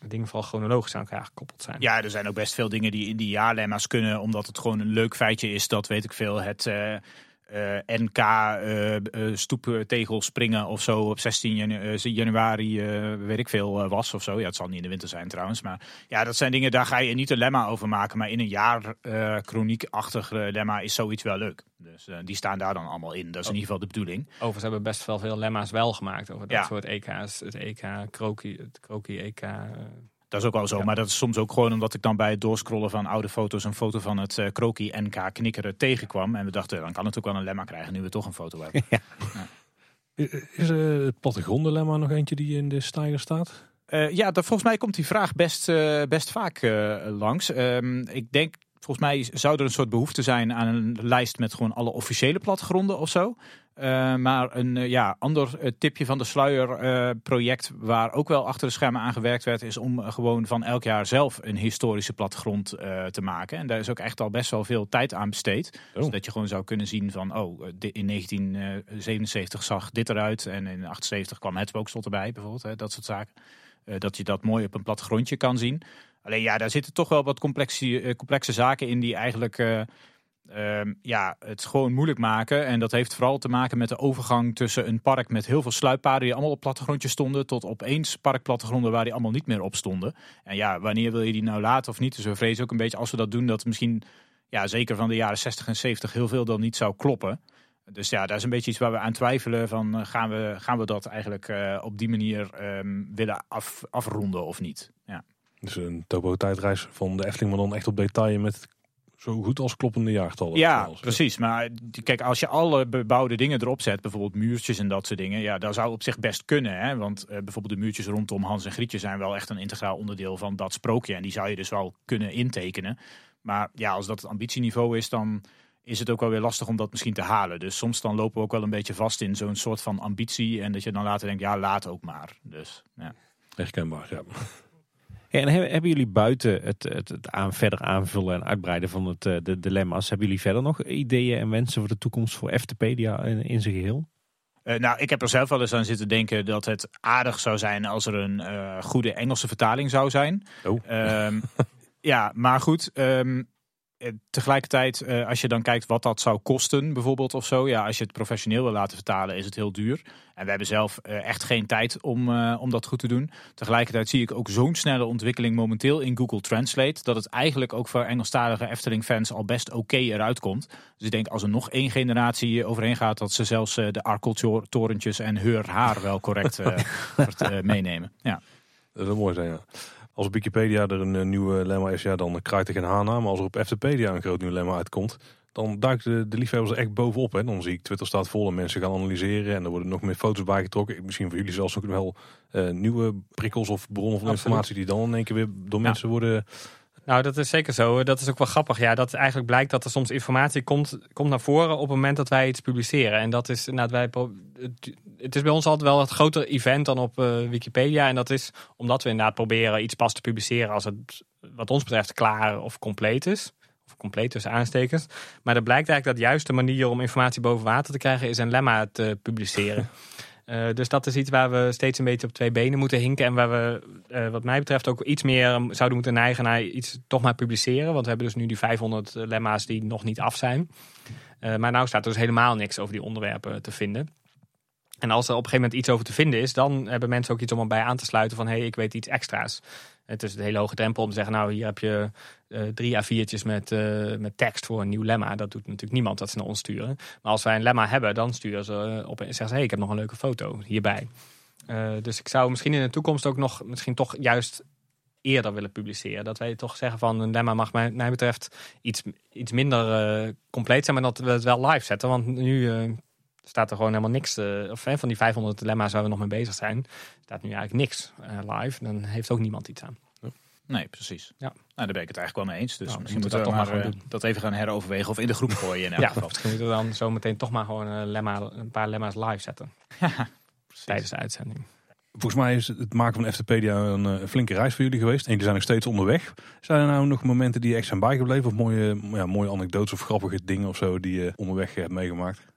dingen vooral chronologisch aan elkaar gekoppeld zijn. Ja, er zijn ook best veel dingen die in die jaarlemma's kunnen, omdat het gewoon een leuk feitje is dat, weet ik veel, het NK uh, uh, stoeptegel springen of zo op 16 janu januari, weet ik veel, was of zo. Ja, het zal niet in de winter zijn trouwens. Maar ja, dat zijn dingen, daar ga je niet een lemma over maken. Maar in een jaar chroniekachtig lemma is zoiets wel leuk. Dus die staan daar dan allemaal in. Dat is in ieder geval de bedoeling. Overigens hebben we best wel veel lemma's wel gemaakt over dat ja. soort EK's. Het EK, Kroki, het Kroki EK... Dat is ook wel zo, maar dat is soms ook gewoon omdat ik dan bij het doorscrollen van oude foto's een foto van het uh, Kroki NK knikkeren tegenkwam. En we dachten, dan kan het ook wel een lemma krijgen nu we toch een foto hebben. *laughs* Ja. Ja. Is uh, het plattegrondenlemma nog eentje die in de stijger staat? Uh, ja, dat, volgens mij komt die vraag best, uh, best vaak langs. Um, ik denk Volgens mij zou er een soort behoefte zijn aan een lijst met gewoon alle officiële plattegronden of zo. Uh, maar een uh, ja, ander uh, tipje van de sluier project waar ook wel achter de schermen aan gewerkt werd, is om gewoon van elk jaar zelf een historische plattegrond te maken. En daar is ook echt al best wel veel tijd aan besteed. Oh. Zodat je gewoon zou kunnen zien van, oh, in 1977 zag dit eruit en in 78 kwam het spookslot erbij bijvoorbeeld. Hè, dat soort zaken. dat je dat mooi op een plattegrondje kan zien. Alleen ja, daar zitten toch wel wat complexe, complexe zaken in die eigenlijk um, ja, het gewoon moeilijk maken. En dat heeft vooral te maken met de overgang tussen een park met heel veel sluippaden die allemaal op plattegrondjes stonden, tot opeens parkplattegronden waar die allemaal niet meer op stonden. En ja, wanneer wil je die nou laten of niet? Dus we vrezen ook een beetje als we dat doen, dat misschien, ja, zeker van de jaren 60 en 70 heel veel dan niet zou kloppen. Dus ja, daar is een beetje iets waar we aan twijfelen van eh, gaan we, gaan we dat eigenlijk uh, op die manier um, willen af, afronden of niet. Ja. Dus een topo tijdreis van de Efteling, maar dan echt op detail met zo goed als kloppende jaartallen. Ja, precies. Maar kijk, als je alle bebouwde dingen erop zet, bijvoorbeeld muurtjes en dat soort dingen, ja, dat zou op zich best kunnen. Hè? Want uh, bijvoorbeeld de muurtjes rondom Hans en Grietje zijn wel echt een integraal onderdeel van dat sprookje. En die zou je dus wel kunnen intekenen. Maar ja, als dat het ambitieniveau is, dan is het ook wel weer lastig om dat misschien te halen. Dus soms dan lopen we ook wel een beetje vast in zo'n soort van ambitie. En dat je dan later denkt, ja, laat ook maar. Dus, ja. Herkenbaar, ja en hebben jullie buiten het, het, het aan, verder aanvullen en uitbreiden van het, eh, de dilemma's, hebben jullie verder nog ideeën en wensen voor de toekomst voor FTpedia in, in zijn geheel? Uh, nou, ik heb er zelf wel eens aan zitten denken dat het aardig zou zijn als er een uh, goede Engelse vertaling zou zijn. Oh. Um, *laughs* ja, maar goed. Um, eh, tegelijkertijd, uh, als je dan kijkt wat dat zou kosten, bijvoorbeeld of zo. Ja, als je het professioneel wil laten vertalen, is het heel duur. En we hebben zelf uh, echt geen tijd om, om dat goed te doen. Tegelijkertijd zie ik ook zo'n snelle ontwikkeling momenteel in Google Translate. Dat het eigenlijk ook voor Engelstalige Efteling-fans al best oké okay eruit komt. Dus ik denk als er nog één generatie overheen gaat, dat ze zelfs de Arkeltorentjes en Heur Haar wel correct *laughs* meenemen. Ja. Dat zou mooi zijn, ja als op Wikipedia er een, nieuwe lemma is, ja, dan krijgt er geen haan aan. Maar als er op FTpedia een groot nieuw lemma uitkomt, dan duikt de, de liefhebbers er echt bovenop. Hè. Dan zie ik Twitter staat vol en mensen gaan analyseren. En er worden nog meer foto's bijgetrokken. Misschien voor jullie zelfs ook wel uh, nieuwe prikkels of bronnen van informatie die dan in één keer weer door mensen worden Nou, dat is zeker zo. Dat is ook wel grappig. Ja, dat eigenlijk blijkt dat er soms informatie komt, komt naar voren op het moment dat wij iets publiceren. En dat is inderdaad, wij, het is bij ons altijd wel het groter event dan op uh, Wikipedia. En dat is omdat we inderdaad proberen iets pas te publiceren als het wat ons betreft klaar of compleet is. Of compleet tussen aanstekens. Maar dat blijkt eigenlijk dat juist de manier om informatie boven water te krijgen is een lemma te publiceren. *laughs* Uh, dus dat is iets waar we steeds een beetje op twee benen moeten hinken. En waar we, uh, wat mij betreft, ook iets meer zouden moeten neigen naar iets toch maar publiceren. Want we hebben dus nu die 500 lemma's die nog niet af zijn. Maar nou staat dus helemaal niks over die onderwerpen te vinden. En als er op een gegeven moment iets over te vinden is, dan hebben mensen ook iets om erbij aan te sluiten van hé, hey, ik weet iets extra's. Het is een hele hoge drempel om te zeggen, nou hier heb je uh, drie A4'tjes met, uh, met tekst voor een nieuw lemma. Dat doet natuurlijk niemand dat ze naar ons sturen. Maar als wij een lemma hebben, dan sturen ze op en zeggen ze, hey, ik heb nog een leuke foto hierbij. Dus ik zou misschien in de toekomst ook nog, misschien toch juist eerder willen publiceren. Dat wij toch zeggen van een lemma mag mij, mij betreft iets, iets minder compleet zijn, maar dat we het wel live zetten. Want nu staat er gewoon helemaal niks. Uh, of van die 500 dilemma's waar we nog mee bezig zijn, staat nu eigenlijk niks uh, live. Dan heeft ook niemand iets aan. Nee, precies. Ja. Nou, daar ben ik het eigenlijk wel mee eens. Dus nou, misschien moeten we dat, toch maar, maar dat even gaan heroverwegen of in de groep gooien in *laughs* elk ja, geval. Misschien moeten we dan zo meteen toch maar gewoon een, lemma, een paar lemma's live zetten. *laughs* Ja, tijdens de uitzending. Volgens mij is het maken van FTpedia een, een flinke reis voor jullie geweest. En jullie zijn nog steeds onderweg. Zijn er nou nog momenten die echt zijn bijgebleven? Of mooie, ja, mooie anekdotes of grappige dingen of zo die je onderweg hebt meegemaakt?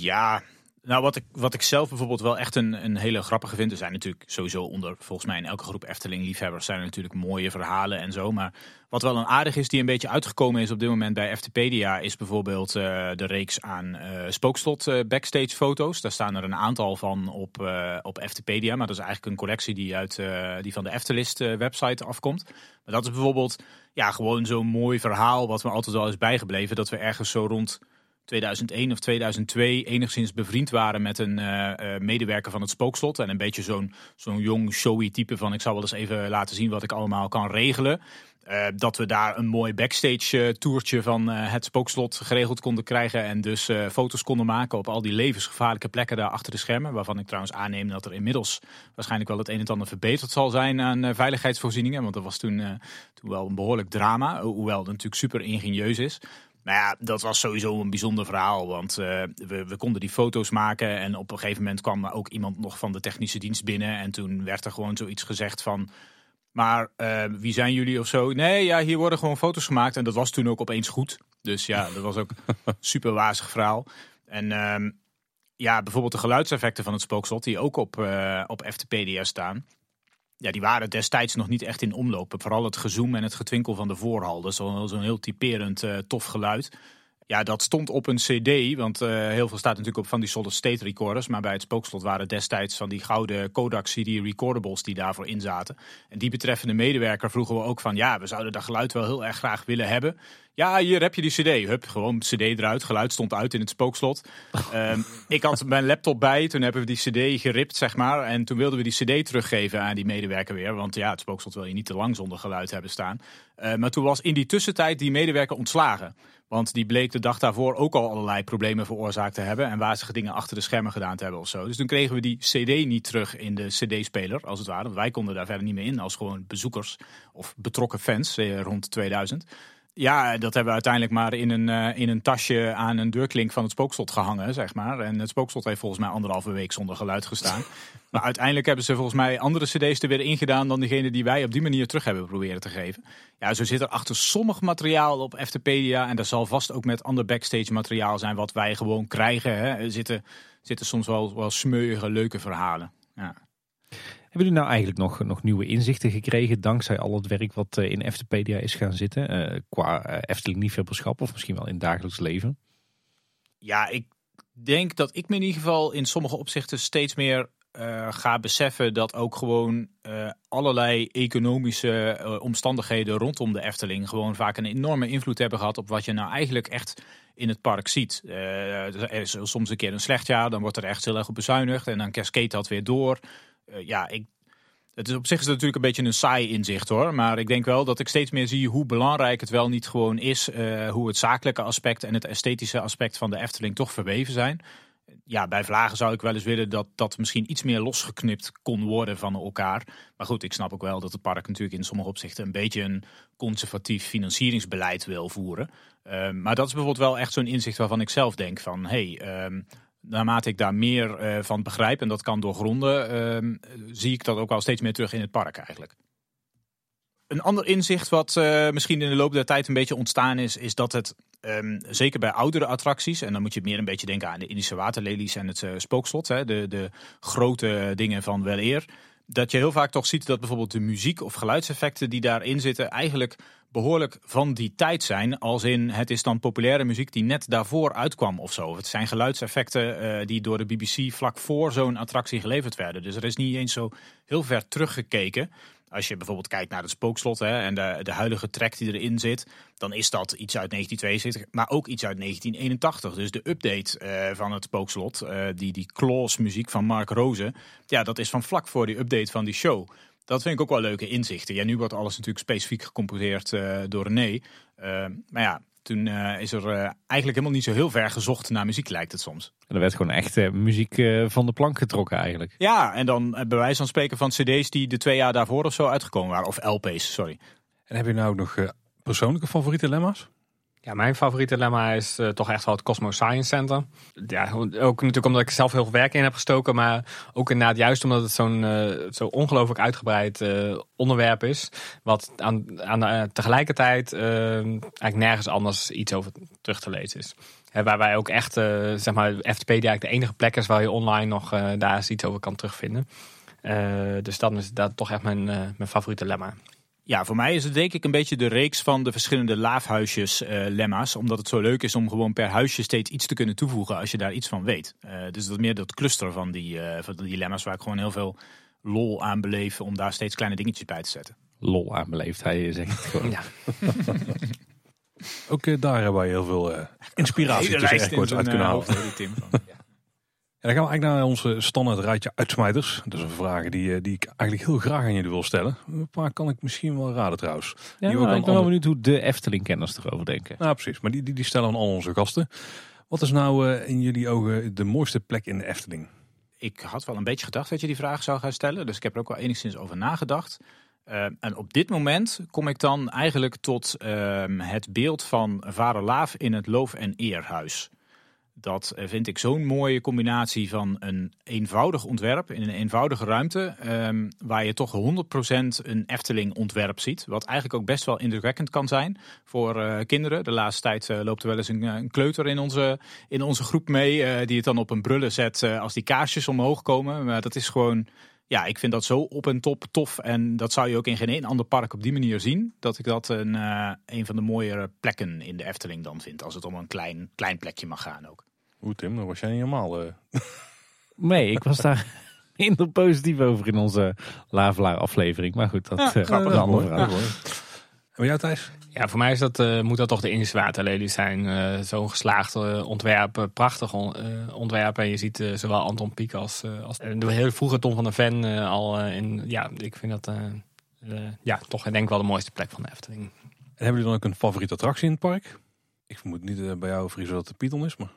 Ja, nou, wat ik, wat ik zelf bijvoorbeeld wel echt een, een hele grappige vind. Er zijn natuurlijk sowieso onder, volgens mij in elke groep Efteling-liefhebbers zijn er natuurlijk mooie verhalen en zo. Maar wat wel een aardig is, die een beetje uitgekomen is op dit moment bij Eftepedia, is bijvoorbeeld uh, de reeks aan uh, Spookslot uh, backstage foto's. Daar staan er een aantal van op, op Eftepedia. Maar dat is eigenlijk een collectie die, uit, die van de Eftelist website afkomt. Maar dat is bijvoorbeeld ja, gewoon zo'n mooi verhaal wat me altijd wel is bijgebleven. Dat we ergens zo rond 2001 of 2002 enigszins bevriend waren met een uh, medewerker van het Spookslot. En een beetje zo'n zo'n jong, showy type van ik zal wel eens even laten zien wat ik allemaal kan regelen. Uh, dat we daar een mooi backstage toertje van het Spookslot geregeld konden krijgen. En dus foto's konden maken op al die levensgevaarlijke plekken daar achter de schermen. Waarvan ik trouwens aanneem dat er inmiddels waarschijnlijk wel het een en ander verbeterd zal zijn aan veiligheidsvoorzieningen. Want dat was toen, toen wel een behoorlijk drama. Hoewel het natuurlijk super ingenieus is. Nou ja, dat was sowieso een bijzonder verhaal. Want uh, we, we, konden die foto's maken. En op een gegeven moment kwam er ook iemand nog van de technische dienst binnen. En toen werd er gewoon zoiets gezegd van. Maar uh, wie zijn jullie of zo? Nee, ja, hier worden gewoon foto's gemaakt. En dat was toen ook opeens goed. Dus ja, dat was ook *laughs* super wazig verhaal. En uh, ja, bijvoorbeeld de geluidseffecten van het spookslot, die ook op, uh, op FTPDS staan ja, die waren destijds nog niet echt in omloop. Vooral het gezoom en het getwinkel van de voorhal. Dat is zo'n heel typerend uh, tof geluid. Ja, dat stond op een CD, want uh, heel veel staat natuurlijk op van die solid state recorders. Maar bij het spookslot waren destijds van die gouden Kodak CD recordables die daarvoor in zaten. En die betreffende medewerker vroegen we ook van, ja, we zouden dat geluid wel heel erg graag willen hebben. Ja, hier heb je die CD. Hup, gewoon CD eruit. Geluid stond uit in het spookslot. um, *laughs* ik had mijn laptop bij. Toen hebben we die CD geript, zeg maar. En toen wilden we die CD teruggeven aan die medewerker weer. Want ja, het spookslot wil je niet te lang zonder geluid hebben staan. Uh, maar toen was in die tussentijd die medewerker ontslagen. Want die bleek de dag daarvoor ook al allerlei problemen veroorzaakt te hebben. En wazige dingen achter de schermen gedaan te hebben of zo. Dus toen kregen we die CD niet terug in de CD-speler, als het ware. Want wij konden daar verder niet meer in als gewoon bezoekers of betrokken fans eh, rond 2000. Ja, dat hebben we uiteindelijk maar in een, uh, in een tasje aan een deurklink van het spookslot gehangen, zeg maar. En het spookslot heeft volgens mij anderhalve week zonder geluid gestaan. *laughs* maar uiteindelijk hebben ze volgens mij andere cd's er weer ingedaan dan degene die wij op die manier terug hebben proberen te geven. Ja, zo zit er achter sommig materiaal op Eftepedia, en dat zal vast ook met ander backstage materiaal zijn wat wij gewoon krijgen, hè, er zitten, zitten soms wel, wel smeuïge, leuke verhalen. Ja. Hebben jullie nou eigenlijk nog, nog nieuwe inzichten gekregen dankzij al het werk wat uh, in Eftepedia is gaan zitten? Uh, qua uh, Efteling liefhebberschap of misschien wel in dagelijks leven? Ja, ik denk dat ik me in ieder geval in sommige opzichten steeds meer ga beseffen dat ook gewoon allerlei economische omstandigheden rondom de Efteling gewoon vaak een enorme invloed hebben gehad op wat je nou eigenlijk echt in het park ziet. er is soms een keer een slecht jaar, dan wordt er echt heel erg op bezuinigd en dan cascade dat weer door. Uh, ja, ik, het is op zich is natuurlijk een beetje een saai inzicht hoor. Maar ik denk wel dat ik steeds meer zie hoe belangrijk het wel niet gewoon is. Uh, hoe het zakelijke aspect en het esthetische aspect van de Efteling toch verweven zijn. ja, bij Vlagen zou ik wel eens willen dat dat misschien iets meer losgeknipt kon worden van elkaar. Maar goed, ik snap ook wel dat het park natuurlijk in sommige opzichten een beetje een conservatief financieringsbeleid wil voeren. Ehm, maar dat is bijvoorbeeld wel echt zo'n inzicht waarvan ik zelf denk van hey, um, naarmate ik daar meer uh, van begrijp en dat kan doorgronden, um, zie ik dat ook wel steeds meer terug in het park eigenlijk. Een ander inzicht wat uh, misschien in de loop der tijd een beetje ontstaan is, is dat het um, zeker bij oudere attracties, en dan moet je meer een beetje denken aan de Indische waterlelies en het uh, spookslot, hè, de, de grote dingen van wel eer, dat je heel vaak toch ziet dat bijvoorbeeld de muziek of geluidseffecten die daarin zitten eigenlijk behoorlijk van die tijd zijn. Als in het is dan populaire muziek die net daarvoor uitkwam of zo. Het zijn geluidseffecten uh, die door de BBC vlak voor zo'n attractie geleverd werden. Dus er is niet eens zo heel ver teruggekeken. Als je bijvoorbeeld kijkt naar het spookslot hè, en de, de huidige track die erin zit, dan is dat iets uit 1972, maar ook iets uit 1981. Dus de update uh, van het spookslot, uh, die, die Claus muziek van Mark Rozen, ja, dat is van vlak voor die update van die show. Dat vind ik ook wel leuke inzichten. Ja, nu wordt alles natuurlijk specifiek gecomposeerd uh, door René. maar ja, toen uh, is er uh, eigenlijk helemaal niet zo heel ver gezocht naar muziek, lijkt het soms. En er werd gewoon echt uh, muziek van de plank getrokken eigenlijk. Ja, en dan bij wijze van spreken van cd's die de twee jaar daarvoor of zo uitgekomen waren. Of LP's, sorry. En heb je nou nog persoonlijke favoriete lemma's? Ja, mijn favoriete lemma is uh, toch echt wel het Cosmos Science Center. Ja, ook natuurlijk omdat ik zelf heel veel werk in heb gestoken, maar ook inderdaad juist omdat het zo'n uh, zo ongelooflijk uitgebreid uh, onderwerp is, wat aan, aan tegelijkertijd eigenlijk nergens anders iets over terug te lezen is. Hè, waar wij ook echt, zeg maar, FTP eigenlijk de enige plek is waar je online nog daar eens iets over kan terugvinden. dus dan is dat toch echt mijn, mijn favoriete lemma. Ja, voor mij is het denk ik een beetje de reeks van de verschillende laafhuisjes uh, lemma's. Omdat het zo leuk is om gewoon per huisje steeds iets te kunnen toevoegen als je daar iets van weet. Uh, dus dat is meer dat cluster van die, uh, van die lemma's waar ik gewoon heel veel lol aan beleef om daar steeds kleine dingetjes bij te zetten. Lol aan beleefd, hij zegt het gewoon. Ja. *laughs* Ook daar hebben wij heel veel inspiratie tussen uit kunnen halen. Tim. *laughs* En dan gaan we eigenlijk naar onze standaard rijtje uitsmijters. Dat is een vraag die, die ik eigenlijk heel graag aan jullie wil stellen. Een paar kan ik misschien wel raden trouwens. Ja, die ik ben wel benieuwd hoe de Efteling-kenners erover denken. Nou precies, maar die, die, die stellen aan al onze gasten. Wat is nou uh, in jullie ogen de mooiste plek in de Efteling? Ik had wel een beetje gedacht dat je die vraag zou gaan stellen. Dus ik heb er ook wel enigszins over nagedacht. Uh, en op dit moment kom ik dan eigenlijk tot uh, het beeld van Vader Laaf in het Loof- en Eerhuis. Dat vind ik zo'n mooie combinatie van een eenvoudig ontwerp in een eenvoudige ruimte. Um, waar je toch 100% een Efteling ontwerp ziet. Wat eigenlijk ook best wel indrukwekkend kan zijn voor uh, kinderen. De laatste tijd uh, loopt er wel eens een, een, kleuter in onze, in onze groep mee. Die het dan op een brullen zet als die kaarsjes omhoog komen. Maar dat is gewoon ja, ik vind dat zo op en top tof. En dat zou je ook in geen één ander park op die manier zien. Dat ik dat een, een van de mooiere plekken in de Efteling dan vind. Als het om een klein, klein plekje mag gaan ook. Hoe Tim, dan was jij niet helemaal... Uh... *laughs* Nee, ik was daar *laughs* minder positief over in onze Lavelaar aflevering. Maar goed, dat ja, uh, grappig, uh, mooi, En bij jou Thijs? Ja, voor mij is dat, uh, moet dat toch de Indische waterlelies zijn. Uh, Zo'n geslaagd uh, ontwerp, prachtig on, ontwerp. En je ziet zowel Anton Pieck als, als de heel vroege Tom van der Ven al in. Ja, ik vind dat ja, toch denk ik wel de mooiste plek van de Efteling. En hebben jullie dan ook een favoriete attractie in het park? Ik vermoed niet bij jou, Friso, dat het de Python is, maar...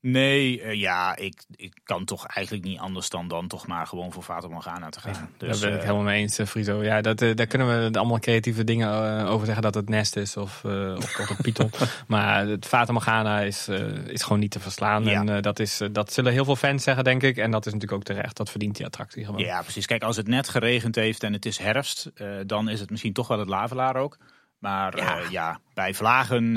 Nee, uh, ja, ik, ik kan toch eigenlijk niet anders dan, dan toch maar gewoon voor Fata Morgana te gaan. Ja, dus, daar ben ik uh, helemaal mee eens, Friso. Ja, dat, daar kunnen we allemaal creatieve dingen over zeggen dat het nest is of, of toch een python. *laughs* maar het Fata Morgana is, is gewoon niet te verslaan. Ja. En dat, is, dat zullen heel veel fans zeggen, denk ik. En dat is natuurlijk ook terecht. Dat verdient die attractie gewoon. Ja, precies. Kijk, als het net geregend heeft en het is herfst, dan is het misschien toch wel het lavelaar ook. Maar ja, ja bij vlagen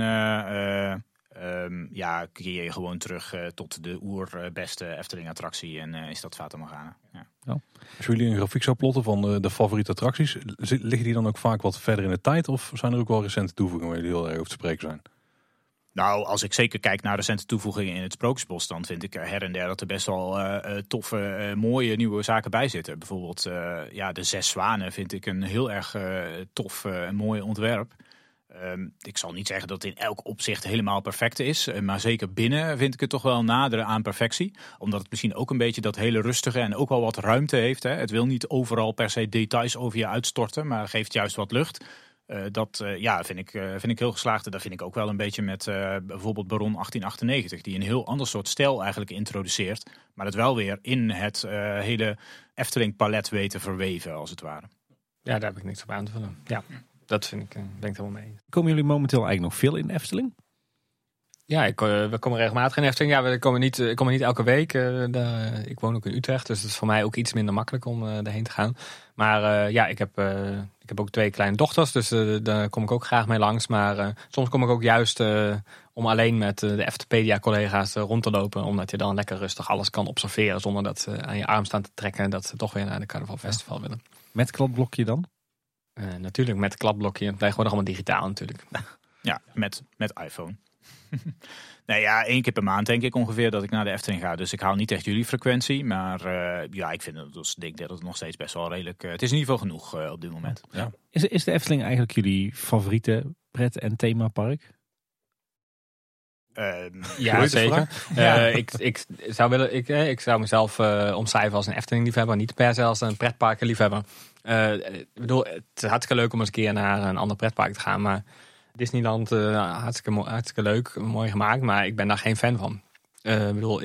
Um, ja, keer je gewoon terug uh, tot de oerbeste Efteling-attractie en uh, is dat Fata Morgana. Ja. Ja. Als jullie een grafiek zou plotten van de, de, favoriete attracties, liggen die dan ook vaak wat verder in de tijd of zijn er ook wel recente toevoegingen waar jullie heel erg over te spreken zijn? Nou, als ik zeker kijk naar recente toevoegingen in het Sprookjesbos, dan vind ik er her en der dat er best wel uh, toffe, mooie nieuwe zaken bij zitten. Bijvoorbeeld ja, de Zes Zwanen vind ik een heel erg tof en mooi ontwerp. Um, ik zal niet zeggen dat het in elk opzicht helemaal perfect is. Eh, maar zeker binnen vind ik het toch wel naderen aan perfectie. Omdat het misschien ook een beetje dat hele rustige en ook wel wat ruimte heeft. Hè. Het wil niet overal per se details over je uitstorten, maar geeft juist wat lucht. dat ja, vind, ik, vind ik heel geslaagd. En dat vind ik ook wel een beetje met bijvoorbeeld Baron 1898. Die een heel ander soort stijl eigenlijk introduceert. Maar het wel weer in het hele Efteling palet weten verweven als het ware. Ja, daar heb ik niks op aan te vullen. Ja, dat vind ik, ben ik het helemaal mee. Komen jullie momenteel eigenlijk nog veel in Efteling? Ja, ik, uh, we komen regelmatig in Efteling. Ja, we komen niet, ik kom niet elke week. Uh, de, ik woon ook in Utrecht, dus het is voor mij ook iets minder makkelijk om uh, daarheen te gaan. Maar ja, ik heb, ik heb ook twee kleine dochters, dus daar kom ik ook graag mee langs. Maar soms kom ik ook juist om alleen met de Eftepedia-collega's rond te lopen. Omdat je dan lekker rustig alles kan observeren zonder dat ze aan je arm staan te trekken. En dat ze toch weer naar de Carnaval Festival willen. Met klapblokje dan? Natuurlijk, met klapblokje. Tegenwoordig allemaal digitaal natuurlijk. *laughs* Ja, met, met iPhone. *laughs* nee, ja, één keer per maand denk ik ongeveer dat ik naar de Efteling ga. Dus ik haal niet echt jullie frequentie. Maar uh, ja, ik vind het, dus, denk dat het nog steeds best wel redelijk... Uh, het is in ieder geval genoeg uh, op dit moment. Ja. Is, is de Efteling eigenlijk jullie favoriete pret- en themapark? *laughs* Uh, ja, zeker. Ja. ik, ik, zou willen, ik, ik zou mezelf omschrijven als een Efteling-liefhebber, niet per se als een pretparken-liefhebber. Ik bedoel, het is hartstikke leuk om eens een keer naar een ander pretpark te gaan, maar Disneyland, uh, hartstikke, hartstikke leuk, mooi gemaakt, maar ik ben daar geen fan van. Ik bedoel,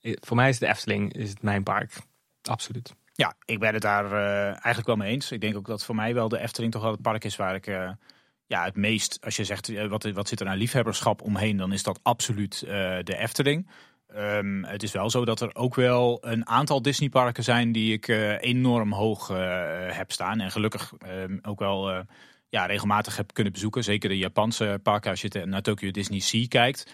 voor mij is de Efteling is het mijn park. Absoluut. Ja, ik ben het daar eigenlijk wel mee eens. Ik denk ook dat voor mij wel de Efteling toch wel het park is waar ik ja, het meest, als je zegt wat, wat zit er aan liefhebberschap omheen, dan is dat absoluut de Efteling. Um, het is wel zo dat er ook wel een aantal Disneyparken zijn die ik enorm hoog heb staan. En gelukkig um, ook wel ja, regelmatig heb kunnen bezoeken. Zeker de Japanse parken als je naar Tokyo Disney Sea kijkt.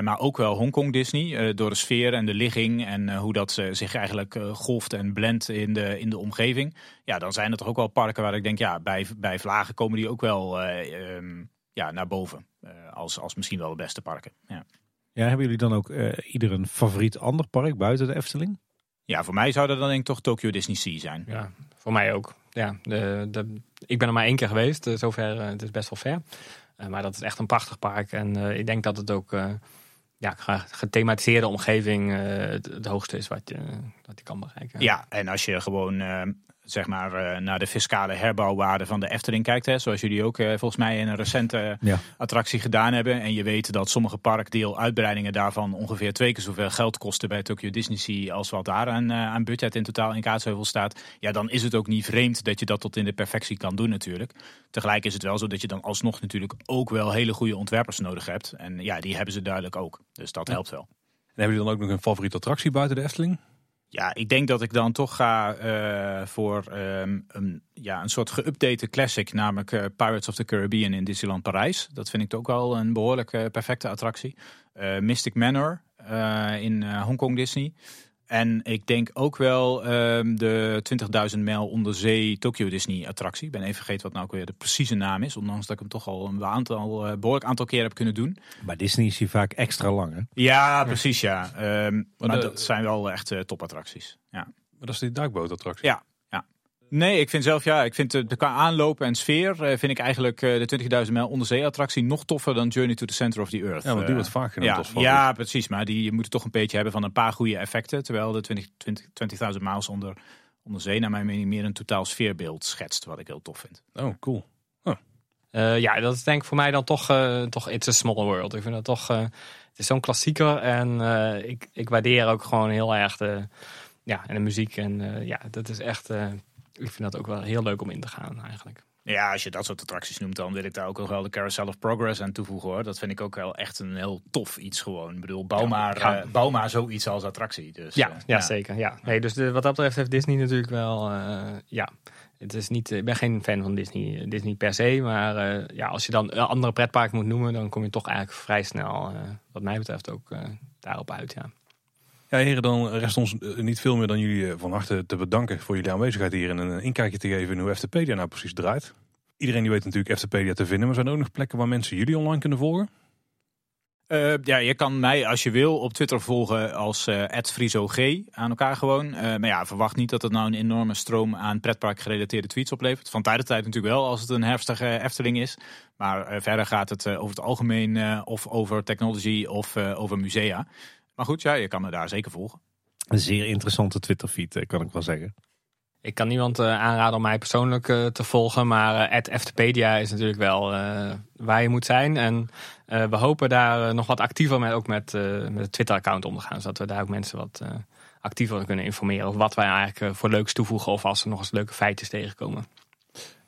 Maar ook wel Hongkong Disney, door de sfeer en de ligging en hoe dat zich eigenlijk golft en blendt in de, in de omgeving. Ja, dan zijn er toch ook wel parken waar ik denk, ja, bij, bij Vlagen komen die ook wel um, ja, naar boven. als, als misschien wel de beste parken. Ja. Ja, hebben jullie dan ook ieder een favoriet ander park buiten de Efteling? Ja, voor mij zou dat dan denk ik toch Tokyo Disney Sea zijn. Ja, voor mij ook. Ja, de, de, ik ben er maar één keer geweest, uh, zover, uh, het is best wel ver. Uh, maar dat is echt een prachtig park. En ik denk dat het ook ja, gethematiseerde omgeving het, het, hoogste is wat je, wat je kan bereiken. Ja, en als je gewoon zeg maar, uh, naar de fiscale herbouwwaarde van de Efteling kijkt. Hè, zoals jullie ook uh, volgens mij in een recente attractie gedaan hebben. En je weet dat sommige parkdeeluitbreidingen daarvan ongeveer twee keer zoveel geld kosten bij Tokyo Disney Sea als wat daar aan, uh, aan budget in totaal in Kaatsheuvel staat. Ja, dan is het ook niet vreemd dat je dat tot in de perfectie kan doen natuurlijk. Tegelijk is het wel zo dat je dan alsnog natuurlijk ook wel hele goede ontwerpers nodig hebt. En ja, die hebben ze duidelijk ook. Dus dat helpt wel. En hebben jullie dan ook nog een favoriete attractie buiten de Efteling? Ja, ik denk dat ik dan toch ga uh, voor um, een, ja, een soort geüpdate classic, namelijk uh, Pirates of the Caribbean in Disneyland Parijs. Dat vind ik ook wel een behoorlijk perfecte attractie. Mystic Manor in Hongkong Disney. En ik denk ook wel um, de 20.000 mijl onderzee Tokyo Disney attractie. Ik ben even vergeten wat nou ook weer de precieze naam is. Ondanks dat ik hem toch al een aantal, uh, behoorlijk aantal keer heb kunnen doen. Maar Disney is hier vaak extra lang hè? Ja, precies ja. Um, maar, dat zijn wel echt uh, topattracties. Ja. Maar dat is die duikbootattractie? Ja, Nee, ik vind zelf ja, ik vind de, qua aanlopen en sfeer uh, vind ik eigenlijk uh, de 20.000 mijl onderzee attractie nog toffer dan Journey to the Center of the Earth. Ja, want die wordt vaak genoemd ja, Ja, precies. Maar die moet toch een beetje hebben van een paar goede effecten. Terwijl de 20.000 20, 20 miles onder, onder zee naar mijn mening meer een totaal sfeerbeeld schetst. Wat ik heel tof vind. Oh, cool. Uh, ja, dat is denk ik voor mij dan toch, toch It's a Small World. Ik vind dat toch, het is zo'n klassieker. En ik, ik waardeer ook gewoon heel erg de, ja, en de muziek. En ja, dat is echt ik vind dat ook wel heel leuk om in te gaan eigenlijk. Ja, als je dat soort attracties noemt, dan wil ik daar ook nog wel de Carousel of Progress aan toevoegen hoor. Dat vind ik ook wel echt een heel tof iets gewoon. Ik bedoel, bouw, maar, uh, bouw maar zoiets als attractie. Dus, ja, uh, ja, zeker. Ja. Nee, dus de, wat dat betreft heeft Disney natuurlijk wel, uh, ja... Het is niet, ik ben geen fan van Disney, Disney per se, maar ja, als je dan een andere pretpark moet noemen, dan kom je toch eigenlijk vrij snel, wat mij betreft, ook daarop uit. Ja. Ja, heren, dan rest ons eh, niet veel meer dan jullie eh, van harte te bedanken voor jullie aanwezigheid hier en een inkijkje te geven in hoe FTpedia nou precies draait. Iedereen die weet natuurlijk FTpedia te vinden, maar zijn er ook nog plekken waar mensen jullie online kunnen volgen? Uh, ja, je kan mij als je wil op Twitter volgen als uh, aan elkaar gewoon. Maar ja, verwacht niet dat het nou een enorme stroom aan pretpark gerelateerde tweets oplevert. Van tijd tot tijd natuurlijk wel als het een herfstige Efteling is. Maar verder gaat het over het algemeen of over technology of over musea. Maar goed, ja, je kan me daar zeker volgen. Een zeer interessante Twitterfeed, eh, kan ik wel zeggen. Ik kan niemand uh, aanraden om mij persoonlijk uh, te volgen, maar @ftpedia is natuurlijk wel waar je moet zijn. En we hopen daar nog wat actiever met, ook met, met het Twitter-account om te gaan, zodat we daar ook mensen wat actiever kunnen informeren over wat wij eigenlijk voor leuks toevoegen of als er nog eens leuke feitjes tegenkomen.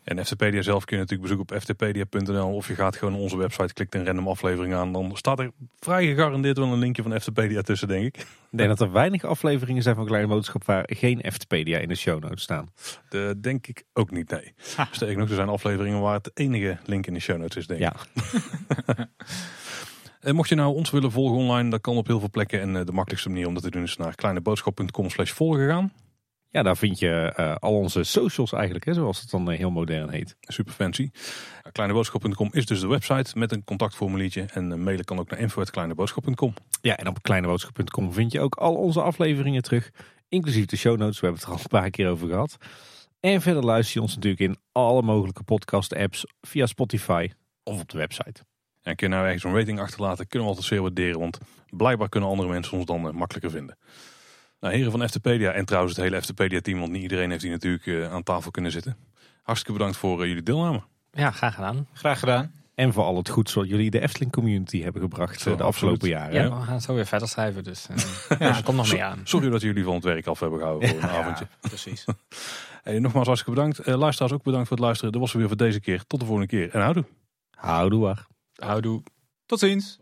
En FTpedia zelf kun je natuurlijk bezoeken op ftpedia.nl of je gaat gewoon naar onze website, klikt een random aflevering aan. Dan staat er vrij gegarandeerd wel een linkje van Ftpedia tussen, denk ik. Ik denk dat er weinig afleveringen zijn van Kleine Boodschap waar geen Ftpedia in de show notes staan. Dat denk ik ook niet, nee. Sterker nog, er zijn afleveringen waar het de enige link in de show notes is, denk ik. Ja. *laughs* En mocht je nou ons willen volgen online, dat kan op heel veel plekken. En de makkelijkste manier om dat te doen is naar kleineboodschap.com slash volgen gaan. Ja, daar vind je uh, al onze socials eigenlijk, hè, zoals het dan uh, heel modern heet. Super fancy. Kleineboodschap.com is dus de website met een contactformuliertje. En uh, mailen kan ook naar info.kleineboodschap.com. Ja, en op kleineboodschap.com vind je ook al onze afleveringen terug. Inclusief de show notes, we hebben het er al een paar keer over gehad. En verder luister je ons natuurlijk in alle mogelijke podcast apps via Spotify of op de website. En kun je nou ergens een rating achterlaten, kunnen we altijd zeer waarderen. Want blijkbaar kunnen andere mensen ons dan makkelijker vinden. Nou, heren van Eftepedia en trouwens het hele Eftepedia-team, want niet iedereen heeft hier natuurlijk uh, aan tafel kunnen zitten. Hartstikke bedankt voor uh, jullie deelname. Ja, graag gedaan. Graag gedaan. En voor al het goeds wat jullie de Efteling community hebben gebracht Zo, de afgelopen jaren. Ja, we gaan zo weer verder schrijven, dus uh, *laughs* ja, komt nog meer aan. Sorry dat jullie van het werk af hebben gehouden voor een avondje. precies. *laughs* hey, nogmaals hartstikke bedankt. Uh, luisteraars ook bedankt voor het luisteren. Dat was weer voor deze keer. Tot de volgende keer en houdoe. Houdoe. Houdoe. Tot ziens.